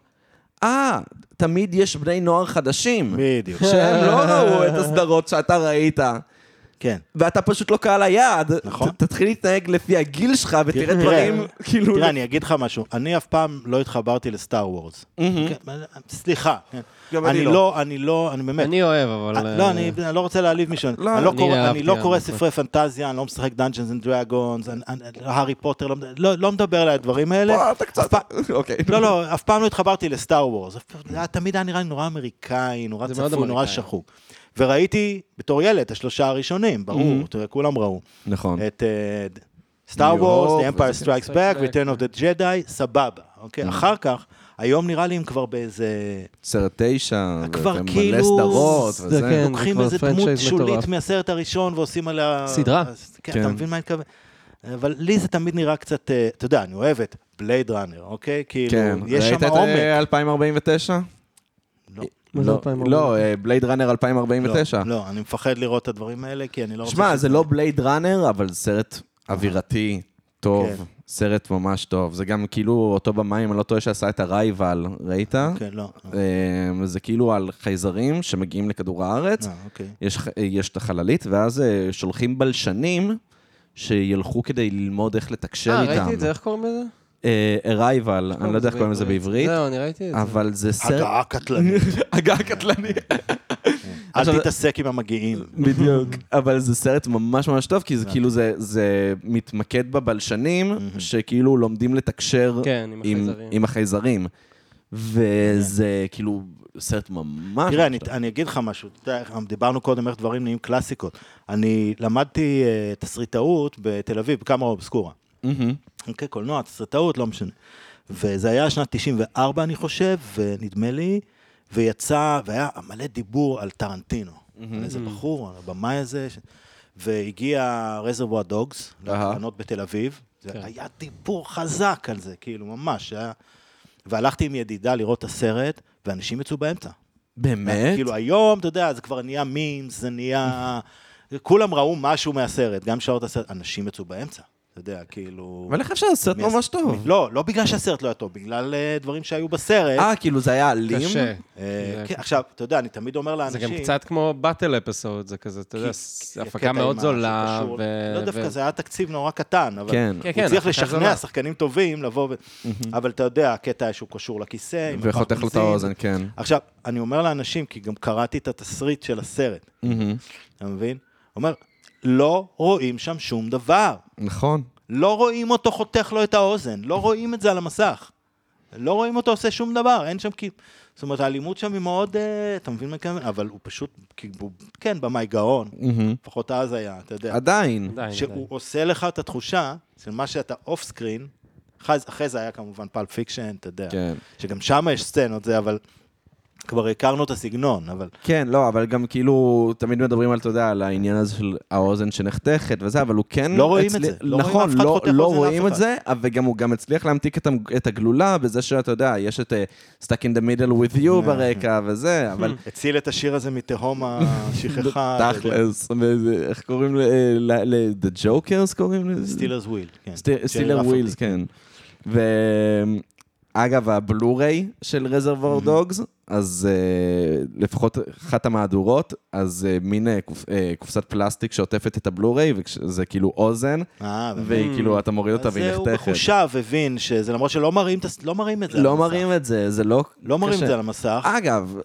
אה, תמיד יש בני נוער חדשים, בדיוק. שהם לא ראו את הסדרות שאתה ראית. כן. ואתה פשוט לא קהל היעד, נכון. ת- תתחיל להתנהג לפי הגיל שלך ותראה תראה, דברים, כאילו... תראה, אני אגיד לך משהו, אני אף פעם לא התחברתי לסטאר וורס. כן, סליחה. כן. גם אני אני לא. לא, אני לא, אני באמת. אני אוהב, אבל... אה, לא, אה, אני אני לא רוצה להעליב מישהו. לא, אני לא קורא- לא ספרי פנטזיה, אני לא משחק Dungeons and Dragons, אני- אני- הארי פוטר, לא- לא לא מדבר על הדברים האלה. פה אתה קצת... אוקיי. לא, לא, אף פעם לא התחברתי לסטאר וורס. זה תמיד היה נראה לי נורא אמריקאי, נורא צפוי, נורא. שחוק. וראיתי בתור ילד את השלושה הראשונים, ברור, Mhm. תראה, כולם ראו. נכון. את סטאר ניו וורס, The Empire Strikes Back, Back, Return of the Jedi, סבבה. אוקיי, אחר כך, היום נראה לי הם כבר באיזה... סרט תשע, כבר כאילו- סדרות זה וזה. כן. לוקחים איזה דמות שולית מטורף. מהסרט הראשון ועושים עליה... סדרה. כן, כן. אתה מבין מה אני מתכוון? אבל לי זה תמיד נראה קצת, אה, אתה יודע, אני אוהב את בלייד ראנר, אוקיי? כאילו, כן. יש ראית שם את עומק. אה, 2049? לא. מה זה לא, 2049? לא, אה, בלייד ראנר 2049. לא, אני מפחד לראות את הדברים האלה, כי אני לא רוצה... שמע, זה לא בלייד ראנר, אבל סרט אווירתי, טוב. כן. סרט ממש טוב. זה גם כאילו אותו במאי, אם אני לא טועה, שעשה את הרייבל, ראית? כן, לא. אה, זה כאילו על חייזרים שמגיעים לכדור הארץ. אה, אוקיי. יש, את החללית, ואז אה, שולחים בלשנים שילכו כדי ללמוד איך לתקשר אה, איתם. ראיתי את זה, איך קוראים לזה? ארייבל, אני לא יודע איך קוראים לזה בעברית, זהו, אני ראיתי את זה. אבל זה סרט... הגעה קטלנית. הגעה קטלני. אל תתעסק עם המגיעים. בדיוק. אבל זה סרט ממש ממש טוב, כי זה כאילו זה, זה מתמקד בבלשנים, שכאילו לומדים לתקשר כן, עם עם, החייזרים. וזה כאילו סרט ממש תראה, אני. אני אגיד לך משהו, דיברנו קודם איך דברים נהיים קלאסיקות. אני למדתי אה, תסריטאות בתל אביב, בקאמרה אובסקורה. מהמם. אוקיי, קולנוע, תסריטאות, לא משנה. וזה היה שנת 94, אני חושב, ונדמה לי, ויצא, והיה מלא דיבור על טרנטינו. על איזה בחור, על הבמאי הזה, ש... והגיע רזרבוע דוגס. להקרנות בתל אביב. זה כן. היה דיבור חזק על זה, כאילו, ממש. היה... והלכתי עם ידידה לראות את הסרט, ואנשים יצאו באמצע. באמת? כאילו היום, אתה יודע, זה כבר נהיה מימס, זה נהיה... כולם ראו משהו מהסרט, גם שעות הסרט, אנשים יצאו באמצע, אתה יודע, כאילו... אבל איך אפשר סרט מהס- ממש טוב? לא, לא בגלל שהסרט לא היה טוב, בגלל אה, דברים שהיו בסרט. אה, כאילו זה היה אלים? קשה. אה, זה- כן, עכשיו, אתה יודע, אני תמיד אומר זה לאנשים... גם קצת כמו באטל אפיסוד, זה כזה, אתה יודע, הפקה מאוד זולה. לא דווקא, זה היה תקציב נורא קטן, אבל כן. כן, הוא כן, הצליח לשכנע. שחקנים טובים לבוא ו... אבל אתה יודע, הקטע שהוא קשור לכיסא, עם וחותך לו את. האוזן, כן. עכשיו, אני אומר לאנשים, כי גם קראתי את התסריט של הסרט. אתה מבין? אומר, לא רואים שם שום דבר. נכון. לא רואים אותו חותך לו את האוזן, לא רואים את זה על המסך. לא רואים אותו עושה שום דבר, אין שם כי... זאת אומרת, האלימות שם היא מאוד, אה, אתה מבין מה מתכוון? אבל הוא פשוט, כי הוא, כן, במאי גאון, מהמם. לפחות אז היה, אתה יודע. עדיין. עדיין, שהוא עדיין. עושה לך את התחושה של מה שאתה off-screen, אחרי, אחרי זה היה כמובן פלפ פיקשן, אתה יודע, כן. שגם שם יש סצנות זה, אבל כבר הכרנו את הסגנון, אבל כן, לא, אבל גם כאילו, תמיד מדברים על, אתה יודע, על העניין הזה של האוזן שנחתכת וזה, אבל הוא כן... לא רואים את הצליח- זה, לא רואים נכון, אף אחד לא, חותך לא אוזן רואים את. זה, וגם הוא גם הצליח להמתיק את, את הגלולה בזה שאתה יודע, יש את uh, Stuck in the middle with you ברקע וזה, אבל הציל את השיר הזה מתהום השכחה. תכלס, איך קוראים ל... ל- The Jokers קוראים לזה? סטילרס וויל, כן. ווילס, רפלטי. כן. ואגב, הבלו-ריי של רזרבור דוגס, אז אה, לפחות אחת המהדורות, אז אה, מין אה, קופ- קופסת פלסטיק שעוטפת את הבלו-ריי, וזה כאילו אוזן. והיא כאילו, אתה מוריד אותה אז והיא זה הוא נחתכת. מחושב, הבין שזה למרות שלא מראים את לא מראים את זה. לא. מראים את זה, זה לא לא מראים את. זה על המסך. אגב,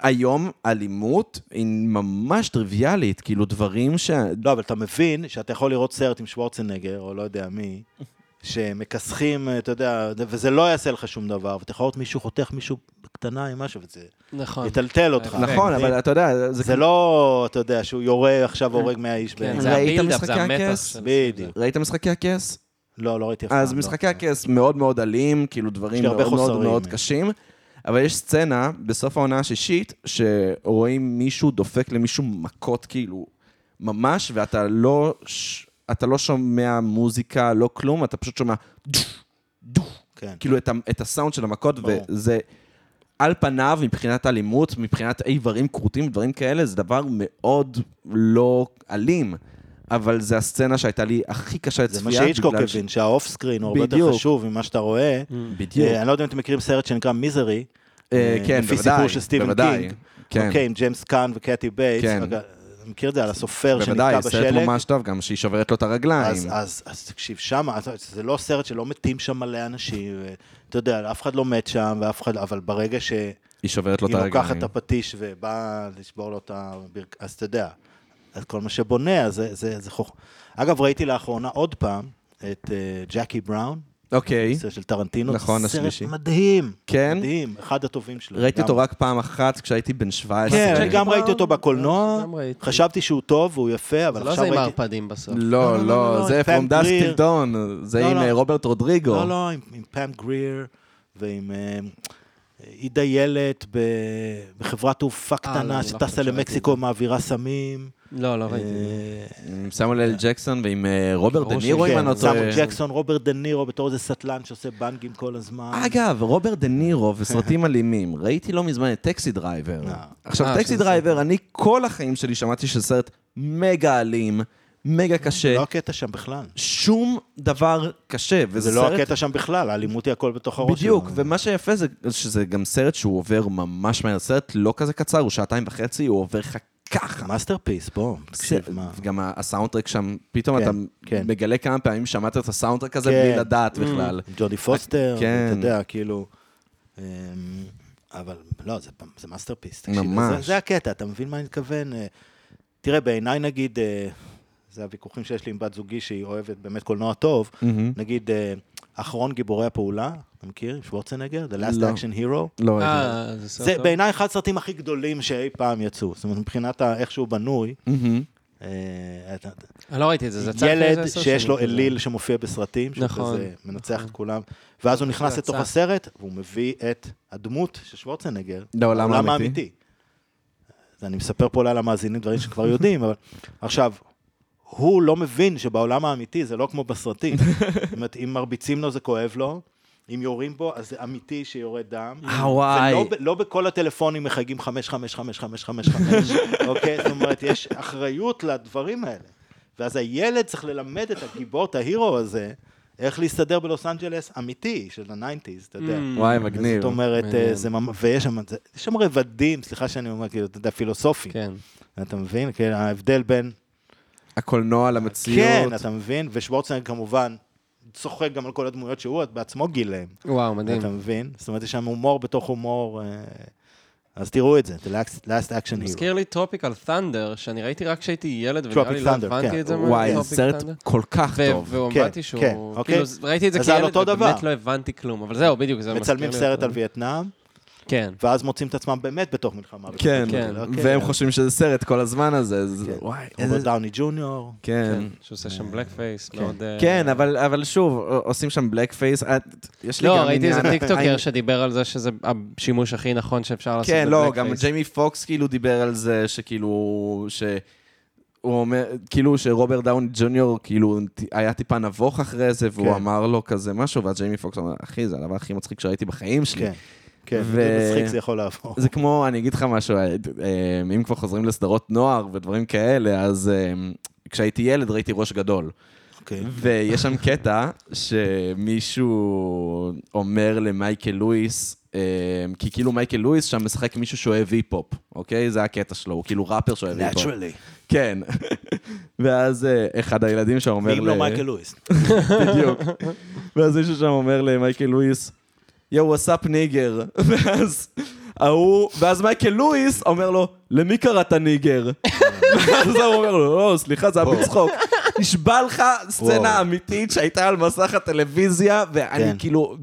היום אלימות היא ממש טריוויאלית, כאילו דברים ש... לא, אבל אתה מבין שאתה יכול לראות סרט עם שוורצנגר, או לא יודע מי, שמכסחים, אתה יודע, וזה לא יעשה לך שום דבר, ואתה יכול לראות מישהו חותך מישהו בקטנה עם משהו, וזה נכון. יטלטל אותך. נכון, אתה אבל? אתה יודע, זה זה לא, אתה יודע, שהוא יורה עכשיו הורג 100 איש. כן, זה ראית הבילדאפ, משחקי זה המתח. בדיוק. ראית משחקי הכס? לא, לא ראיתי אף פעם. אז לא. משחקי הכס מאוד מאוד אלים, כאילו דברים מאוד מאוד. מאוד קשים, אבל יש סצנה בסוף העונה השישית, שרואים מישהו דופק למישהו מכות כאילו ממש, ואתה לא, ש- אתה לא שומע מוזיקה, לא כלום, אתה פשוט שומע דו, דו, כן. כאילו את, את הסאונד של המכות, ברור. וזה על פניו, מבחינת אלימות, מבחינת איברים כרותים, דברים כאלה, זה דבר מאוד לא אלים. אבל זה הסצנה שהייתה לי הכי קשה זה לצפייה. מה שהיצ'קוק בגלל ש- הבין, שהאוף סקרין הוא הרבה יותר בדיוק. חשוב ממה שאתה רואה. בדיוק. אה, אני לא יודע אם אתם מכירים סרט שנקרא מיזרי. אה, כן, לפי בוודאי, סיפור של סטיבן קינג. כן. אוקיי, עם ג'יימס קאן וקטי בייטס. כן. מכיר את זה על הסופר שנתקע בוודאי, בשלג. סרט ממש טוב, גם שהיא שוברת לו את הרגליים. אז, אז, אז תקשיב, שם, זה לא סרט שלא מתים שם מלא אנשים, ואתה יודע, אף אחד לא מת שם, ואף אחד, אבל ברגע שהיא היא שוברת לו את הרגליים. לוקחת את הפטיש ובאה לשבור לו את הברכיים, אז אתה יודע, אז כל מה שבונה, זה, זה, זה חוכ... אגב, ראיתי לאחרונה עוד פעם את אה, ג'קי בראון, אוקיי, סרט של טרנטינו, נכון, סרט השלישי. מדהים, כן? מדהים, אחד הטובים שלו. ראיתי אותו. רק פעם אחת כשהייתי בן 17. כן, אני ג'קי גם ראיתי? אותו בקולנוע, ראיתי. חשבתי שהוא טוב והוא יפה, אבל זה לא עכשיו זה עם ראיתי... הערפדים בסוף. לא, לא, לא, לא, לא, זה From גריר. Till Dawn, זה לא, עם לא. אה, רוברט רודריגו. לא, לא, עם, עם פם גריר ועם אה, היא דיילת בחברת תעופה לא, קטנה לא שטסה חושב שראיתי למקסיקו, מעבירה סמים. לא, לא ראיתי. אה, עם סמואל L ג'קסון ועם אה, רוברט ברור דה נירו, אם אני לא טועה. ג'קסון, רוברט דה נירו בתור איזה סטלן שעושה באנגים כל הזמן. אגב, רוברט דה נירו וסרטים אלימים, ראיתי לא מזמן את טקסי דרייבר. אה. עכשיו, אה, טקסי דרייבר, אני כל החיים שלי שמעתי שזה סרט מגה אלים, מגה קשה, לא הקטע שם בכלל. שום דבר קשה, וזה זה לא סרט... הקטע שם בכלל, האלימות היא הכל בתוך הראש בדיוק, שלו. ומה שיפה זה שזה גם סרט שהוא עובר ממש מהר, סרט לא כזה קצר, הוא שעתיים וחצי, הוא עובר לך ככה. masterpiece, בוא, תקשיב, מה. גם הסאונדטרק שם, פתאום כן, אתה כן. מגלה כמה פעמים שמעת את הסאונדטרק הזה כן. בלי לדעת בכלל. ג'ודי פוסטר, כן. אתה יודע, כאילו... אמ, אבל לא, זה, זה masterpiece. תקשיב, ממש. זה, זה הקטע, אתה מבין מה אני מתכוון? אה, תראה, בעיניי נגיד, אה, זה הוויכוחים שיש לי עם בת זוגי שהיא אוהבת באמת קולנוע טוב, מהמם. נגיד, אה, אחרון גיבורי הפעולה, אתה מכיר? שוורצנגר? The Last לא. Action Hero? לא, אה, זה סרט זה טוב. בעיניי אחד הסרטים הכי גדולים שאי פעם יצאו. זאת אומרת, מבחינת איך שהוא בנוי. אה, אתה- אני לא ראיתי את זה, זה אחרי ילד שיש לו כזה. אליל שמופיע בסרטים, נכון, שזה מנצח נכון. את כולם, ואז הוא נכנס לתוך. הסרט, והוא מביא את הדמות של שוורצנגר, לעולם האמיתי. אני מספר פה אולי למאזינים דברים שכבר יודעים, אבל עכשיו, הוא לא מבין שבעולם האמיתי זה לא כמו בסרטים. זאת אומרת, אם מרביצים לו זה כואב לו, אם יורים בו, אז זה אמיתי שיורד דם. אה, וואי. ולא לא בכל הטלפונים מחייגים 5555555, אוקיי? זאת אומרת, יש אחריות לדברים האלה. ואז הילד צריך ללמד את הגיבור, את ה hero הזה, איך להסתדר בלוס אנג'לס אמיתי, של ה nineties, אתה יודע. Mm. וואי, מגניב. זאת אומרת, אה. זה ממש, ויש שם, זה- יש שם רבדים, סליחה שאני אומר, כאילו, אתה יודע, פילוסופי. כן. אתה מבין? כן, ההבדל בין... הקולנוע למציאות. כן, אתה מבין? ושוורצנגר כמובן צוחק גם על כל הדמויות שהוא בעצמו גילם. וואו, מדהים. אתה מבין? זאת אומרת, יש שם הומור בתוך הומור. אה, אז תראו את זה, The Last- Last Action Hero. מזכיר לי טרופיקל ת'נדר, שאני ראיתי רק כשהייתי ילד, ונראה לי לא הבנתי כן. את זה. וואי, סרט Thunder. כל כך טוב. והבנתי כן, שהוא... כן, אוקיי. כאילו, ראיתי את זה כילד. ובאמת לא הבנתי כלום. אבל זהו, בדיוק, זה מזכיר לי... מצלמים סרט. על וייטנאם, כן. ואז מוצאים את עצמם באמת בתוך מלחמה. כן, כן. אוקיי. והם חושבים שזה סרט כל הזמן הזה. זה- כן. וואי, רוברט איזה... דאוני ג'וניור. כן. שעושה שם בלק פייס, כן. מאוד... אה, כן, אבל אבל שוב, עושים שם blackface. יש לי לא, גם ראיתי איזה עניין- טיקטוקר שדיבר על זה שזה השימוש הכי נכון שאפשר לעשות כן, לא, גם. ג'יימי פוקס כאילו דיבר על זה, שכאילו, ש... הוא אומר, כאילו שרוברט דאוני ג'וניור, כאילו, היה טיפה נבוך אחרי זה, והוא כן. אמר לו כזה משהו, ואז ג'יימי פוקס אמר, אחי, זה הדבר הכי מצחיק שראיתי בחיים שלי. כן, כן, ו- זה מצחיק זה יכול לעבור. זה כמו, אני אגיד לך משהו, אה, אה, אם כבר חוזרים לסדרות נוער ודברים כאלה, אז אה, כשהייתי ילד ראיתי ראש גדול. אוקיי. ויש שם קטע שמישהו אומר למייקל לואיס, כי כאילו מייקל לואיס שם משחק מישהו שאוהב היפ-הופ, אוקיי? זה הקטע שלו, הוא כאילו ראפר שאוהב היפ-הופ. Naturally. כן. ואז אחד הילדים שם אומר ואם לא מייקל לואיס. בדיוק. ואז מישהו שם אומר למייקל לואיס, יואו, what's up nigger. ואז ההוא, ואז מייקל לואיס אומר לו, למי קראת nigger? ואז הוא אומר לו, לא, סליחה, זה היה בצחוק. נשבע לך סצנה. אמיתית שהייתה על מסך הטלוויזיה, ואני כן. כאילו,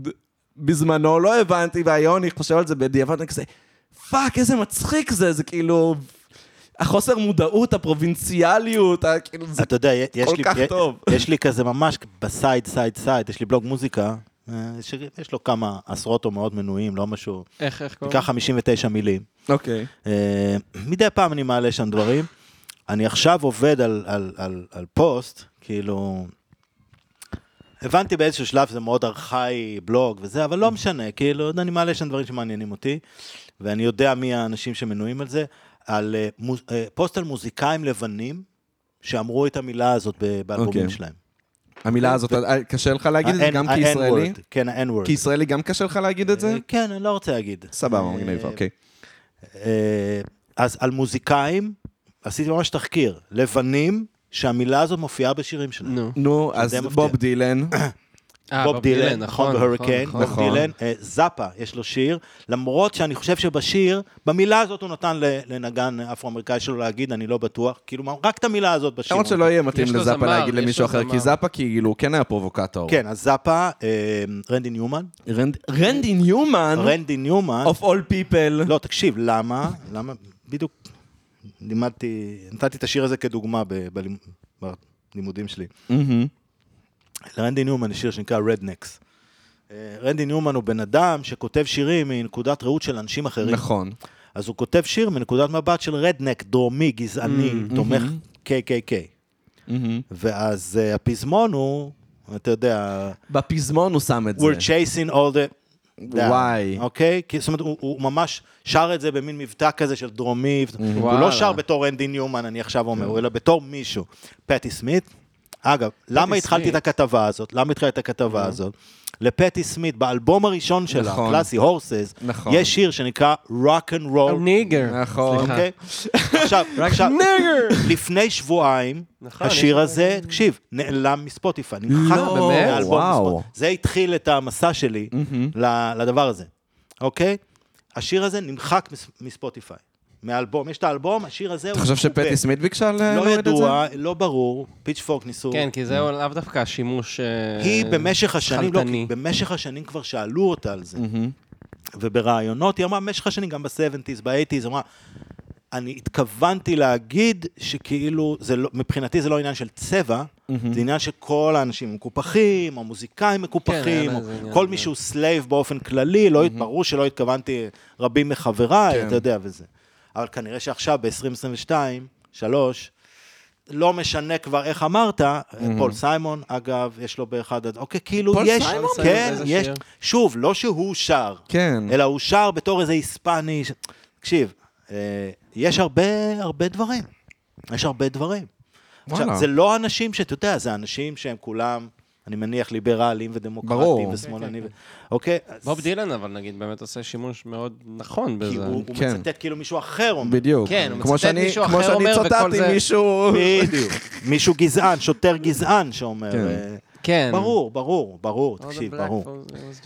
בזמנו לא הבנתי, והיום אני חושב על זה בדיעבד, אני כזה, fuck, איזה מצחיק זה, זה כאילו... החוסר מודעות, הפרובינציאליות, כאילו, זה אתה יודע, יש כל לי, כך יש- טוב. יש לי כזה ממש ב side, side, side, יש לי בלוג מוזיקה, אה, שיש לו כמה עשרות או מאות מנויים, לא משהו, איך, איך קוראים? ניקח 59 מילים. אוקיי. אה, מדי פעם אני מעלה שם דברים. אני עכשיו עובד על, על, על, על פוסט, כאילו... הבנתי באיזשהו שלב שזה מאוד ארכאי, בלוג וזה, אבל לא משנה, כאילו, אני מעלה שם דברים שמעניינים אותי, ואני יודע מי האנשים שמנויים על זה, על אה, מוז, פוסט על מוזיקאים לבנים, שאמרו את המילה הזאת באלבומים אוקיי. שלהם. המילה הזאת, אה, קשה לך להגיד את זה גם כישראלי? כן, ה-N-word. כישראלי גם קשה לך להגיד את זה? אה, כן, אני לא רוצה להגיד. סבבה, אה, מגניב, אוקיי. אז על מוזיקאים, עשיתי ממש תחקיר, לבנים, שהמילה הזאת מופיעה בשירים שלהם. נו. אז. בוב דילן. אה, בוב דילן, נכון, בהוריקן, נכון. בוב נכון. דילן, אה, זאפה, יש לו שיר, למרות שאני חושב שבשיר, במילה הזאת הוא נתן לנגן אפרו-אמריקאי שלו להגיד, אני לא בטוח, כאילו, מה, רק את המילה הזאת בשיר. למרות שלא יהיה מתאים לזאפה להגיד יש למישהו אחר. כי זאפה כאילו הוא כן היה פרובוקטור. כן, אז זאפה, אה, רנדי ניומן, רנד- רנדי ניומן, רנדי ניומן, of all people. לא, תקשיב, למה? למה? בדיוק לימדתי, נתתי את השיר הזה כדוגמה בלימודים שלי. לרנדי ניומן יש שיר שנקרא רדנקס. רנדי ניומן הוא בן אדם שכותב שירים מנקודת ראות של אנשים אחרים. נכון. אז הוא כותב שיר מנקודת מבט של רדנק, דרומי, גזעני, Mm, תומך mm-hmm. KKK. מהמם. ואז אה, הפזמון הוא, אתה יודע, בפזמון הוא שם את זה. we're chasing all the... וואי. אוקיי? כי, זאת אומרת, הוא, הוא ממש שר את זה במין מבטא כזה של דרומי. הוא לא וואלה. שר בתור רנדי ניומן, אני עכשיו אומר, אלא בתור מישהו. פטי סמית, אגב, למה התחלתי את. הכתבה הזאת? למה התחלתי את הכתבה הזאת? לפטי סמית, באלבום הראשון שלה, נכון. קלאסי הורסס, נכון. יש שיר שנקרא Rock and Roll. Nigger. נכון. סליחה. אוקיי? עכשיו, עכשיו, nigger! לפני שבועיים, נכון, השיר הזה, תקשיב, נעלם מספוטיפיי, נמחק לא, וואו. מספוטיפיי. זה התחיל את המסע שלי ל- לדבר הזה, אוקיי? השיר הזה נמחק מס- מספוטיפיי, מהאלבום, יש את האלבום, השיר הזה אתה הוא... חושב הוא שפטי סמית ביקשה לא להוריד את זה? ידוע, לא ברור, פיצ'פורק ניסו... כן, כי זהו לאו דווקא השימוש... אה, היא במשך השנים, לא, חלטני. כי במשך השנים כבר שאלו אותה על זה. ובראיונות היא אמרה, במשך השנים, גם ב-70's, ב-80's, היא אמרה, אני התכוונתי להגיד שכאילו, זה לא, מבחינתי זה לא עניין של צבע, זה עניין שכל האנשים מקופחים, המוזיקאים מקופחים, אין או עניין, כל זה- מי שהוא slave באופן כללי, לא, ברור שלא התכוונתי רבים מחבריי, כן. אתה יודע, וזה. אבל כנראה שעכשיו, ב-2022, שלוש, לא משנה כבר איך אמרת, פול סיימון, אגב, יש לו באחד, אוקיי, כאילו, פול יש, סיימון? כן, איזה יש, שיר? שוב, לא שהוא שר, כן. אלא הוא שר בתור איזה היספני. ש- תקשיב, אה, יש הרבה, הרבה דברים. יש הרבה דברים. וואלה. עכשיו, זה לא אנשים שאתה יודע, זה אנשים שהם כולם, אני מניח, ליברליים ודמוקרטיים ברור. ושמאלנים. כן, ו- אוקיי? אז בוב דילן, אבל נגיד, באמת עושה שימוש מאוד נכון כי בזה. הוא הוא כן. מצטט כאילו מישהו אחר אומר. בדיוק. כן, הוא כמו מצטט שאני- מישהו כמו אחר שאני אומר, וכל זה- מישהו... בדיוק. מישהו גזען, שוטר גזען שאומר. כן. ברור, ברור, ברור, תקשיב, ברור.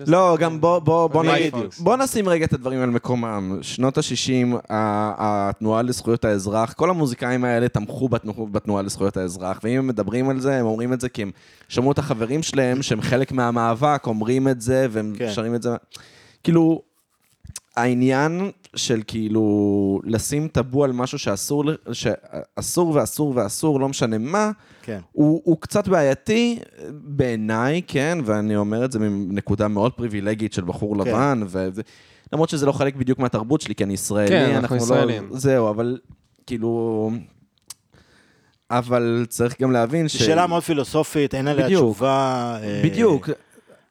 לא, גם בוא, בוא, בוא, White נגיד. בוא נשים רגע את הדברים על מקומם. שנות ה-60, התנועה לזכויות האזרח, כל המוזיקאים האלה תמכו בתנועה, בתנועה לזכויות האזרח, ואם הם מדברים על זה, הם אומרים את זה כי הם שמעו את החברים שלהם, שהם חלק מהמאבק, אומרים את זה, והם כן. שרים את זה. כאילו, העניין של כאילו לשים טאבו על משהו שאסור, שאסור ואסור ואסור, לא משנה מה, כן. הוא, הוא קצת בעייתי בעיניי, כן, ואני אומר את זה מנקודה מאוד פריבילגית של בחור כן. לבן, ו... למרות שזה לא חלק בדיוק מהתרבות שלי, כי אני ישראלי, כן, אנחנו לא... ישראלים. זהו, אבל כאילו... אבל צריך גם להבין ש... שאלה מאוד פילוסופית, אין עליה בדיוק. תשובה. אה, בדיוק. למה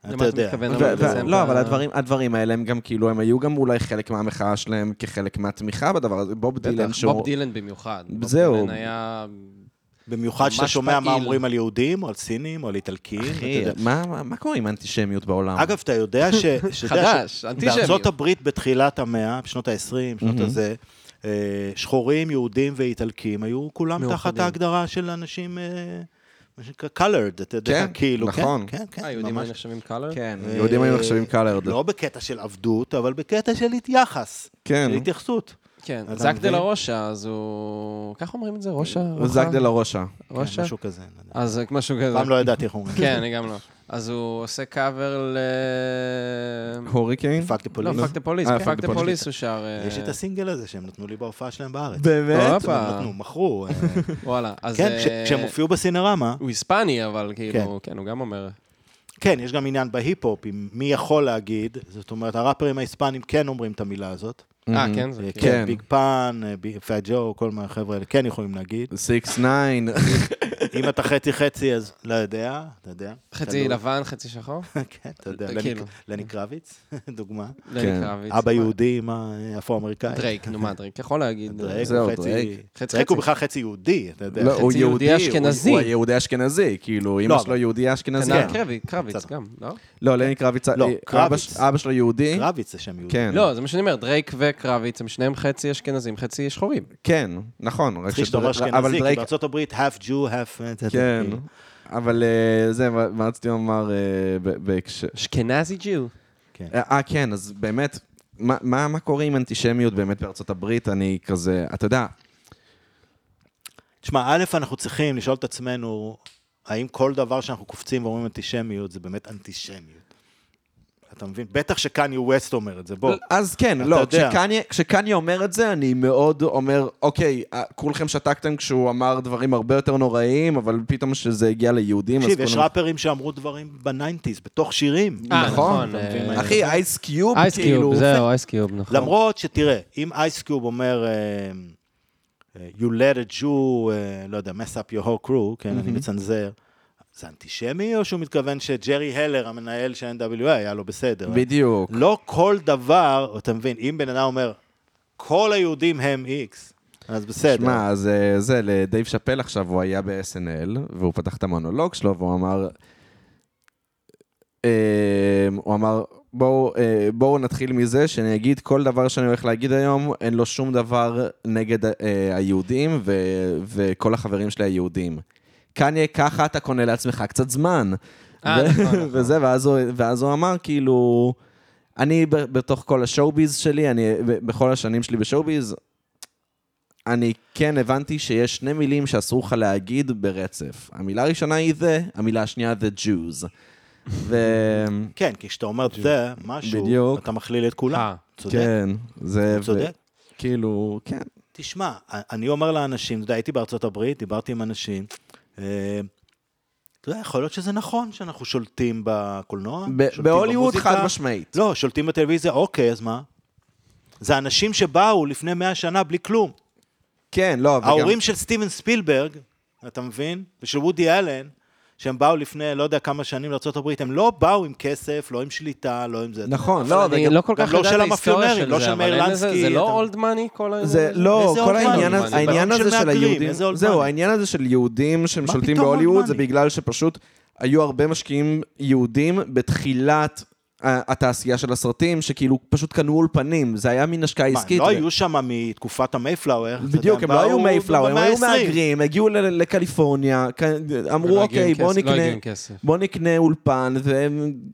אתה יודע. לא, אבל הדברים, הדברים האלה הם גם כאילו, הם היו גם אולי חלק מהמחאה שלהם כחלק מהתמיכה בדבר הזה. בוב דילן, שהוא... בוב דילן במיוחד. בוב זהו. דילן היה... במיוחד שאתה ממש שומע מה. אומרים על יהודים, או על סינים, או על איטלקים. אתה אחי, יודע. מה, מה- מה קורה עם אנטישמיות בעולם? אגב, אתה יודע ש... חדש, אנטישמיות. בארצות הברית בתחילת המאה, בשנות ה-20, שנות הזה, אה, שחורים, יהודים ואיטלקים היו כולם תחת. ההגדרה של אנשים, אה, מה שנקרא colored, אתה יודע, כן, כאילו, נכון. כן, כן, כן, אה, יהודים ממש. היו נחשבים קלר? כן, אה, יהודים היו נחשבים קלרד. לא בקטע של עבדות, אבל בקטע של יחס, כן. של התייחסות. כן, מבין? דה לה רושה, אז הוא... ככה אומרים את זה? רושה? זאק דה לה רושה. כן, רושה? משהו כזה. לא. אז משהו כזה. פעם לא ידעתי איך אומרים. כן, אני גם לא. אז הוא עושה קאבר ל... Hurricane? Fuck the לא, police. Fuck the police, fuck the police הוא שר... אה, יש את הסינגל הזה שהם נתנו לי בהופעה שלהם בארץ. באמת? הם נתנו, מכרו. אה, וואלה, אז... כן, אה, כש- כשהם הופיעו בסינרמה, הוא היספני, אבל כאילו, כן, הוא גם אומר... כן, יש גם עניין בהיפ-הופ, מי יכול להגיד, זאת אומרת, הראפרים ההיספנים כן אומרים את המילה הזאת. אה, מהמם. כן, זה אה, כאילו... כן, ביג פאן, אה, פאט ג'ו, כל מיני חבר'ה האלה כן יכולים להגיד. סיקס ניין. אם אתה חצי-חצי, אז לא יודע, אתה יודע. חצי. לבן, חצי שחור? כן, אתה יודע, כאילו. לני- לני קרביץ, דוגמה. לני קרביץ. אבא יהודי עם האפרו-אמריקאי. דרייק, נו מה, דרייק יכול להגיד. דרייק זהו, הוא חצי... דרייק. חצי דרייק הוא חצי. בכלל חצי יהודי, אתה יודע. לא, הוא חצי יהודי יהודי, אשכנזי. הוא היהודי אשכנזי, כאילו, אמא לא, שלו יהודי אשכנזי. כנ"ל כן. קרבי, קרביץ. גם, לא? לא, לני קרביץ, לא, אה, קרביץ. אבא שלו יהודי. קרביץ זה שם יהודי. כן. לא, זה מה שאני אומר, דרייק וקרביץ הם שניהם חצי אשכנזים, חצי שחורים. כן, נכון. צריך אבל אשכנזי, כי בארצות הברית, half Jew, half... אה, כן. אבל אה, זה, מה רציתי לומר אה, בהקשר... אשכנזי ג'ו. כן. אה, כן, אז באמת, מה- מה מה קורה עם אנטישמיות באמת בארצות הברית? אני כזה, אתה יודע, תשמע, א', אנחנו צריכים לשאול את עצמנו, האם כל דבר שאנחנו קופצים ואומרים אנטישמיות, זה באמת אנטישמיות? אתה מבין? בטח שקניה ווסט אומר את זה, בוא. אז כן, לא. כשקניה- כשקניה אומר את זה, אני מאוד אומר, אוקיי, אה, כולכם שתקתם כשהוא אמר דברים הרבה יותר נוראיים, אבל פתאום כשזה הגיע ליהודים, אז תקשיב, יש ראפרים שאמרו דברים ב nineties, בתוך שירים. אה, נכון, נכון. אחי, אייס קיוב, אייס כאילו... קיוב, זהו, אייס קיוב, נכון. למרות שתראה, אם אייסקיוב אומר, אה, you let a Jew, לא יודע, mess up your whole crew, כן, אני מצנזר, זה אנטישמי, או שהוא מתכוון שג'רי הלר, המנהל של NWA, היה לא בסדר? בדיוק. לא כל דבר, אתה מבין, אם בן אדם אומר, כל היהודים הם איקס, אז בסדר. שמע, אז אה, זה, לדייב שאפל עכשיו, הוא היה ב-SNL, והוא פתח את המונולוג שלו, והוא אמר, אה, הוא אמר, בואו אה, בואו נתחיל מזה שאני אגיד כל דבר שאני הולך להגיד היום, אין לו שום דבר נגד היהודים ו- וכל החברים שלי היהודים. קניה, ככה אתה קונה לעצמך קצת זמן. אה, נכון, נכון. וזה, ואז הוא, ואז הוא אמר, כאילו, אני בתוך כל השואו-ביז שלי, אני בכל השנים שלי בשואו-ביז, אני כן הבנתי שיש שני מילים שאסור לך להגיד ברצף. המילה הראשונה היא זה, המילה השנייה זה Jews. ו... כן, כי כשאתה אומר זה, משהו, בדיוק. אתה מכליל את כולם. אה, צודק, כן, זה... צודק. כאילו, כן. תשמע, אני אומר לאנשים, אתה יודע, הייתי בארצות הברית, דיברתי עם אנשים, אתה יודע, יכול להיות שזה נכון שאנחנו שולטים בקולנוע, בהוליווד. חד משמעית. לא, שולטים בטלוויזיה, אוקיי, אז מה? זה אנשים שבאו לפני מאה שנה בלי כלום. כן, לא, וגם... ההורים של סטיבן ספילברג, אתה מבין? ושל וודי אלן, שהם באו לפני לא יודע כמה שנים לארה"ב, הם לא באו עם כסף, לא עם שליטה, לא עם זה. נכון, לא, אני. לא כל כך לא יודע של את ההיסטוריה של לא זה, של אבל מאיר אין לזה- לנסקי, זה לא אולד מאני כל לא, כל העניין? הזה- זה העניין בלון הזה של של היהודים, זהו? העניין הזה של יהודים שמשולטים פתאום old בהוליווד, זה? בגלל שפשוט היו הרבה משקיעים יהודים בתחילת התעשייה של הסרטים, שכאילו פשוט קנו אולפנים, זה היה מין השקעה מה, עסקית. הם לא היו שם מתקופת המייפלאואר. בדיוק, הם לא היו מייפלאואר, הם היו. מהגרים, הגיעו לקליפורניה, אמרו לא אוקיי, בוא כסף, לא נקנה, אולפן,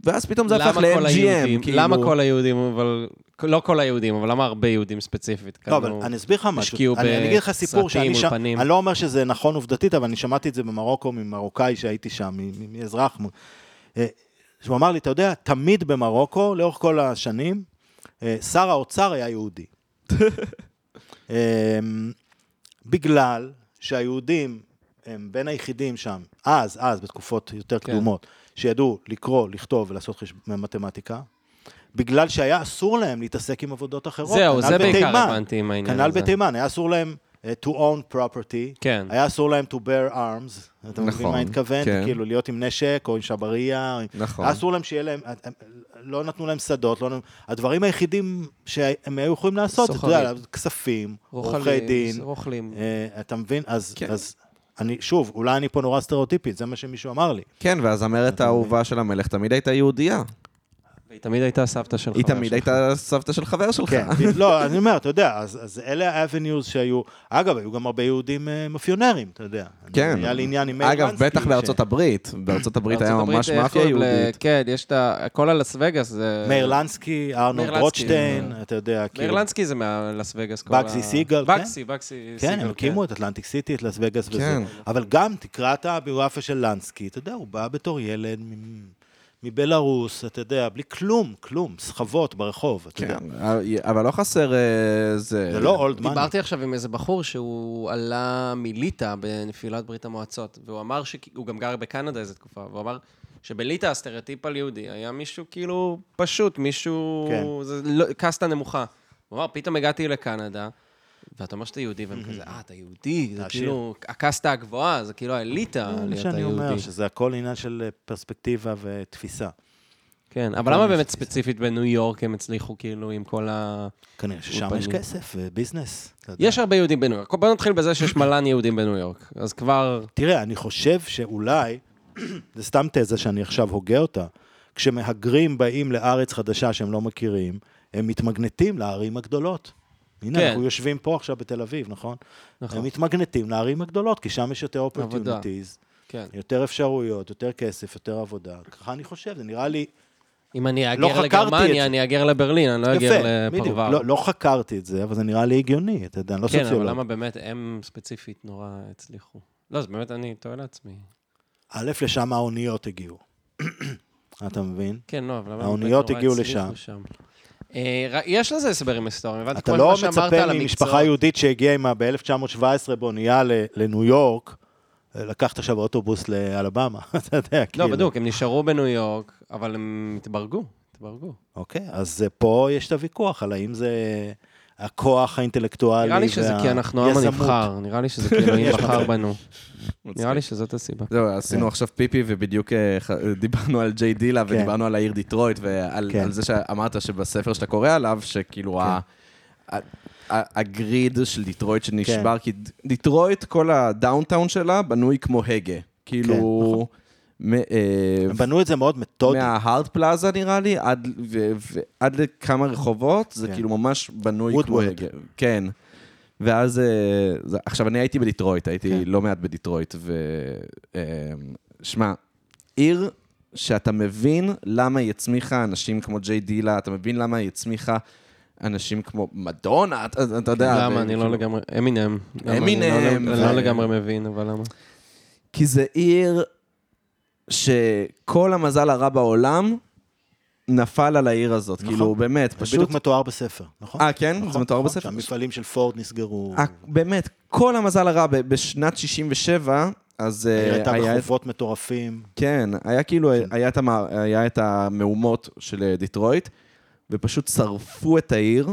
ואז פתאום זה הפך למה כל היהודים? ל-MGM, כאילו. למה כל היהודים, אבל... לא כל היהודים, אבל למה הרבה יהודים ספציפית? לא, אבל אני אסביר לך משהו. אני אגיד לך סיפור שאני ש... אולפנים. אני לא אומר שזה נכון עובדתית, אבל אני שמעתי את זה במרוקו ממרוקאי שהייתי שם, מאזרח. שהוא אמר לי, אתה יודע, תמיד במרוקו, לאורך כל השנים, אה, שר האוצר היה יהודי. אה, בגלל שהיהודים הם בין היחידים שם, אז, אז, בתקופות יותר כן. קדומות, שידעו לקרוא, לכתוב ולעשות חשב... מתמטיקה, בגלל שהיה אסור להם להתעסק עם עבודות אחרות. זהו, כנ"ל זה בעיקר. הבנתי עם העניין כנ"ל הזה. בתימן, היה אסור להם to own property, כן. היה אסור להם to bear arms, אתה מבין נכון, מה אני מתכוון? כן. כאילו להיות עם נשק או עם שבריה, נכון. היה אסור להם שיהיה להם, הם- לא נתנו להם שדות, לא, נתנו- הדברים היחידים שהם היו יכולים לעשות, אתה. יודע, כספים, עורכי דין, רוכלים. אה, אתה מבין? אז, כן. אז אני, שוב, אולי אני פה נורא סטריאוטיפית, זה מה שמישהו אמר לי. כן, והזמרת האהובה של המלך תמיד הייתה יהודייה. היא תמיד הייתה סבתא של היא חבר תמיד שלך. הייתה סבתא של חבר שלך. כן, לא, אני אומר, אתה יודע, אז, אז אלה ה avenues שהיו, אגב, היו גם הרבה יהודים אה, מאפיונרים, אתה יודע. כן. היה לי עניין עם מאיר אגב, בטח ש- בארצות הברית. בארצות הברית היה ממש מאפיה יהודית. כן, יש את ה... כל הלס וגאס זה... מאיר לנסקי, ארנולד מאיר רוטשטיין. אתה יודע, מאיר כאילו. לנסקי זה מהלס וגאס. ה- סיגל, כן. בגסי, בגסי כן, סיגל, הם הקימו את אטלנטיק סיטי, את לס וגאס וזה. כן. אבל גם תקרא את הביוגרפיה של לנסקי, אתה יודע, הוא בא בתור ילד מ- מבלארוס, אתה יודע, בלי כלום, כלום, סחבות ברחוב, אתה יודע. כן, אבל לא חסר אה, זה... זה לא old money. דיברתי עכשיו עם איזה בחור שהוא עלה מליטא בנפילת ברית המועצות, והוא אמר שהוא גם גר בקנדה איזה תקופה, והוא אמר שבליטא הסטריאוטיפ על יהודי היה מישהו כאילו פשוט, מישהו... כן. זה לא, קאסטה נמוכה. הוא אמר, פתאום הגעתי לקנדה, ואתה אומר שאתה יהודי, והם כזה, אה, אתה יהודי, זה. כאילו הקאסטה הגבוהה, זה כאילו האליטה מה להיות שאני אומר, היהודי. שזה הכל עניין של אה, פרספקטיבה ותפיסה. כן, אבל למה באמת. ספציפית בניו יורק הם הצליחו כאילו עם כל ה... כנראה ששם. יש כסף וביזנס. יודע. יש הרבה יהודים בניו יורק. בוא נתחיל בזה שיש מלן יהודים בניו יורק. אז כבר... תראה, אני חושב שאולי, זה סתם תזה שאני עכשיו הוגה אותה, כשמהגרים באים לארץ חדשה שהם לא מכירים, הם מתמגנטים לערים הגדולות. הנה, כן. אנחנו יושבים פה עכשיו בתל אביב, נכון? נכון. הם מתמגנטים לערים הגדולות, כי שם יש יותר opportunities, כן. יותר אפשרויות, יותר כסף, יותר עבודה. ככה אני חושב, זה נראה לי... אם אני לא חקרתי את לגרמניה. אני אאגר לברלין, אני לא אאגר בדיוק. לפרבר. לא, לא חקרתי את זה, אבל זה נראה לי הגיוני, אתה יודע, אני לא כן, סוציולוג. אבל למה באמת הם ספציפית נורא הצליחו? לא, זה באמת אני תוהה לעצמי. א', לשם האוניות הגיעו. אתה מבין? כן, לא, אבל למה האוניות הגיעו הצליחו לשם. אה, יש לזה הסברים היסטוריים, הבנתי אתה כל לא מה שאמרת מצפה על ממשפחה המקצוע. יהודית שהגיעה עימה ב-1917 באונייה לניו יורק, לקחת עכשיו אוטובוס לאלבמה, אתה יודע, לא, כאילו. בדיוק, הם נשארו בניו יורק, אבל הם התברגו, התברגו. אוקיי, אז אה, פה יש את הוויכוח על האם זה הכוח האינטלקטואלי נראה לי שזה כי אנחנו העם. הנבחר, נראה לי שזה כאילו אם יש בחר. בנו. נראה לי שזאת הסיבה. זהו, עשינו עכשיו פיפי ובדיוק אה, דיברנו על ג'יי דילה כן. ודיברנו על העיר דיטרויט ועל כן. על זה שאמרת שבספר שאתה קורא עליו, שכאילו ה- ה grid של דיטרויט שנשבר, כי דיטרויט, כל ה downtown שלה בנוי כמו הגה. כאילו... מ- אה, הם בנו את זה מאוד מתודי. מההארט פלאזה נראה לי, עד, ו, ועד לכמה רחובות, זה כן. כאילו ממש בנוי כמו וודוורד. כן. ואז, אה, זה, עכשיו אני הייתי בדיטרויט, הייתי כן. לא מעט בדיטרויט, ו... אה, שמע, עיר שאתה מבין למה היא הצמיחה אנשים כמו ג'יי דילה, אתה מבין למה היא הצמיחה אנשים כמו מדונה, אתה, אתה יודע. למה? ו- אני לא כאילו- לגמרי... אמינם. אמינם, אני לא- לא ו- לגמרי מבין, אבל למה? כי זה עיר שכל המזל הרע בעולם נפל על העיר הזאת. נכון. כאילו, באמת, פשוט... בדיוק מתואר בספר, נכון? אה, כן? נכון, זה מתואר נכון, בספר? שהמפעלים של פורד נסגרו. אה, באמת, כל המזל הרע בשנת 67, אז אה, העיר הייתה היה... בחובות מטורפים. כן, היה כאילו, היה את, המה, היה את המהומות של אה, דיטרויט, ופשוט שרפו את העיר.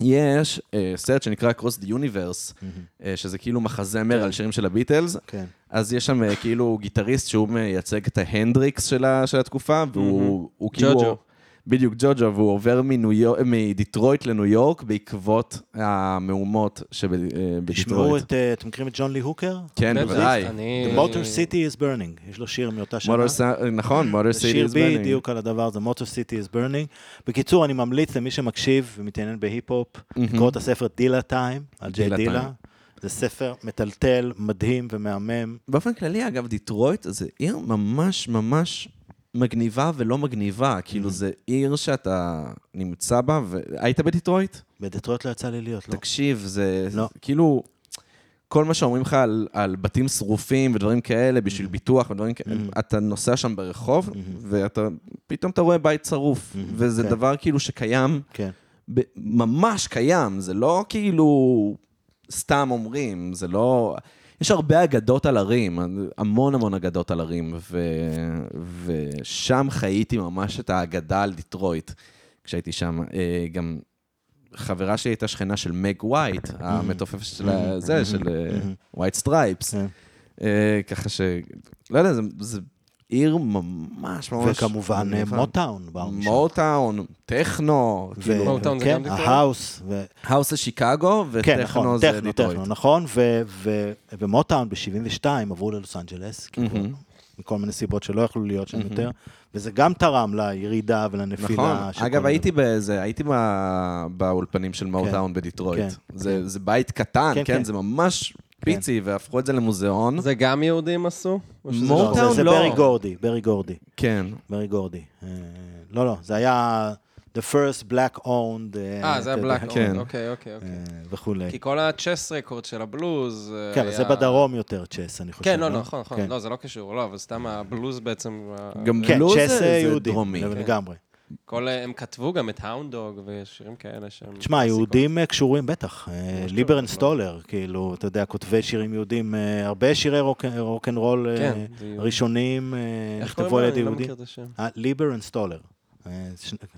יש אה, סרט שנקרא Across the Universe, אה, שזה כאילו מחזמר על שירים של הביטלס, כן. אז יש שם אה, כאילו גיטריסט שהוא מייצג את ההנדריקס של, ה, של התקופה, והוא הוא כאילו... ג'וג'ו. בדיוק, ג'וג'ו, והוא עובר מניו יורק- מדיטרויט לניו יורק בעקבות המהומות שבדיטרויט. תשמעו את, אה, אתם מכירים את ג'ון לי הוקר? כן, בוודאי. The Motor City is Burning, יש לו שיר מאותה שנה. נכון, שיר סיטי is burning. בדיוק על הדבר הזה, Motor City is Burning. בקיצור, אני ממליץ למי שמקשיב ומתעניין בהיפ-הופ, לקרוא את הספר Dilla Time, על ג'יי דילה. זה ספר מטלטל, מדהים ומהמם. באופן כללי, אגב, דיטרויט זה עיר ממש ממש מגניבה ולא מגניבה. כאילו, זה עיר שאתה נמצא בה, והיית בדיטרויט? בדטרויט לא יצא לי להיות, לא. תקשיב, זה לא. כאילו... כל מה שאומרים לך על, על בתים שרופים ודברים כאלה, בשביל ביטוח ודברים כאלה, Mm. אתה נוסע שם ברחוב, ואתה, פתאום אתה רואה בית שרוף, וזה כן. דבר כאילו שקיים, כן. ב- ממש קיים, זה לא כאילו סתם אומרים, זה לא... יש הרבה אגדות על ערים, המון המון אגדות על ערים, ו... ושם חייתי ממש את האגדה על דיטרויט, כשהייתי שם. אה, גם חברה שלי הייתה שכנה של מג ווייט, המתופפת של זה, של ווייט סטרייפס. כן. ככה ש... לא יודע, זה, זה עיר ממש ממש... וכמובן מגניבה. מוטאון. מוטאון, טכנו, כאילו, מוטאון זה כן, גם דיטרויט? ההאוס. ו- האוס זה שיקגו, כן, וטכנו נכון, זה טכנו, דיטרויט. טכנו, נכון, ומוטאון ב-72 עברו ללוס אנג'לס, כאילו. מכל מיני סיבות שלא יכלו להיות שם יותר, וזה גם תרם לירידה ולנפילה. נכון. אגב, הייתי באיזה, הייתי באולפנים של מאוטאון בדיטרויט. כן, זה זה בית קטן, כן, כן? כן. זה ממש פיצי, והפכו את זה למוזיאון. זה גם יהודים עשו? או שזה מו- לא? זה- לא. ברי גורדי, ברי גורדי, כן. ברי גורדי. אה, לא, לא, זה היה the first black owned. אה, זה היה black יודע, כן. אוקיי, אוקיי, אוקיי. אה, וכולי. כי כל ה Chess Record של הבלוז... אה, כן, זה בדרום יותר Chess, אני חושב. כן, לא, נכון, נכון. כן. לא, זה לא קשור, לא, אבל סתם הבלוז בעצם... אה, גם כן, בלוז זה- דרומי. לגמרי. כל... הם כתבו גם את Hound Dog ושירים כאלה שהם... תשמע. יהודים אה, קשורים בטח. אה, קשור, ליבר לא. and סטולר, כאילו, אתה יודע, כותבי שירים יהודים, אה, הרבה שירי רוק אנד רול אה, כן. ראשונים איך נכתבו קוראים על? ידי אני לא יהודים. מכיר את השם. ליבר and סטולר.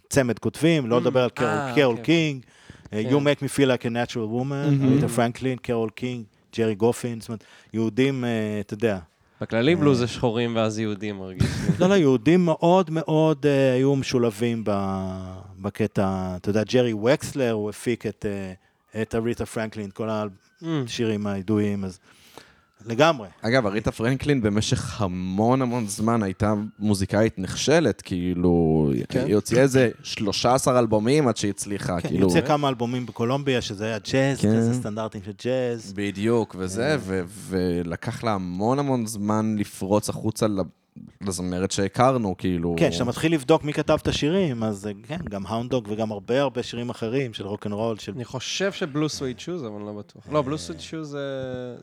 צמד כותבים, לא Mm, לדבר על קרול- אוקיי. קינג, כן. You make me feel like a natural woman, Mhm. אריתה פרנקלין, קרול קינג, ג'רי גופין, זאת אומרת, יהודים, אתה יודע, בכללי בלוז זה שחורים ואז יהודים מרגיש לי. לא, לא, יהודים מאוד מאוד אה, היו משולבים בקטע, אתה יודע, ג'רי וקסלר, הוא הפיק את, אה, את אריתה פרנקלין, כל Mm, השירים הידועים, אז לגמרי. אגב, אריתה פרנקלין במשך המון המון זמן הייתה מוזיקאית נחשלת, כאילו, כן. היא הוציאה איזה 13 אלבומים עד שהיא הצליחה, כן, כאילו... יוצא כמה אלבומים בקולומביה, שזה היה ג'אז, כן. כזה סטנדרטים של ג'אז. בדיוק, וזה, ו- ולקח לה המון המון זמן לפרוץ החוצה ל- לזמרת שהכרנו, כאילו... כן, כשאתה מתחיל לבדוק מי כתב את השירים, אז אה, כן, גם ה Hound Dog וגם הרבה הרבה שירים אחרים של רוקנרול, של... אני חושב ש Blue Suede Shoes, אבל אני לא בטוח. לא, Blue Suede Shoes זה...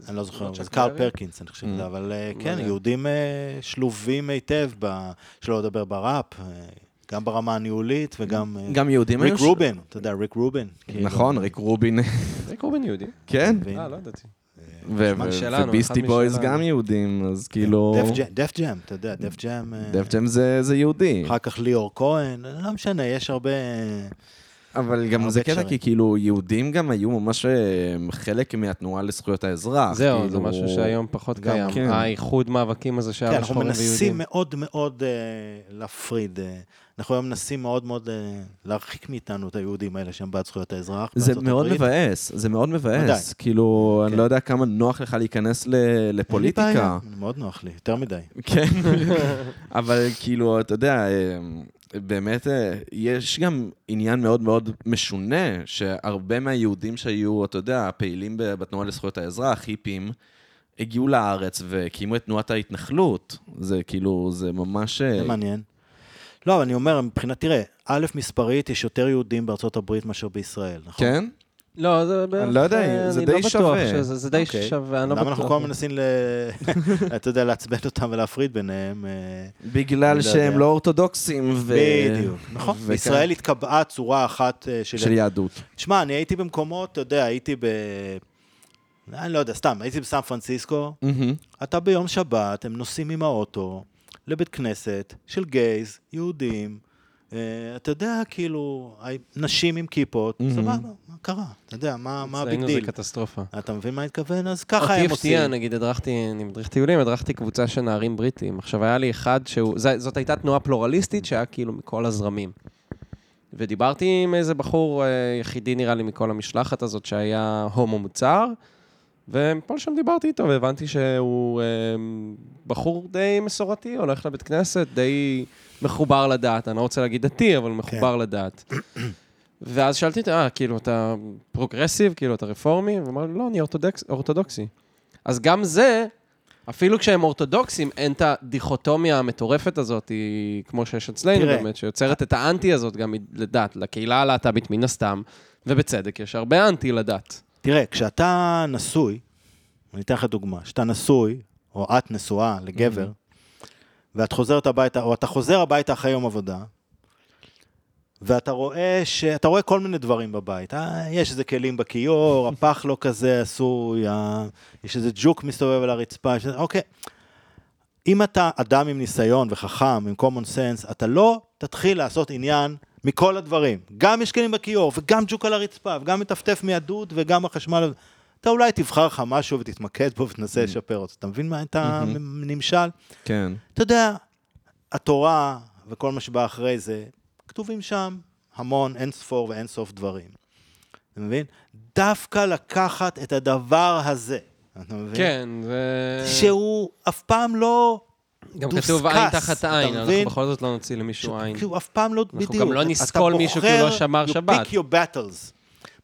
אני לא זוכר, צ'אק זה קארל? פרקינס, אני חושב, Mm. אבל אה, לא כן. יהודים אה, שלובים היטב, ב- שלא לדבר בראפ, אה, גם ברמה הניהולית וגם... אה, גם יהודים היו... ריק רובין, אתה יודע, ריק רובין. כאילו, נכון, ריק רובין, ריק רובין יהודי. כן. אה, לא ידעתי. וביסטי בויז. גם יהודים, אז כאילו... דף ג'ם, אתה יודע, דף ג'ם. אה, דף ג'ם זה זה יהודי. אחר כך ליאור כהן, לא משנה, יש הרבה... אבל גם זה קטע. כי כאילו, יהודים גם היו ממש אה, חלק מהתנועה לזכויות האזרח. זהו, כאילו- זה משהו שהיום פחות גם, קיים. כן. האיחוד מאבקים הזה שהיה כן, בין אנחנו שחורים מנסים ויהודים. מאוד מאוד אה, להפריד. אנחנו היום מנסים מאוד מאוד אה, להרחיק מאיתנו את היהודים האלה שהם בעד זכויות האזרח. זה מאוד הברית. מבאס, זה מאוד מבאס. ודאי. כאילו, אני כן. לא יודע כמה נוח לך להיכנס ל- אין לי לפוליטיקה. בעיה, מאוד נוח לי, יותר מדי. כן, אבל כאילו, אתה יודע, אה, באמת, אה, יש גם עניין מאוד מאוד משונה, שהרבה מהיהודים שהיו, אתה יודע, פעילים בתנועה לזכויות האזרח, היפים, הגיעו לארץ והקימו את תנועת ההתנחלות. זה כאילו, זה ממש... זה מעניין. לא, אבל אני אומר, מבחינת, תראה, א', מספרית, יש יותר יהודים בארצות הברית מאשר בישראל, נכון? כן? לא, זה בערך... לא יודע, אה, זה אני די לא שווה. זה די אוקיי. שווה, אני לא בטוח. למה אנחנו כל הזמן מנסים, אתה יודע, לעצבן אותם ולהפריד ביניהם? אה, בגלל אני לא שהם. לא אורתודוקסים. בדיוק, נכון. בישראל התקבעה צורה אחת אה, של... יהדות. תשמע, אני הייתי במקומות, אתה יודע, הייתי ב... אני לא יודע, סתם, הייתי בסן פרנסיסקו. אתה ביום שבת, הם נוסעים עם האוטו לבית כנסת של גייז, יהודים, אה, אתה יודע, כאילו, נשים עם כיפות, Mhm. סבבה, מה קרה? אתה יודע, מה מה ה big אצלנו זה דיל? קטסטרופה. אתה מבין מה אני מתכוון? אז ככה אותי הם הפתיע, עושים. נגיד, הדרכתי, אני מדריך טיולים, הדרכתי קבוצה של נערים בריטים. עכשיו, היה לי אחד שהוא, ז- זאת הייתה תנועה פלורליסטית שהיה כאילו מכל הזרמים. ודיברתי עם איזה בחור אה, יחידי, נראה לי, מכל המשלחת הזאת, שהיה הומו מוצהר, ופה לשם דיברתי איתו, והבנתי שהוא אה, בחור די מסורתי, הולך לבית כנסת, די מחובר לדת. אני לא רוצה להגיד דתי, אבל מחובר לדת. ואז שאלתי אותו, אה, כאילו, אתה progressive, כאילו, אתה רפורמי? הוא אמר לא, אני אורתודוקס, אורתודוקסי. אז גם זה, אפילו כשהם אורתודוקסים, אין את הדיכוטומיה המטורפת הזאת, היא, כמו שיש אצלנו תראה. באמת, שיוצרת את האנטי הזאת גם לדת, לקהילה הלהט"בית מן הסתם, ובצדק, יש הרבה אנטי לדת. תראה, כשאתה נשוי, אני אתן לך דוגמה, כשאתה נשוי, או את נשואה לגבר, ואת חוזרת הביתה, או אתה חוזר הביתה אחרי יום עבודה, ואתה רואה ש... אתה רואה כל מיני דברים בבית. אה, יש איזה כלים בכיור, הפח לא כזה עשוי. יש איזה ג'וק מסתובב על הרצפה, יש... אוקיי. אם אתה אדם עם ניסיון וחכם, עם common sense, אתה לא תתחיל לעשות עניין מכל הדברים. גם יש כלים בכיור, וגם ג'וק על הרצפה, וגם מטפטף מהדוד, וגם החשמל. אתה אולי תבחר לך משהו ותתמקד בו ותנסה לשפר אותו. אתה מבין מה את הנמשל? כן. אתה יודע, התורה וכל מה שבא אחרי זה, כתובים שם המון, אין ספור ואין סוף דברים. אתה מבין? דווקא לקחת את הדבר הזה, אתה מבין? כן, זה... שהוא אף פעם לא גם כתוב עין תחת עין, אנחנו? בכל זאת לא נוציא למישהו עין. כאילו, אף פעם לא, בדיוק. גם לא נסקול מישהו כי הוא לא שמר you שבת. pick your battles.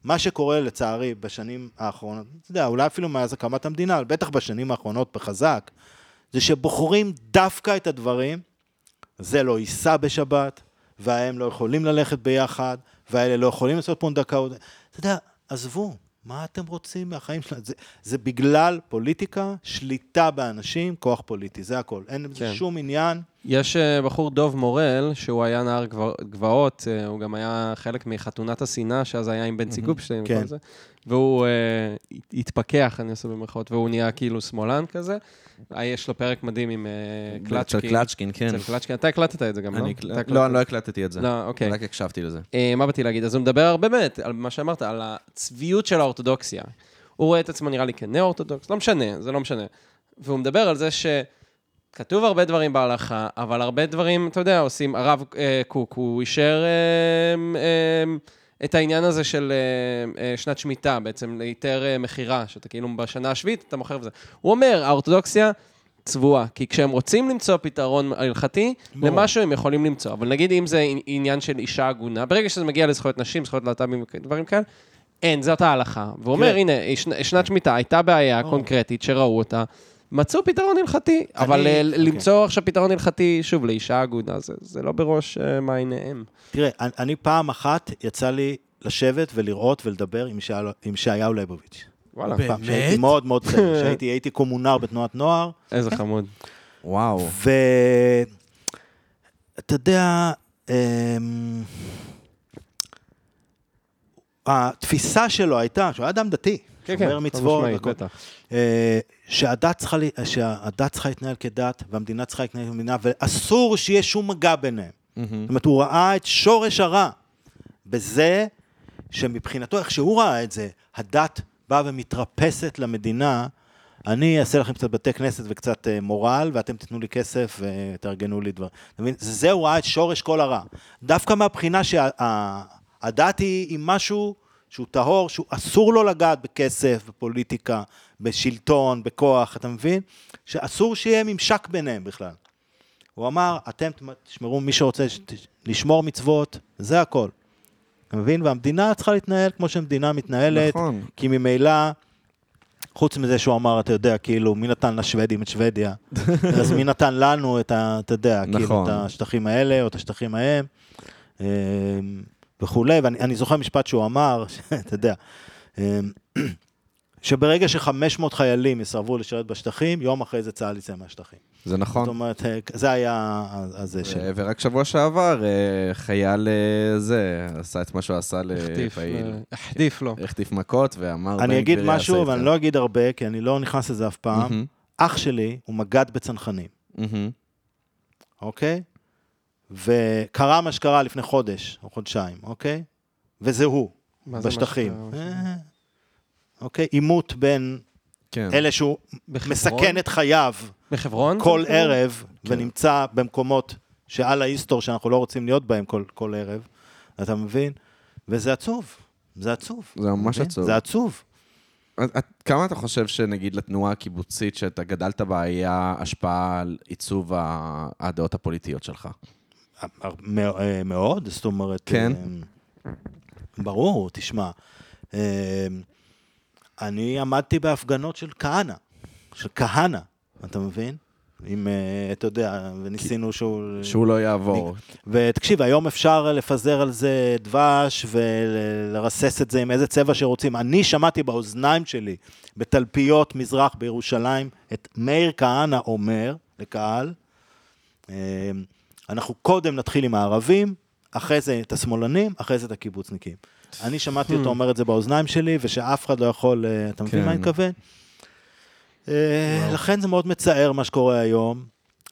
מה שקורה לצערי בשנים האחרונות, אתה יודע, אולי אפילו מאז הקמת המדינה, בטח בשנים האחרונות בחזק, זה שבוחרים דווקא את הדברים, זה לא ייסע בשבת, וההם לא יכולים ללכת ביחד, והאלה לא יכולים לעשות פונדקאות. אתה יודע, עזבו, מה אתם רוצים מהחיים שלהם? זה, זה בגלל פוליטיקה, שליטה באנשים, כוח פוליטי, זה הכל. אין כן. שום עניין. יש אה, בחור דוב מורל, שהוא היה נער גבע- גבעות, אה, הוא גם היה חלק מחתונת השנאה, שאז היה עם בנצי גופשטיין כן. וכל זה, והוא אה, התפכח, אני עושה במרכאות, והוא נהיה כאילו שמאלן כזה. יש לו פרק מדהים עם אה, אצל קלצ'קין. קלצ'קין, כן. אצל קלצ'קין. אתה הקלטת את זה גם, לא? אני- אתה לא. אני לא הקלטתי את זה. לא, אוקיי. רק הקשבתי לזה. מה באתי להגיד? אז הוא מדבר הרבה באמת על מה שאמרת, על הצביעות של האורתודוקסיה. הוא רואה את עצמו נראה לי כנאו-אורתודוקס, לא משנה, זה לא משנה. והוא מדבר על זה שכתוב הרבה דברים בהלכה, אבל הרבה דברים, אתה יודע, עושים, הרב אה, קוק, הוא אישר אה, אה, את העניין הזה של אה, אה, שנת שמיטה, בעצם להיתר אה, מכירה, שאתה כאילו בשנה השביעית, אתה מוכר וזה. הוא אומר, האורתודוקסיה... צבועה, כי כשהם רוצים למצוא פתרון הלכתי, ברור. למשהו הם יכולים למצוא. אבל נגיד אם זה עניין של אישה עגונה, ברגע שזה מגיע לזכויות נשים, זכויות להט"בים ודברים כאלה, אין, זאת ההלכה. והוא אומר, תראה. הנה, שנת, שמיטה הייתה בעיה ברור. קונקרטית שראו אותה, מצאו פתרון הלכתי. אבל אה, אוקיי. למצוא עכשיו פתרון הלכתי, שוב, לאישה עגונה, זה, זה לא בראש אה, מעייניהם. תראה, אני, אני פעם אחת יצא לי לשבת ולראות ולדבר עם, ישעיהו- ליבוביץ'. וואלה, פעם, באמת? שהייתי מאוד מאוד צעיר, שהייתי הייתי קומונר בתנועת נוער, איזה חמוד. וואו. ואתה יודע, אמ, התפיסה שלו הייתה, שהוא היה אדם דתי, כן, שומר כן, מצוות, חד משמעית. בטח. אה, שהדת צריכה, שהדת צריכה להתנהל כדת, והמדינה צריכה להתנהל כמדינה, ואסור שיהיה שום מגע ביניהם. זאת אומרת, הוא ראה את שורש הרע בזה שמבחינתו, איך שהוא ראה את זה, הדת באה ומתרפסת למדינה, אני אעשה לכם קצת בתי כנסת וקצת אה, מורל, ואתם תיתנו לי כסף ותארגנו לי דברים. אתה מבין? זה זה הוא ראה את שורש כל הרע. דווקא מהבחינה שהדת היא, היא משהו שהוא טהור, שהוא אסור לו לגעת בכסף, בפוליטיקה, בשלטון, בכוח, אתה מבין? שאסור שיהיה ממשק ביניהם בכלל. הוא אמר, אתם תשמרו, מי שרוצה לשמור מצוות, זה הכל. אתה מבין? והמדינה צריכה להתנהל כמו שמדינה מתנהלת, נכון. כי ממילא, חוץ מזה שהוא אמר, אתה יודע, כאילו, מי נתן לשוודים את שוודיה? אז מי נתן לנו את ה... אתה יודע, כאילו, נכון. את השטחים האלה, או את השטחים ההם, אמ, וכולי. ואני אני זוכר משפט שהוא אמר, אתה יודע, אמ, שברגע ש-500 חיילים יסרבו לשרת בשטחים, יום אחרי זה צה"ל יצא מהשטחים. זה זאת נכון. אומרת, אה, זה היה הזה של... ורק שבוע שעבר, אה, חייל אה, זה, עשה את מה שהוא עשה לפעיל. החטיף לו. החטיף מכות ואמר... אני אגיד משהו, ואני. לא אגיד הרבה, כי אני לא נכנס לזה אף פעם. אח שלי הוא מג"ד בצנחנים. אוקיי? וקרה מה שקרה לפני חודש או חודשיים, אוקיי? וזה הוא, בשטחים. אה, אוקיי? עימות בין כן. אלה שהוא בחברון? מסכן את חייו בחברון? כל זה? ערב, כן. ונמצא במקומות שעל ההיסטור שאנחנו לא רוצים להיות בהם כל, כל ערב, אתה מבין? וזה עצוב, זה עצוב. זה ממש מבין? עצוב. זה עצוב. את- את- כמה אתה חושב שנגיד לתנועה הקיבוצית שאתה גדלת בה היה השפעה על עיצוב ה- הדעות הפוליטיות שלך? מאוד, זאת אומרת... כן. אה, ברור, תשמע. אה, אני עמדתי בהפגנות של כהנא, של כהנא, אתה מבין? עם, אה, אתה יודע, וניסינו שהוא... שהוא לא יעבור. ותקשיב, היום אפשר לפזר על זה דבש ולרסס את זה עם איזה צבע שרוצים. אני שמעתי באוזניים שלי, בתלפיות מזרח בירושלים, את מאיר כהנא אומר לקהל, אה, אנחנו קודם נתחיל עם הערבים, אחרי זה את השמאלנים, אחרי זה את הקיבוצניקים. אני שמעתי אותו אומר את זה באוזניים שלי, ושאף אחד לא יכול, אה, אתה מבין כן. מה אני מתכוון? אה, לכן זה מאוד מצער מה שקורה היום.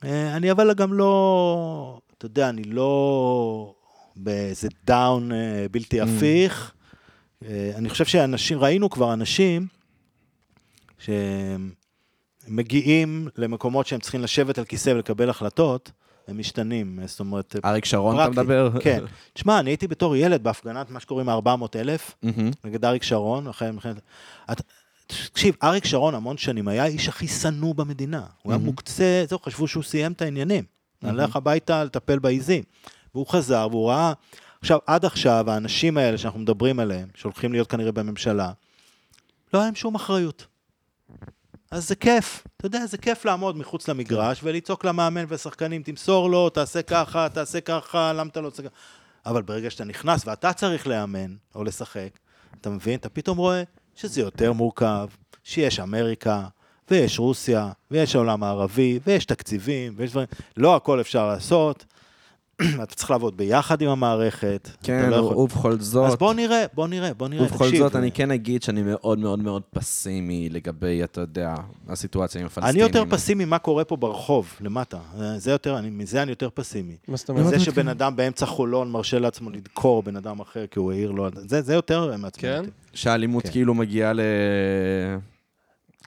אה, אני אבל גם לא, אתה יודע, אני לא באיזה דאון בלתי הפיך. אה, אני חושב שאנשים, ראינו כבר אנשים שמגיעים למקומות שהם צריכים לשבת על כיסא ולקבל החלטות, הם משתנים, זאת אומרת... אריק שרון, אתה פרקטי. מדבר? כן. תשמע, אני הייתי בתור ילד בהפגנת מה שקוראים 400 אלף. נגד אריק שרון, אחרי מלחמת... תקשיב, אריק שרון המון שנים היה האיש הכי שנוא במדינה. הוא היה. מוקצה, זהו, חשבו שהוא סיים את העניינים. הלך הביתה לטפל בעיזים. והוא חזר, והוא ראה... עכשיו, עד עכשיו, האנשים האלה שאנחנו מדברים עליהם, שהולכים להיות כנראה בממשלה, לא היה להם שום אחריות. אז זה כיף, אתה יודע, זה כיף לעמוד מחוץ למגרש ולצעוק למאמן ולשחקנים, תמסור לו, תעשה ככה, תעשה ככה, למה אתה לא ככה? אבל ברגע שאתה נכנס ואתה צריך לאמן או לשחק, אתה מבין? אתה פתאום רואה שזה יותר מורכב, שיש אמריקה, ויש רוסיה, ויש העולם הערבי, ויש תקציבים, ויש דברים, לא הכל אפשר לעשות. אתה צריך לעבוד ביחד עם המערכת. כן, לא יכול- ובכל זאת... אז בוא נראה, בוא נראה, בוא נראה. ובכל תקשיב, זאת, אני כן אגיד שאני מאוד מאוד מאוד פסימי לגבי, אתה יודע, הסיטואציה עם אני הפלסטינים. יותר פסימי מה קורה פה ברחוב, למטה. זה יותר, אני, מזה אני יותר פסימי. מה זאת אומרת? מזה שבן אדם באמצע חולון מרשה לעצמו לדקור בן אדם אחר כי הוא העיר לו, זה, זה יותר מעצבן כן? שהאלימות כן. כאילו מגיעה ל...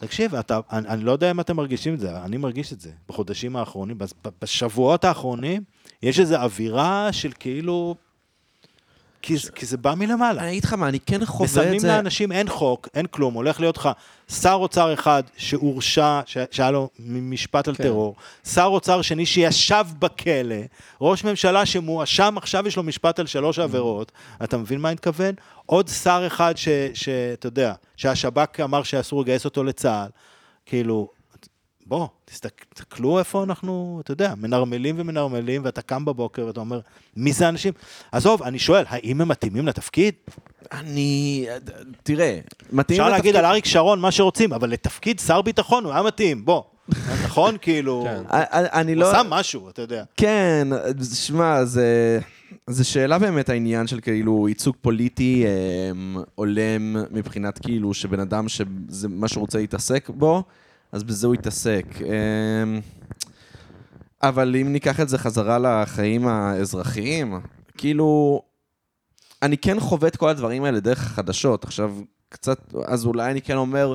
תקשיב, אתה, אני, אני לא יודע אם אתם מרגישים את זה, אני מרגיש את זה בחודשים האחרונים, בשבועות האחרונים, יש איזו אווירה של כאילו... כי, זה- כי זה בא מלמעלה. אני אגיד לך מה, אני כן חווה את מסמנים זה... לאנשים, אין חוק, אין כלום, הולך להיות לך שר אוצר אחד שהורשע, ש- שהיה לו משפט על כן. טרור, שר אוצר שני שישב בכלא, ראש ממשלה שמואשם, עכשיו יש לו משפט על Mm. שלוש עבירות, אתה מבין מה אני מתכוון? עוד שר אחד ש- שאתה יודע, שהשב"כ אמר שאסור לגייס אותו לצה"ל, כאילו, בוא, תסתכלו איפה אנחנו, אתה יודע, מנרמלים ומנרמלים, ואתה קם בבוקר ואתה אומר, מי זה האנשים? עזוב, אני שואל, האם הם מתאימים לתפקיד? אני... תראה, מתאים אפשר להגיד לתפקיד- על אריק שרון מה שרוצים, אבל לתפקיד שר ביטחון הוא היה מתאים, בוא. נכון? כאילו, כן. אני אני הוא לא... עשה משהו, אתה יודע. כן, שמע, זה... זה שאלה באמת העניין של כאילו ייצוג פוליטי אה, הולם מבחינת כאילו שבן אדם שזה מה שהוא רוצה להתעסק בו, אז בזה הוא יתעסק. אה, אבל אם ניקח את זה חזרה לחיים האזרחיים, כאילו, אני כן חווה את כל הדברים האלה דרך החדשות. עכשיו, קצת, אז אולי אני כן אומר,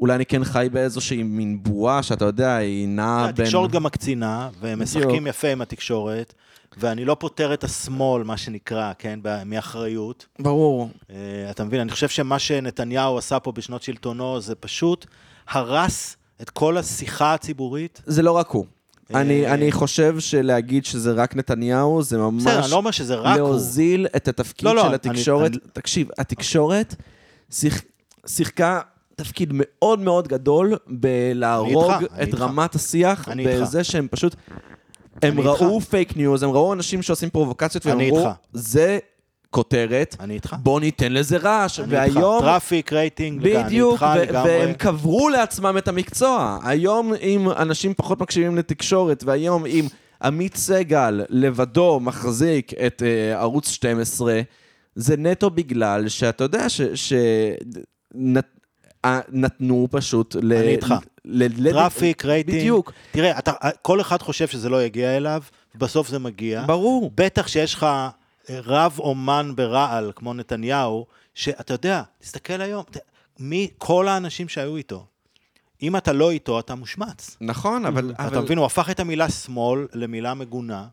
אולי אני כן חי באיזושהי מין בועה שאתה יודע, היא נעה בין... התקשורת גם מקצינה, והם. משחקים יפה עם התקשורת, ואני לא פוטר את השמאל, מה שנקרא, כן, מאחריות. ברור. אה, אתה מבין? אני חושב שמה שנתניהו עשה פה בשנות שלטונו, זה פשוט הרס את כל השיחה הציבורית. זה לא רק הוא. אני, אה, אני חושב שלהגיד שזה רק נתניהו, זה ממש בסדר, אני לא אומר שזה רק הוא. להוזיל את התפקיד לא, לא, של אני- התקשורת. אני- תקשיב, התקשורת שיח, שיחקה תפקיד מאוד מאוד גדול בלהרוג אני איתך, אני את איתך. רמת השיח, אני איתך. בזה שהם פשוט... הם אני איתך. ראו פייק ניוז, הם ראו אנשים שעושים פרובוקציות, והם אני אמרו. זה כותרת, אני איתך. בוא ניתן לזה רעש. אני איתך. והיום... traffic, רייטינג, אני איתך לגמרי. והם קברו לעצמם את המקצוע. היום אם אנשים פחות מקשיבים לתקשורת, והיום אם עמית סגל לבדו מחזיק את uh, ערוץ 12, זה נטו בגלל שאתה יודע ש... ש... נת... אה, נתנו פשוט ל... אני איתך. ל... ל... traffic, רייטינג. בדיוק, תראה, אתה, כל אחד חושב שזה לא יגיע אליו, ובסוף זה מגיע. ברור. בטח שיש לך רב אומן ברעל, כמו נתניהו, שאתה יודע, תסתכל היום, מי, כל האנשים שהיו איתו. אם אתה לא איתו, אתה מושמץ. נכון, אבל... אבל... אתה מבין, הוא הפך את המילה שמאל למילה מגונה,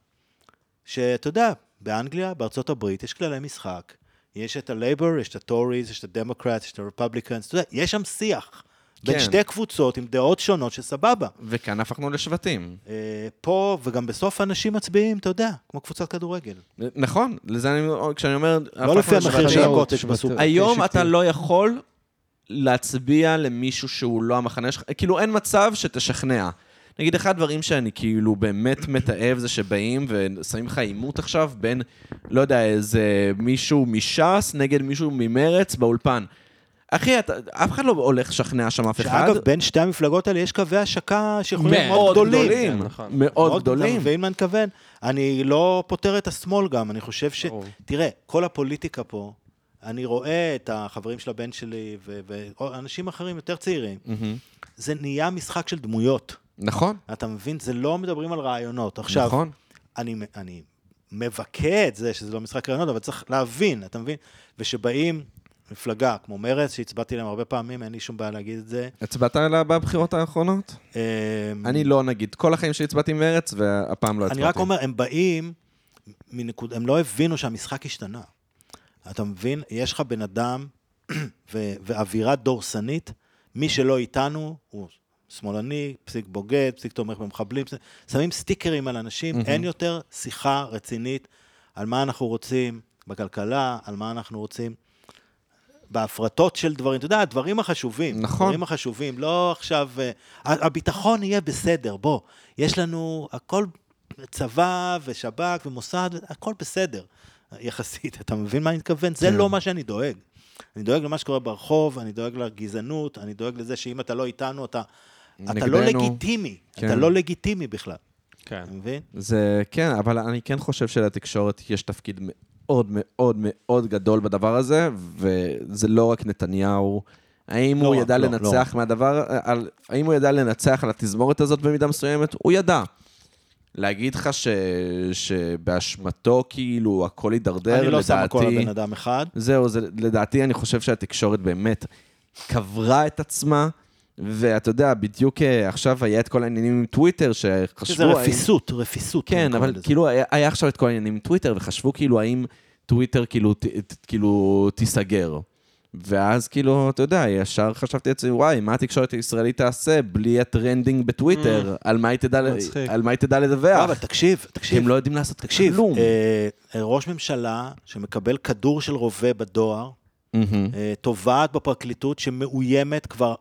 שאתה יודע, באנגליה, בארצות הברית, יש כללי משחק. יש את ה-Labor, יש את ה-Tories, יש את ה-Democrats, יש את ה-Republicans, אתה יודע, יש שם שיח. בין כן. שתי קבוצות עם דעות שונות שסבבה. וכאן הפכנו לשבטים. אה, פה, וגם בסוף אנשים מצביעים, אתה יודע, כמו קבוצת כדורגל. נכון, לזה אני... כשאני אומר... לא לפי המחיר של שבטים. הקוטג' בסופר. היום אתה. לא יכול להצביע למישהו שהוא לא המחנה שלך, כאילו אין מצב שתשכנע. נגיד, אחד הדברים שאני כאילו באמת מתעב זה שבאים ושמים לך עימות עכשיו בין, לא יודע, איזה מישהו מש"ס נגד מישהו ממרץ באולפן. אחי, אתה, אף אחד לא הולך לשכנע שם אף אחד. שאגב, בין שתי המפלגות האלה יש קווי השקה שיכולים להיות מאוד מאוד גדולים. גדולים, כן, נכון. מאוד אתה גדולים. מבין מה אני מתכוון? אני לא פוטר את השמאל גם, אני חושב ש... תראה, כל הפוליטיקה פה, אני רואה את החברים של הבן שלי ו- ואנשים אחרים יותר צעירים. זה נהיה משחק של דמויות. נכון, אתה מבין? זה לא מדברים על רעיונות. עכשיו, נכון. אני, אני מבכה את זה שזה לא משחק רעיונות, אבל צריך להבין, אתה מבין? ושבאים מפלגה כמו מרצ, שהצבעתי להם הרבה פעמים, אין לי שום בעיה להגיד את זה. הצבעת עליה בבחירות האחרונות? אמ, אני לא, נגיד. כל החיים שלי הצבעתי מרץ, והפעם לא הצבעתי. אני רק אומר, הם באים, מנקוד, הם לא הבינו שהמשחק השתנה. אתה מבין? יש לך בן אדם ו- ואווירה דורסנית מי שלא איתנו הוא שמאלני, פסיק בוגד, פסיק תומך במחבלים, שמים סטיקרים על אנשים, אין יותר שיחה רצינית על מה אנחנו רוצים בכלכלה, על מה אנחנו רוצים בהפרטות של דברים, אתה יודע, הדברים החשובים. נכון. הדברים החשובים, לא עכשיו... אה, הביטחון יהיה בסדר, בוא. יש לנו הכל צבא ושב"כ ומוסד, הכל בסדר, יחסית. אתה מבין מה אני מתכוון? זה כן. לא מה שאני דואג. אני דואג למה שקורה ברחוב, אני דואג לגזענות, אני דואג לזה שאם אתה לא איתנו, אתה, אתה לא נגדנו. לגיטימי. אתה כן. לא לגיטימי בכלל. כן. אתה מבין? זה, כן, אבל אני כן חושב שלתקשורת יש תפקיד מאוד מאוד מאוד גדול בדבר הזה, וזה לא רק נתניהו. האם לא הוא ידע לא, לנצח מהדבר, על, האם הוא ידע לנצח על התזמורת הזאת במידה מסוימת? הוא ידע. להגיד לך ש, שבאשמתו כאילו הכל הידרדר, אני לא שם הכל על לדעתי- בן אדם אחד. זהו, זה, לדעתי אני חושב שהתקשורת באמת קברה את עצמה, ואתה יודע, בדיוק אה, עכשיו היה את כל העניינים עם טוויטר, שחשבו... שזה האם- רפיסות, רפיסות. כן, אבל לזה. כאילו היה, היה עכשיו את כל העניינים עם טוויטר, וחשבו כאילו האם טוויטר כאילו, ת, ת, כאילו תיסגר. ואז כאילו, אתה יודע, ישר חשבתי לעצמי, וואי, מה התקשורת הישראלית תעשה בלי ה trending בטוויטר? על מה היא תדע. על מה היא תדע לא, לדווח? אבל תקשיב, תקשיב. הם לא יודעים לעשות תקשיב, כלום. אה, ראש ממשלה שמקבל כדור של רובה בדואר. אה, תובעת בפרקליטות שמאוימת כבר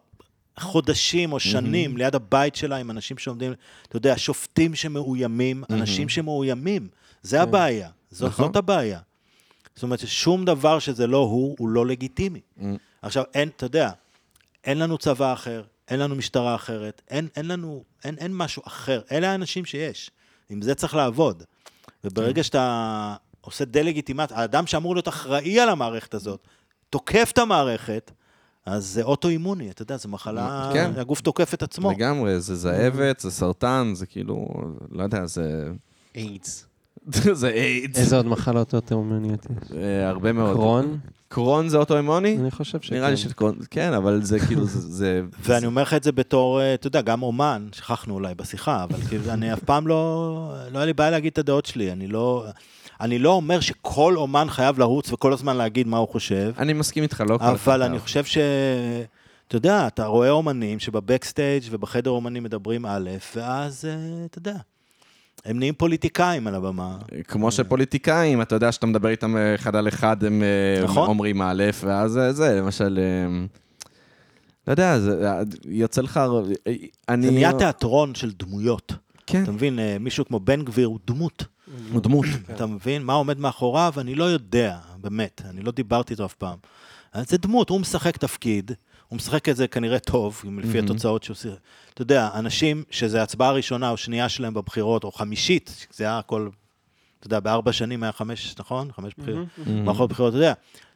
חודשים או שנים ליד הבית שלה עם אנשים שעומדים, אתה יודע, שופטים שמאוימים, אנשים שמאוימים. זה הבעיה, זאת, נכון. זאת הבעיה. זאת אומרת, שום דבר שזה לא הוא, הוא לא לגיטימי. עכשיו, אין, אתה יודע, אין לנו צבא אחר, אין לנו משטרה אחרת, אין, אין לנו, אין, אין משהו אחר. אלה האנשים שיש. עם זה צריך לעבוד. וברגע שאתה עושה דה-לגיטימציה, האדם שאמור להיות אחראי על המערכת הזאת, תוקף את המערכת, אז זה אוטואימוני, אתה יודע, זו מחלה, כן. הגוף תוקף את עצמו. לגמרי, זה זאבת, זה סרטן, זה כאילו, לא יודע, זה... איידס. זה איידס. איזה עוד מחלות אוטואימוניות יש? אה, הרבה מאוד. קרון? קרון זה אוטואימוני? אני חושב שכן. נראה לי שקרון, כן, אבל זה כאילו, זה... זה- ואני אומר לך את זה בתור, אה, אתה יודע, גם אומן, שכחנו אולי בשיחה, אבל כאילו, אני אף פעם לא, לא היה לי בעיה להגיד את הדעות שלי, אני לא, אני לא אומר שכל אומן חייב לרוץ וכל הזמן להגיד מה הוא חושב, אני מסכים איתך, לא כל אחד. אבל אני. חושב ש... אתה יודע, אתה רואה אומנים שבבקסטייג' ובחדר אומנים מדברים א', ואז, אה, אתה יודע, הם נהיים פוליטיקאים על הבמה. כמו שפוליטיקאים, אתה יודע שאתה מדבר איתם אה, אחד על אחד, הם אה, נכון. אומרים א', ואז זה, למשל, לא יודע, זה יוצא לך... אני... זה נהיה תיאטרון של דמויות. כן, אתה מבין, מישהו כמו בן גביר הוא דמות. הוא דמות. אתה מבין? מה עומד מאחוריו? אני לא יודע, באמת. אני לא דיברתי איתו אף פעם. אז זה דמות, הוא משחק תפקיד, הוא משחק את זה כנראה טוב, לפי התוצאות שהוא שיחק. אתה יודע, אנשים שזו הצבעה ראשונה או שנייה שלהם בבחירות, או חמישית, זה היה הכל, אתה יודע, בארבע שנים היה חמש, נכון? חמש בחירות. מערכות בחירות, אתה יודע.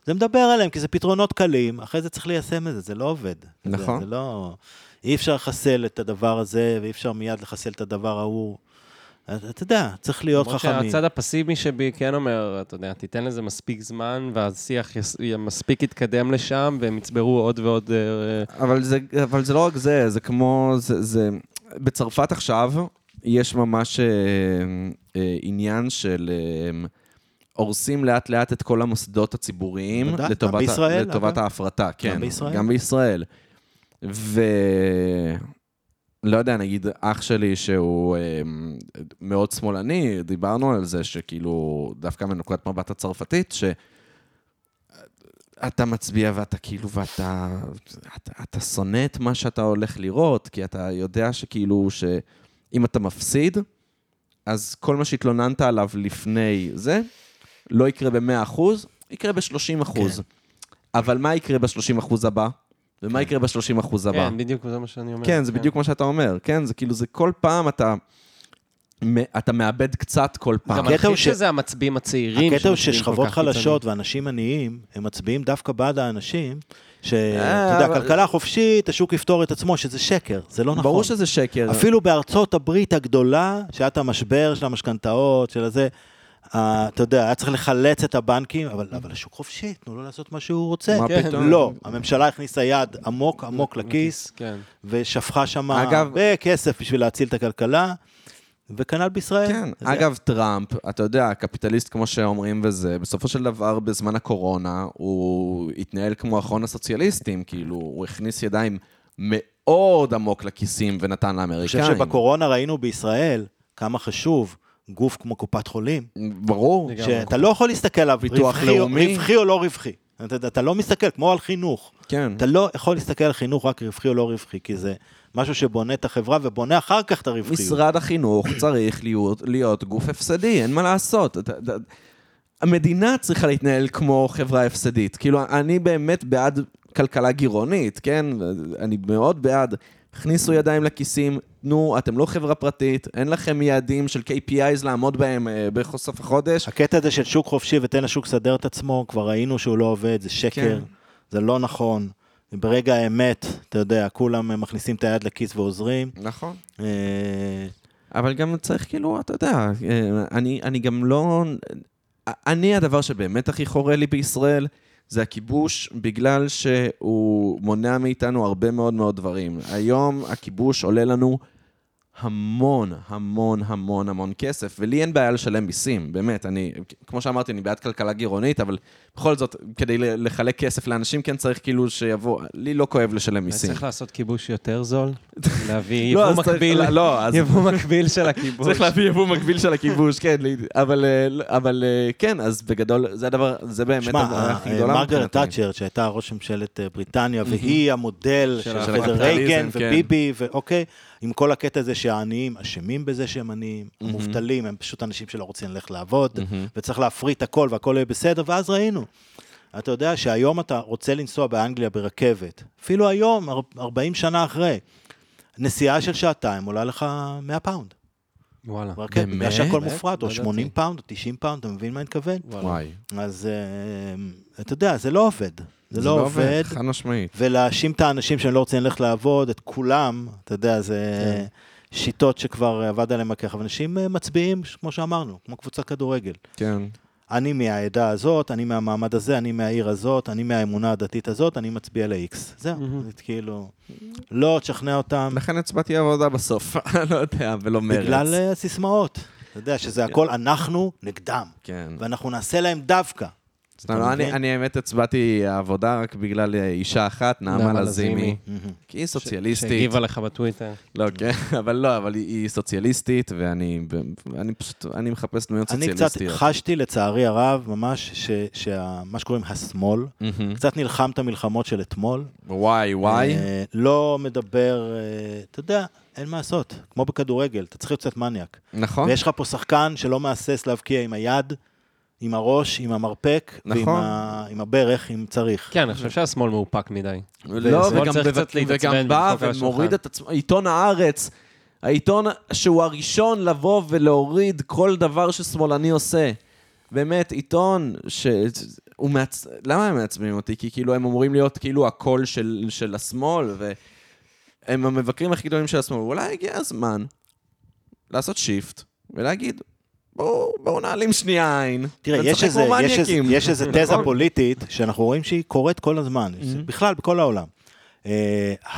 זה מדבר עליהם, כי זה פתרונות קלים, אחרי זה צריך ליישם את זה, זה לא עובד. זה- נכון. זה לא... אי אפשר לחסל את הדבר הזה, ואי אפשר מיד לחסל את הדבר ההוא. אתה אתה יודע, צריך להיות למרות חכמים. שהצד הפסימי שבי כן אומר, אתה יודע, תיתן לזה מספיק זמן, והשיח יס- מספיק יתקדם לשם, והם יצברו עוד ועוד... אה, אבל זה, אבל זה לא רק זה, זה כמו, זה, זה, בצרפת עכשיו יש ממש אה, אה, עניין של אה, הורסים לאט לאט את כל המוסדות הציבוריים גם לטובת, ה- בישראל, לטובת אגב. ההפרטה, כן. בישראל. גם בישראל. ו... לא יודע, נגיד אח שלי שהוא אה, מאוד שמאלני, דיברנו על זה שכאילו, דווקא מנקודת מבט הצרפתית, ש... אתה מצביע ואתה כאילו, ואתה אתה, אתה שונא את מה שאתה הולך לראות, כי אתה יודע שכאילו, שאם אתה מפסיד, אז כל מה שהתלוננת עליו לפני זה, לא יקרה ב-100%, יקרה ב-30%. כן. אבל מה יקרה ב-30% הבא? ומה יקרה ב-30% הבא? כן, בדיוק זה מה שאני אומר. כן, זה בדיוק מה שאתה אומר. כן, זה כאילו, זה כל פעם אתה... אתה מאבד קצת כל פעם. גם הקטע הכי הוא ש- שזה המצביעים הצעירים. הקטע הוא ששכבות חלשות ואנשים עניים, הם מצביעים דווקא בעד האנשים, שאתה אה, יודע, אבל- כלכלה חופשית, השוק יפתור את עצמו, שזה שקר, זה לא נכון. ברור שזה שקר. אפילו בארצות הברית הגדולה, שהיה את המשבר של המשכנתאות, של הזה, אתה יודע, היה צריך לחלץ את הבנקים, אבל, אבל השוק חופשי, תנו לו לעשות מה שהוא רוצה. מה כן. פתאום? לא, הממשלה הכניסה יד עמוק עמוק לכיס, כן. ושפכה שם הרבה כסף בשביל להציל את הכלכלה, וכנ"ל בישראל. כן, זה- אגב, טראמפ, אתה יודע, קפיטליסט כמו שאומרים וזה, בסופו של דבר, בזמן הקורונה, הוא התנהל כמו אחרון הסוציאליסטים, כאילו, הוא הכניס ידיים מאוד עמוק לכיסים ונתן אני לאמריקאים. חושב שבקורונה ראינו בישראל כמה חשוב גוף כמו קופת חולים, ברור. שאתה לא יכול להסתכל עליו ביטוח לאומי. רווחי או לא רווחי. אתה לא מסתכל, כמו על חינוך. כן. אתה לא יכול להסתכל על חינוך רק רווחי או לא רווחי, כי זה משהו שבונה את החברה ובונה אחר כך את הרווחיות. משרד החינוך צריך להיות, להיות גוף הפסדי, אין מה לעשות. אתה- אתה- המדינה צריכה להתנהל כמו חברה הפסדית. כאילו, אני באמת בעד כלכלה גירעונית, כן? אני מאוד בעד. הכניסו ידיים לכיסים, תנו, אתם לא חברה פרטית, אין לכם יעדים של KPIs לעמוד בהם אה, בסוף החודש. הקטע הזה של שוק חופשי ותן לשוק לסדר את עצמו, כבר ראינו שהוא לא עובד, זה שקר, כן. זה לא נכון. ברגע האמת, אתה יודע, כולם מכניסים את היד לכיס ועוזרים. נכון. אה, אבל גם צריך כאילו, אתה יודע, אה, אני, אני גם לא... אני, הדבר שבאמת הכי חורה לי בישראל, זה הכיבוש, בגלל שהוא מונע מאיתנו הרבה מאוד מאוד דברים. היום הכיבוש עולה לנו המון, המון, המון, המון כסף, ולי אין בעיה לשלם מיסים, באמת, אני, כמו שאמרתי, אני בעד כלכלה גירעונית, אבל בכל זאת, כדי לחלק כסף לאנשים, כן צריך כאילו שיבוא, לי לא כואב לשלם מיסים. צריך לעשות כיבוש יותר זול, להביא לא, יבוא מקביל, לא, אז- יבוא מקביל של הכיבוש. צריך להביא יבוא מקביל של הכיבוש, כן, אבל, אה, אבל אה, כן, אז בגדול, זה הדבר, זה באמת הכי אה, גדולה מרגרט. תאצ'ר, שהייתה ראש ממשלת בריטניה, והיא המודל של רייגן כן. וביבי, ואוקיי, עם כל הקטע הזה שהעניים אשמים בזה שהם עניים, המובטלים הם פשוט אנשים שלא רוצים ללכת לעבוד, וצריך להפריט הכל והכל יהיה בסדר, ואז ראינו. אתה יודע שהיום אתה רוצה לנסוע באנגליה ברכבת, אפילו היום, אר- 40 שנה אחרי, נסיעה של שעתיים עולה לך 100 pound. וואלה. ברכבת, באמת? בגלל שהכל באמת? מופרט, לא או ידעתי. 80 pound, או 90 פאונד, אתה מבין מה אני מתכוון? וואי. אז אה, אתה יודע, זה לא עובד. זה לא עובד. חד משמעית. ולהאשים את האנשים שהם לא רוצים ללכת לעבוד, את כולם, אתה יודע, זה כן. שיטות שכבר עבד עליהם הכך. אבל אנשים אה, מצביעים, כמו שאמרנו, כמו קבוצת כדורגל. כן. אני מהעדה הזאת, אני מהמעמד הזה, אני מהעיר הזאת, אני מהאמונה הדתית הזאת, אני מצביע ל-X. זהו. זה כאילו, לא תשכנע אותם לכן הצבעתי עבודה בסוף, לא יודע, ולא מרץ. בגלל אה, הסיסמאות. אתה יודע, שזה הכל אנחנו נגדם, כן. ואנחנו נעשה להם דווקא. סתם, לא, אני? אני האמת הצבעתי עבודה רק בגלל אה, אישה אחת, נעמה לזימי. כי היא סוציאליסטית. שהגיבה לך בטוויטר. לא, כן, אבל לא, אבל היא, היא סוציאליסטית, ואני אני פשוט, אני מחפש דמויות אני קצת סוציאליסטיות. חשתי לצערי הרב, ממש, שמה שקוראים השמאל, מהמם. קצת נלחם את המלחמות של אתמול. וואי, וואי. אה, לא מדבר, אה, אתה יודע, אין מה לעשות. כמו בכדורגל, אתה צריך להיות קצת מניאק. נכון. ויש לך פה שחקן שלא מהסס להבקיע עם היד, עם הראש, עם המרפק, ועם נכון. ה- עם הברך, אם צריך. כן, אני חושב שהשמאל מאופק מדי. לא, וגם, צריך בב- קצת להתעצבן וגם בא ומוריד. את עצמו, עיתון הארץ, העיתון שהוא הראשון לבוא ולהוריד כל דבר ששמאלני עושה. באמת, עיתון ש... הוא מעצ... למה הם מעצבנים אותי? כי כאילו הם אמורים להיות כאילו הקול של, של השמאל, והם המבקרים הכי גדולים של השמאל. אולי הגיע הזמן לעשות shift ולהגיד, בואו בוא נעלים שנייה עין. תראה, יש איזה, יש, איזה, מניאקים." יש איזה תזה נכון? פוליטית שאנחנו רואים שהיא קורית כל הזמן, Mm-hmm. בכלל, בכל העולם. Uh,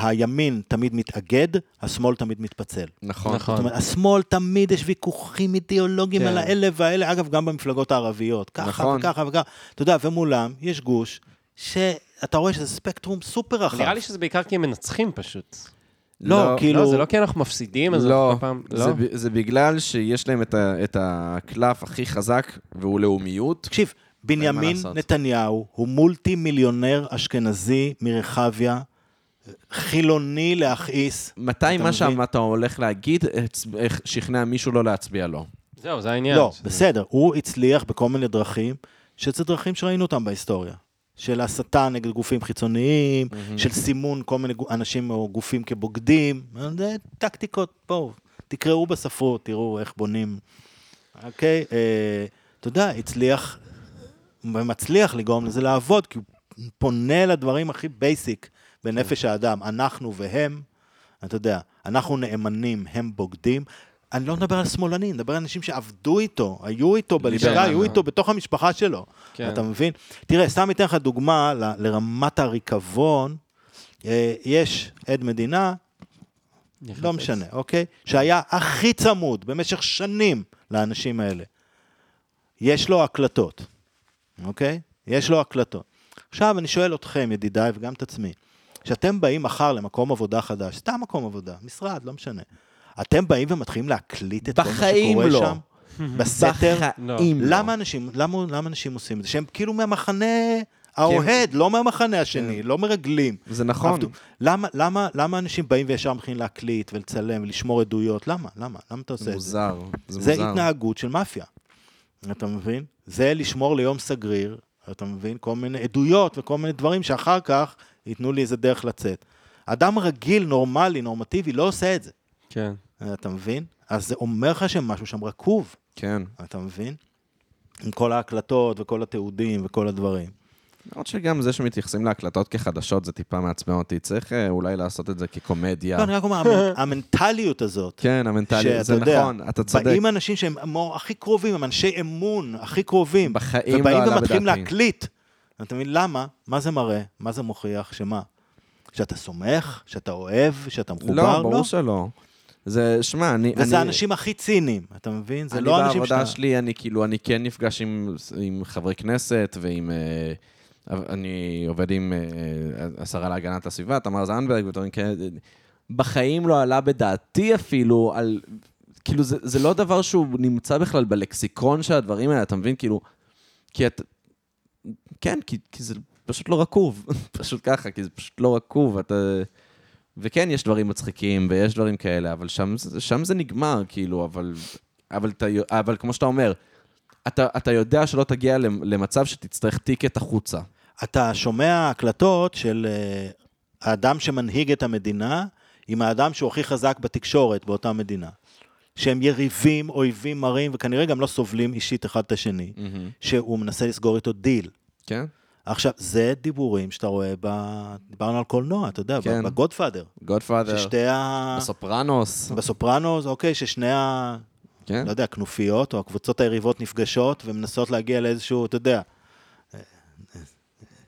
הימין תמיד מתאגד, השמאל תמיד מתפצל. נכון. נכון. זאת אומרת, השמאל תמיד יש ויכוחים אידיאולוגיים כן. על האלה והאלה, אגב, גם במפלגות הערביות, ככה נכון. וככה וככה. אתה יודע, ומולם יש גוש שאתה רואה שזה ספקטרום סופר רחב. נראה לי שזה בעיקר כי הם מנצחים פשוט. לא, כאילו... לא, זה לא כי אנחנו מפסידים, אז לא, כל פעם... לא? זה, זה בגלל שיש להם את, ה, את הקלף הכי חזק, והוא לאומיות. תקשיב, בנימין. נתניהו הוא מולטי מיליונר אשכנזי מרחביה, חילוני להכעיס. מתי מה? שאתה הולך להגיד שכנע מישהו לא להצביע לו? זהו, זה העניין. לא, בסדר, הוא הצליח בכל מיני דרכים, שזה דרכים שראינו אותם בהיסטוריה. של הסתה נגד גופים חיצוניים, של סימון כל מיני אנשים או גופים כבוגדים, זה טקטיקות, בואו, תקראו בספרות, תראו איך בונים. אוקיי? אה, אתה יודע, הצליח, ומצליח לגרום לזה לעבוד, כי הוא פונה לדברים הכי בייסיק בנפש האדם, אנחנו והם, אתה יודע, אנחנו נאמנים, הם בוגדים. אני לא מדבר על שמאלנים, אני מדבר על אנשים שעבדו איתו, היו איתו בלשכה, היו אה. איתו בתוך המשפחה שלו. כן. אתה מבין? תראה, סתם אתן לך דוגמה ל- לרמת הריקבון. אה, יש עד מדינה. לא משנה, אוקיי? שהיה הכי צמוד במשך שנים לאנשים האלה. יש לו הקלטות, אוקיי? יש לו הקלטות. עכשיו אני שואל אתכם, ידידיי, וגם את עצמי, כשאתם באים מחר למקום עבודה חדש, סתם מקום עבודה, משרד, לא משנה. אתם באים ומתחילים להקליט את כל מה בחיים שקורה לא. שם? בסתר? לא. למה אנשים, למה, למה אנשים עושים את זה? שהם כאילו מהמחנה האוהד, לא מהמחנה השני, לא מרגלים. זה נכון. עבדו. למה, למה, למה אנשים באים וישר מתחילים להקליט ולצלם ולשמור עדויות? למה? למה? למה אתה עושה זה את זה? מוזר. זה זה מוזר. התנהגות של מאפיה. אתה מבין? זה לשמור ליום סגריר, אתה מבין? כל מיני עדויות וכל מיני דברים שאחר כך ייתנו לי איזה דרך לצאת. אדם רגיל, נורמלי, נורמטיבי, לא עושה את זה. כן. אתה מבין? אז זה אומר לך שמשהו שם רקוב, כן. אתה מבין? עם כל ההקלטות וכל התיעודים וכל הדברים. למרות שגם זה שמתייחסים להקלטות כחדשות זה טיפה מעצבן אותי. צריך אה, אולי לעשות את זה כקומדיה. לא, אני רק אומר, המנ- המנטליות הזאת, כן, המנטלי, שאתה זה יודע, נכון, אתה צודק. באים אנשים שהם הכי קרובים, הם אנשי אמון הכי קרובים, בחיים לא ובאים עלה ומתחילים בדעתי. להקליט. אתה מבין למה? מה זה מראה? מה זה מוכיח? שמה? שאתה סומך? שאתה אוהב? שאתה מחובר? לא, ברור שלא. זה, שמע, אני... וזה אני- האנשים הכי ציניים, אתה מבין? זה אני לא אנשים בעבודה שאתה... שלי, אני כאילו, אני כן נפגש עם, עם חברי כנסת ועם... אה, אני עובד עם אה, השרה להגנת הסביבה, תמר זנדברג ודברים כאלה. בחיים לא עלה בדעתי אפילו על... כאילו, זה, זה לא דבר שהוא נמצא בכלל בלקסיקון של הדברים האלה, אתה מבין? כאילו, כי את... כן, כי, כי זה פשוט לא רקוב. פשוט ככה, כי זה פשוט לא רקוב. אתה... וכן, יש דברים מצחיקים ויש דברים כאלה, אבל שם, שם זה נגמר, כאילו, אבל, אבל, אתה, אבל כמו שאתה אומר, אתה, אתה יודע שלא תגיע למ- למצב שתצטרך ticket החוצה. אתה שומע הקלטות של אה, האדם שמנהיג את המדינה עם האדם שהוא הכי חזק בתקשורת באותה מדינה. שהם יריבים, אויבים מרים, וכנראה גם לא סובלים אישית אחד את השני, שהוא מנסה לסגור איתו דיל. כן? עכשיו, זה דיבורים שאתה רואה ב... דיברנו על קולנוע, אתה יודע, כן. ב Godfather. Godfather, ששתי ה... בסופרנוס. בסופרנוס, אוקיי, ששני ה... כן? לא יודע, כנופיות או הקבוצות היריבות נפגשות ומנסות להגיע לאיזשהו, אתה יודע,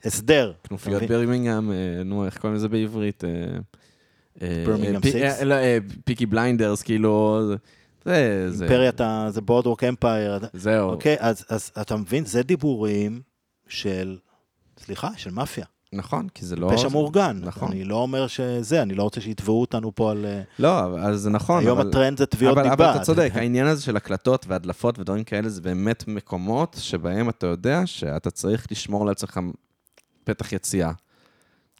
הסדר. כנופיות? ברמינגהם, אה, נו, איך קוראים לזה בעברית? ברמינגהם אה? אה, לא, אה, פיקי בליינדרס, כאילו, זה... אימפריית ה... זה בורדוורק אמפייר. זהו. אוקיי, אז, אז אתה מבין, זה דיבורים של, סליחה, של מאפיה. נכון, כי זה לא... פשע מאורגן. נכון. אני לא אומר שזה, אני לא רוצה שיתבעו אותנו פה על... אה, לא, אבל- אז זה נכון. היום אבל- הטרנד זה תביעות דיבה. אבל אתה צודק, העניין הזה של הקלטות והדלפות ודברים כאלה, זה באמת מקומות שבהם אתה יודע שאתה צריך לשמור לעצמך פתח יציאה.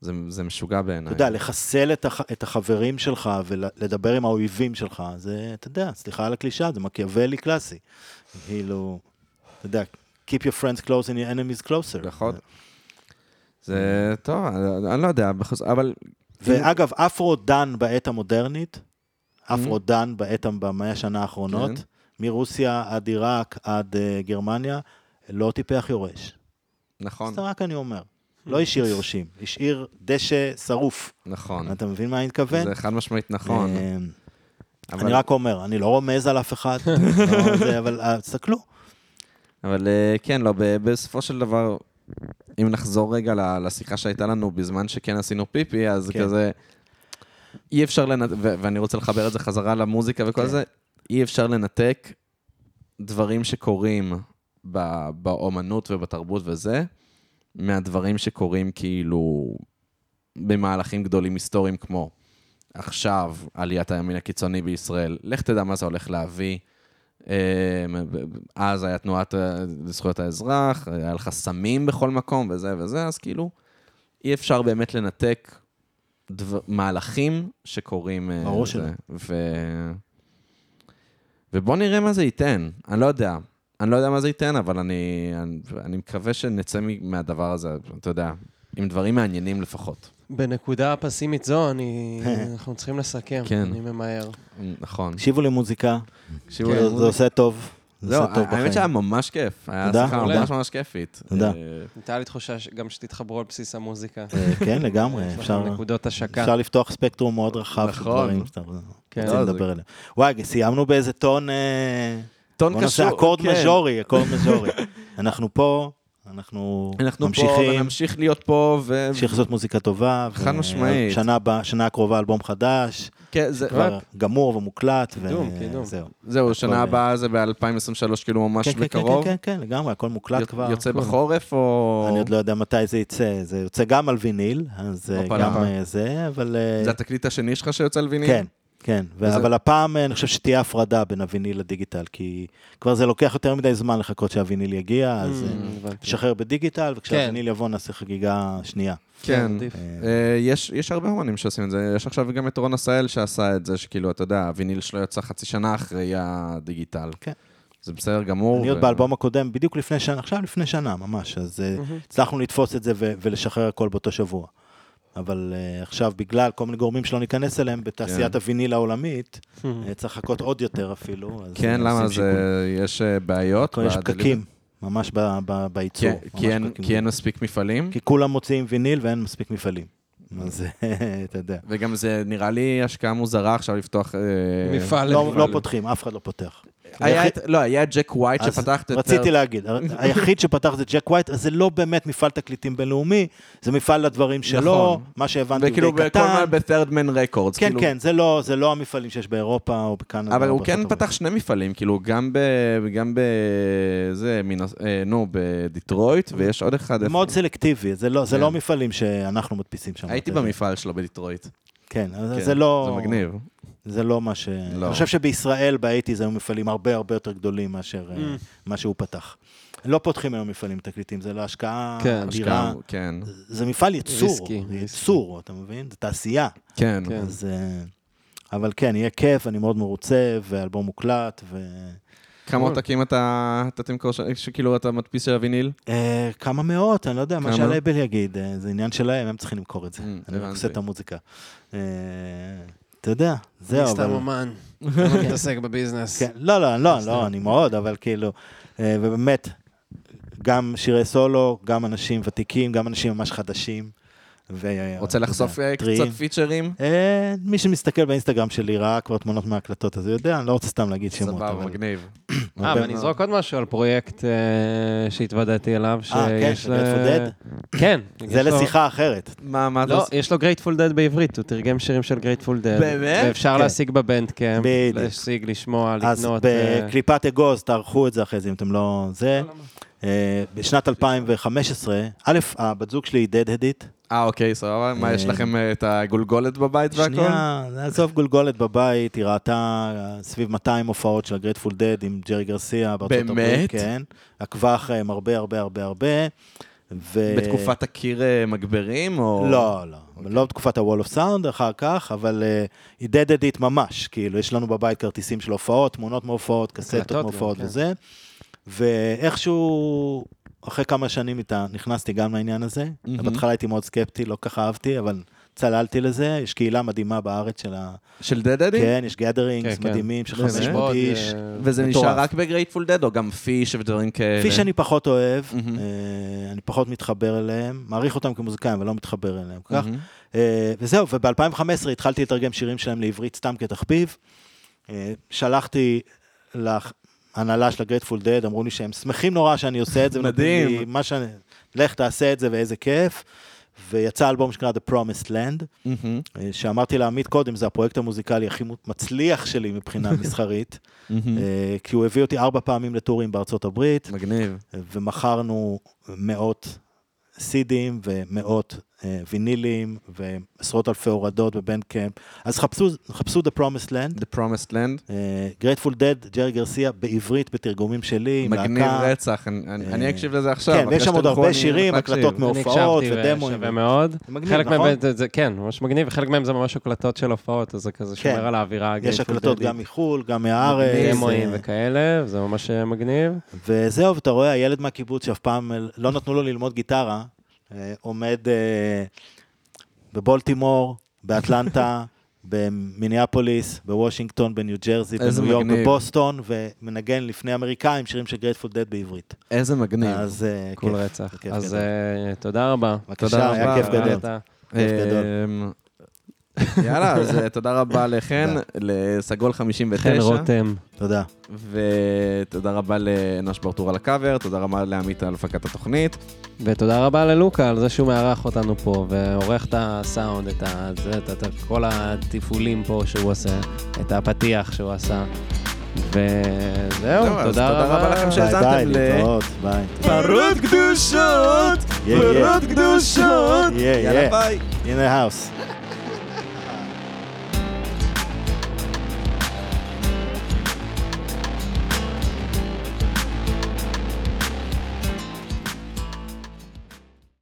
זה, זה משוגע בעיניי. אתה יודע, לחסל את, הח... את החברים שלך ולדבר עם האויבים שלך, זה, אתה יודע, סליחה על הקלישה, זה מקיאוולי קלאסי. כאילו, אתה יודע, Keep your friends close and your enemies closer. נכון. זה טוב, אני, אני לא יודע, אבל... ואגב, אפרו דן בעת המודרנית, אפרו דן בעת, במאה השנה האחרונות, כן. מרוסיה עד עיראק עד אה, גרמניה, לא טיפח יורש. נכון, זה רק אני אומר. לא השאיר יורשים, השאיר דשא שרוף. נכון. אתה מבין מה אני מתכוון? זה חד משמעית נכון. אה, אני רק אומר, אני לא רומז על אף אחד, לא אבל אה, תסתכלו. אבל כן, לא, ב- בסופו של דבר, אם נחזור רגע לשיחה שהייתה לנו בזמן שכן עשינו פיפי, אז כן. כזה, אי אפשר לנתק, ואני רוצה לחבר את זה חזרה למוזיקה וכל כן. זה, אי אפשר לנתק דברים שקורים ב- באומנות ובתרבות וזה, מהדברים שקורים כאילו במהלכים גדולים היסטוריים כמו עכשיו עליית הימין הקיצוני בישראל. לך תדע מה זה הולך להביא. אה, אז היה תנועת אה, זכויות האזרח, היה לך סמים בכל מקום וזה וזה, אז כאילו, אי אפשר באמת לנתק דבר, מהלכים שקורים. אה, ברור. שלא. ו... ובוא נראה מה זה ייתן. אני לא יודע. אני לא יודע מה זה ייתן, אבל אני, אני, אני מקווה שנצא מהדבר הזה, אתה יודע, עם דברים מעניינים לפחות. בנקודה פסימית זו, אני... אנחנו צריכים לסכם. כן. אני ממהר. נכון. תקשיבו למוזיקה, תקשיבו זה למוזיקה. זה עושה טוב. זה זהו, עושה טוב בחיים. האמת שהיה ממש כיף. היה תודה. שיחה מעולה. ממש ממש כיפית. תודה. אה, הייתה לי תחושה גם שתתחברו על בסיס המוזיקה. אה, כן, לגמרי, אפשר... נקודות השקה. אפשר לפתוח ספקטרום מאוד רחב של נכון. דברים שאתה כן. רוצה לא, לדבר עליהם. וואי, סיימנו באיזה טון... אה, טון בוא נעשה קשור, אקורד כן. מז'ורי, אקורד מז'ורי. אנחנו פה, אנחנו אנחנו פה ממשיכים, ונמשיך להיות פה, ו... נמשיך לעשות מוזיקה טובה. חד ו- משמעית. שנה הבאה, שנה הקרובה אלבום חדש, כן, זה- כבר גמור ומוקלט. קידום, קידום. וזהו. זהו, שנה הבאה זה ב-2023, כאילו ממש כן, כן, כן, בקרוב. כן, כן, לגמרי, הכל מוקלט יוצ- כבר. יוצא. בחורף או... אני עוד לא יודע מתי זה יצא, זה יוצא גם על ויניל, אז אה. גם אה, זה, אבל... אה, זה התקליט השני שלך שיוצא על ויניל? כן, כן, וזה- אבל הפעם אה, אני חושב שתהיה הפרדה בין הוויניל לדיגיטל, כי כבר זה לוקח יותר מדי זמן לחכות שהוויניל יגיע, אז אה, Mm, הבנתי. נשחרר בדיגיטל, וכשהוויניל יבוא נעשה חגיגה שנייה. כן. עדיף. אה, אה, יש, יש הרבה אומנים שעושים את זה, יש עכשיו גם את רון עשהאל שעשה את זה, שכאילו, אתה יודע, הוויניל שלו יצא חצי שנה אחרי הדיגיטל. כן. זה בסדר גמור. אני עוד ו- באלבום הקודם, בדיוק לפני שנה, עכשיו לפני שנה ממש, אז אה. הצלחנו לתפוס את זה ו- ולשחרר הכל באותו שבוע. אבל אה, עכשיו, בגלל כל מיני גורמים שלא ניכנס אליהם, בתעשיית כן. הוויניל העולמית, אה, צריך לחכות עוד יותר אפילו. כן, למה? זה. יש אה, בעיות? יש פקקים, ממש ב- ב- כי, בייצור. כי, ממש אין, פקקים. כי אין מספיק מפעלים, כי כולם מוציאים ויניל ואין מספיק מפעלים. אז אתה יודע. וגם זה נראה לי השקעה מוזרה עכשיו לפתוח... מפעל לא למפעל. לא פותחים, אף אחד לא פותח. היה את, לא, היה ג'ק ווייט שפתח את... רציתי להגיד, היחיד שפתח זה ג'ק ווייט, אז זה לא באמת מפעל תקליטים בינלאומי, זה מפעל לדברים שלו, נכון. מה שהבנתי הוא וכאילו די בכל קטן. מה ב-Third Man Records. כן, כאילו, כן, זה לא, זה לא המפעלים שיש באירופה או בקנדה. אבל הוא כן פתח שני מפעלים, כאילו, גם ב... גם ב... זה. אה, נו, בדיטרויט, ויש עוד אחד. מאוד סלקטיבי, זה לא, זה כן. לא מפעלים שאנחנו מדפיסים שם. הייתי יודע. במפעל שלו בדיטרויט. כן, כן, זה לא... זה מגניב. זה לא מה ש... לא. אני חושב שבישראל באייטיז היו מפעלים הרבה הרבה יותר גדולים מאשר אה, Mm. מה שהוא פתח. לא פותחים היום מפעלים תקליטים, זה להשקעה כן, אדירה. השקעה, כן. זה מפעל ייצור, ריסקי. ייצור, אתה מבין? זה תעשייה. כן. כן. אז... אה, אבל כן, יהיה כיף, אני מאוד מרוצה, ואלבום מוקלט, ו... כמה עותקים אתה אתה תמכור, שכאילו אתה מדפיס של הוויניל? אה, כמה מאות, אני לא יודע, מה? שהלייבל יגיד, זה עניין שלהם, הם צריכים למכור את זה. Mm, אני רק. עושה את המוזיקה. אתה יודע, זהו, אני סתם. אומן, לא מתעסק בביזנס. כן, לא, לא, לא. לא, אני מאוד, אבל כאילו, אה, ובאמת, גם שירי סולו, גם אנשים ותיקים, גם אנשים ממש חדשים. ו- רוצה לחשוף אה. קצת פיצ'רים? אה, מי שמסתכל באינסטגרם שלי ראה כבר תמונות מההקלטות, אז הוא יודע, אני לא רוצה סתם להגיד שמות. סבבה, מגניב. אה, ואני. אזרוק עוד משהו על פרויקט אה, שהתוודעתי אליו, אה, כן, שיש של ל- Grateful כן. זה לו- לשיחה אחרת. מה, מה אתה לא, עושה? יש לו Grateful Dead בעברית, הוא תרגם שירים של Grateful Dead. באמת? ואפשר כן. להשיג ב Bandcamp, בדיוק. להשיג, לשמוע, אז לקנות. אה, בקליפת אגוז, תערכו את זה אחרי זה, אם אתם לא... זה. אה, בשנת 2015, א', הבת זוג שלי היא Deadhead ית. אה, אוקיי, סבבה. מה, יש לכם אה, את הגולגולת בבית והכל? שנייה, עזוב גולגולת בבית, היא ראתה אה, סביב 200 הופעות של ה Grateful Dead עם ג'רי גרסיה בארצות באמת? הברית. כן. עקבה אחריהם הרבה הרבה הרבה הרבה. ו... בתקופת הקיר אה, מגברים, או... לא, לא. לא בתקופת ה-wall of sound אחר כך, אבל היא דדדית ממש, כאילו, יש לנו בבית כרטיסים של הופעות, תמונות מהופעות, קסטות מהופעות כן. וזה. ואיכשהו, אחרי כמה שנים איתה, נכנסתי גם לעניין הזה. מהמם. בהתחלה הייתי מאוד סקפטי, לא ככה אהבתי, אבל צללתי לזה. יש קהילה מדהימה בארץ של ה... של דדדי? כן, יש גאדרינגס כן, כן. מדהימים של באמת? 500 מאוד, איש. וזה מטורף. נשאר רק ב Grateful Dead, או גם Phish ודברים כאלה? כפי שאני פחות אוהב, מהמם. אה, אני פחות מתחבר אליהם, מעריך אותם כמוזיקאים, אבל לא מתחבר אליהם כל כך. מהמם. אה, וזהו, וב-2015 התחלתי לתרגם שירים שלהם לעברית סתם כתחביב. אה, שלחתי להנהלה של ה Grateful Dead, אמרו לי שהם שמחים נורא שאני עושה את זה. מדהים. לי מה שאני... לך תעשה את זה ואיזה כיף. ויצא אלבום שנקרא The Promised Land. אה, שאמרתי לעמית קודם, זה הפרויקט המוזיקלי הכי מצליח שלי מבחינה מסחרית. אה, כי הוא הביא אותי ארבע פעמים לטורים בארצות הברית, מגניב. ומכרנו מאות סידים ומאות וינילים ועשרות אלפי הורדות ב Bandcamp. אז חפשו, חפשו The Promised Land, The Promised Land. Grateful Dead, ג'רי גרסיה, בעברית, בתרגומים שלי, עם מגניב להקה. רצח, אני- אני אני אה, אקשיב לזה עכשיו. כן, ויש שם עוד הרבה שירים. הקלטות אני מהופעות הקשבתי ודמוים. ושווה מאוד. זה מגניב, חלק נכון? מהם, זה- זה- כן, ממש מגניב, וחלק מהם זה ממש הקלטות של הופעות, אז זה כזה כן. שומר על האווירה. יש Grateful הקלטות Dead, גם מחו"ל, גם מהארץ. דמואים אה, וכאלה, זה ממש אה, מגניב. וזהו, ואתה רואה, הילד מהקיבוץ שאף פעם אה, לא נתנו לו ללמוד גיטרה, אה, עומד אה, בבולטימור, באטלנטה, במיניאפוליס, בוושינגטון, בניו ג'רזי, בניו יורק. בבוסטון, ומנגן לפני אמריקאים שירים של Grateful Dead בעברית. איזה מגניב. אז אה, cool כיף. רצח. כיף אז. אה, תודה רבה. בבקשה, היה רבה. כיף גדול. כיף גדול. יאללה, אז אה, תודה רבה לחן, לסגול 59. חן רותם. תודה. ותודה רבה לאנוש ברטור על הקאבר, תודה רבה לעמית על הפקת התוכנית. ותודה רבה ללוקה על זה שהוא מארח אותנו פה, ועורך את הסאונד, את, ה, זה, את, את, את כל התפעולים פה שהוא עושה, את הפתיח שהוא עשה. וזהו, זהו, אז תודה תודה רבה. רבה לכם ביי שהאזנתם ביי, ל- להתראות, ביי. פרות קדושות. פרות קדושות. יאללה. ביי. In the house.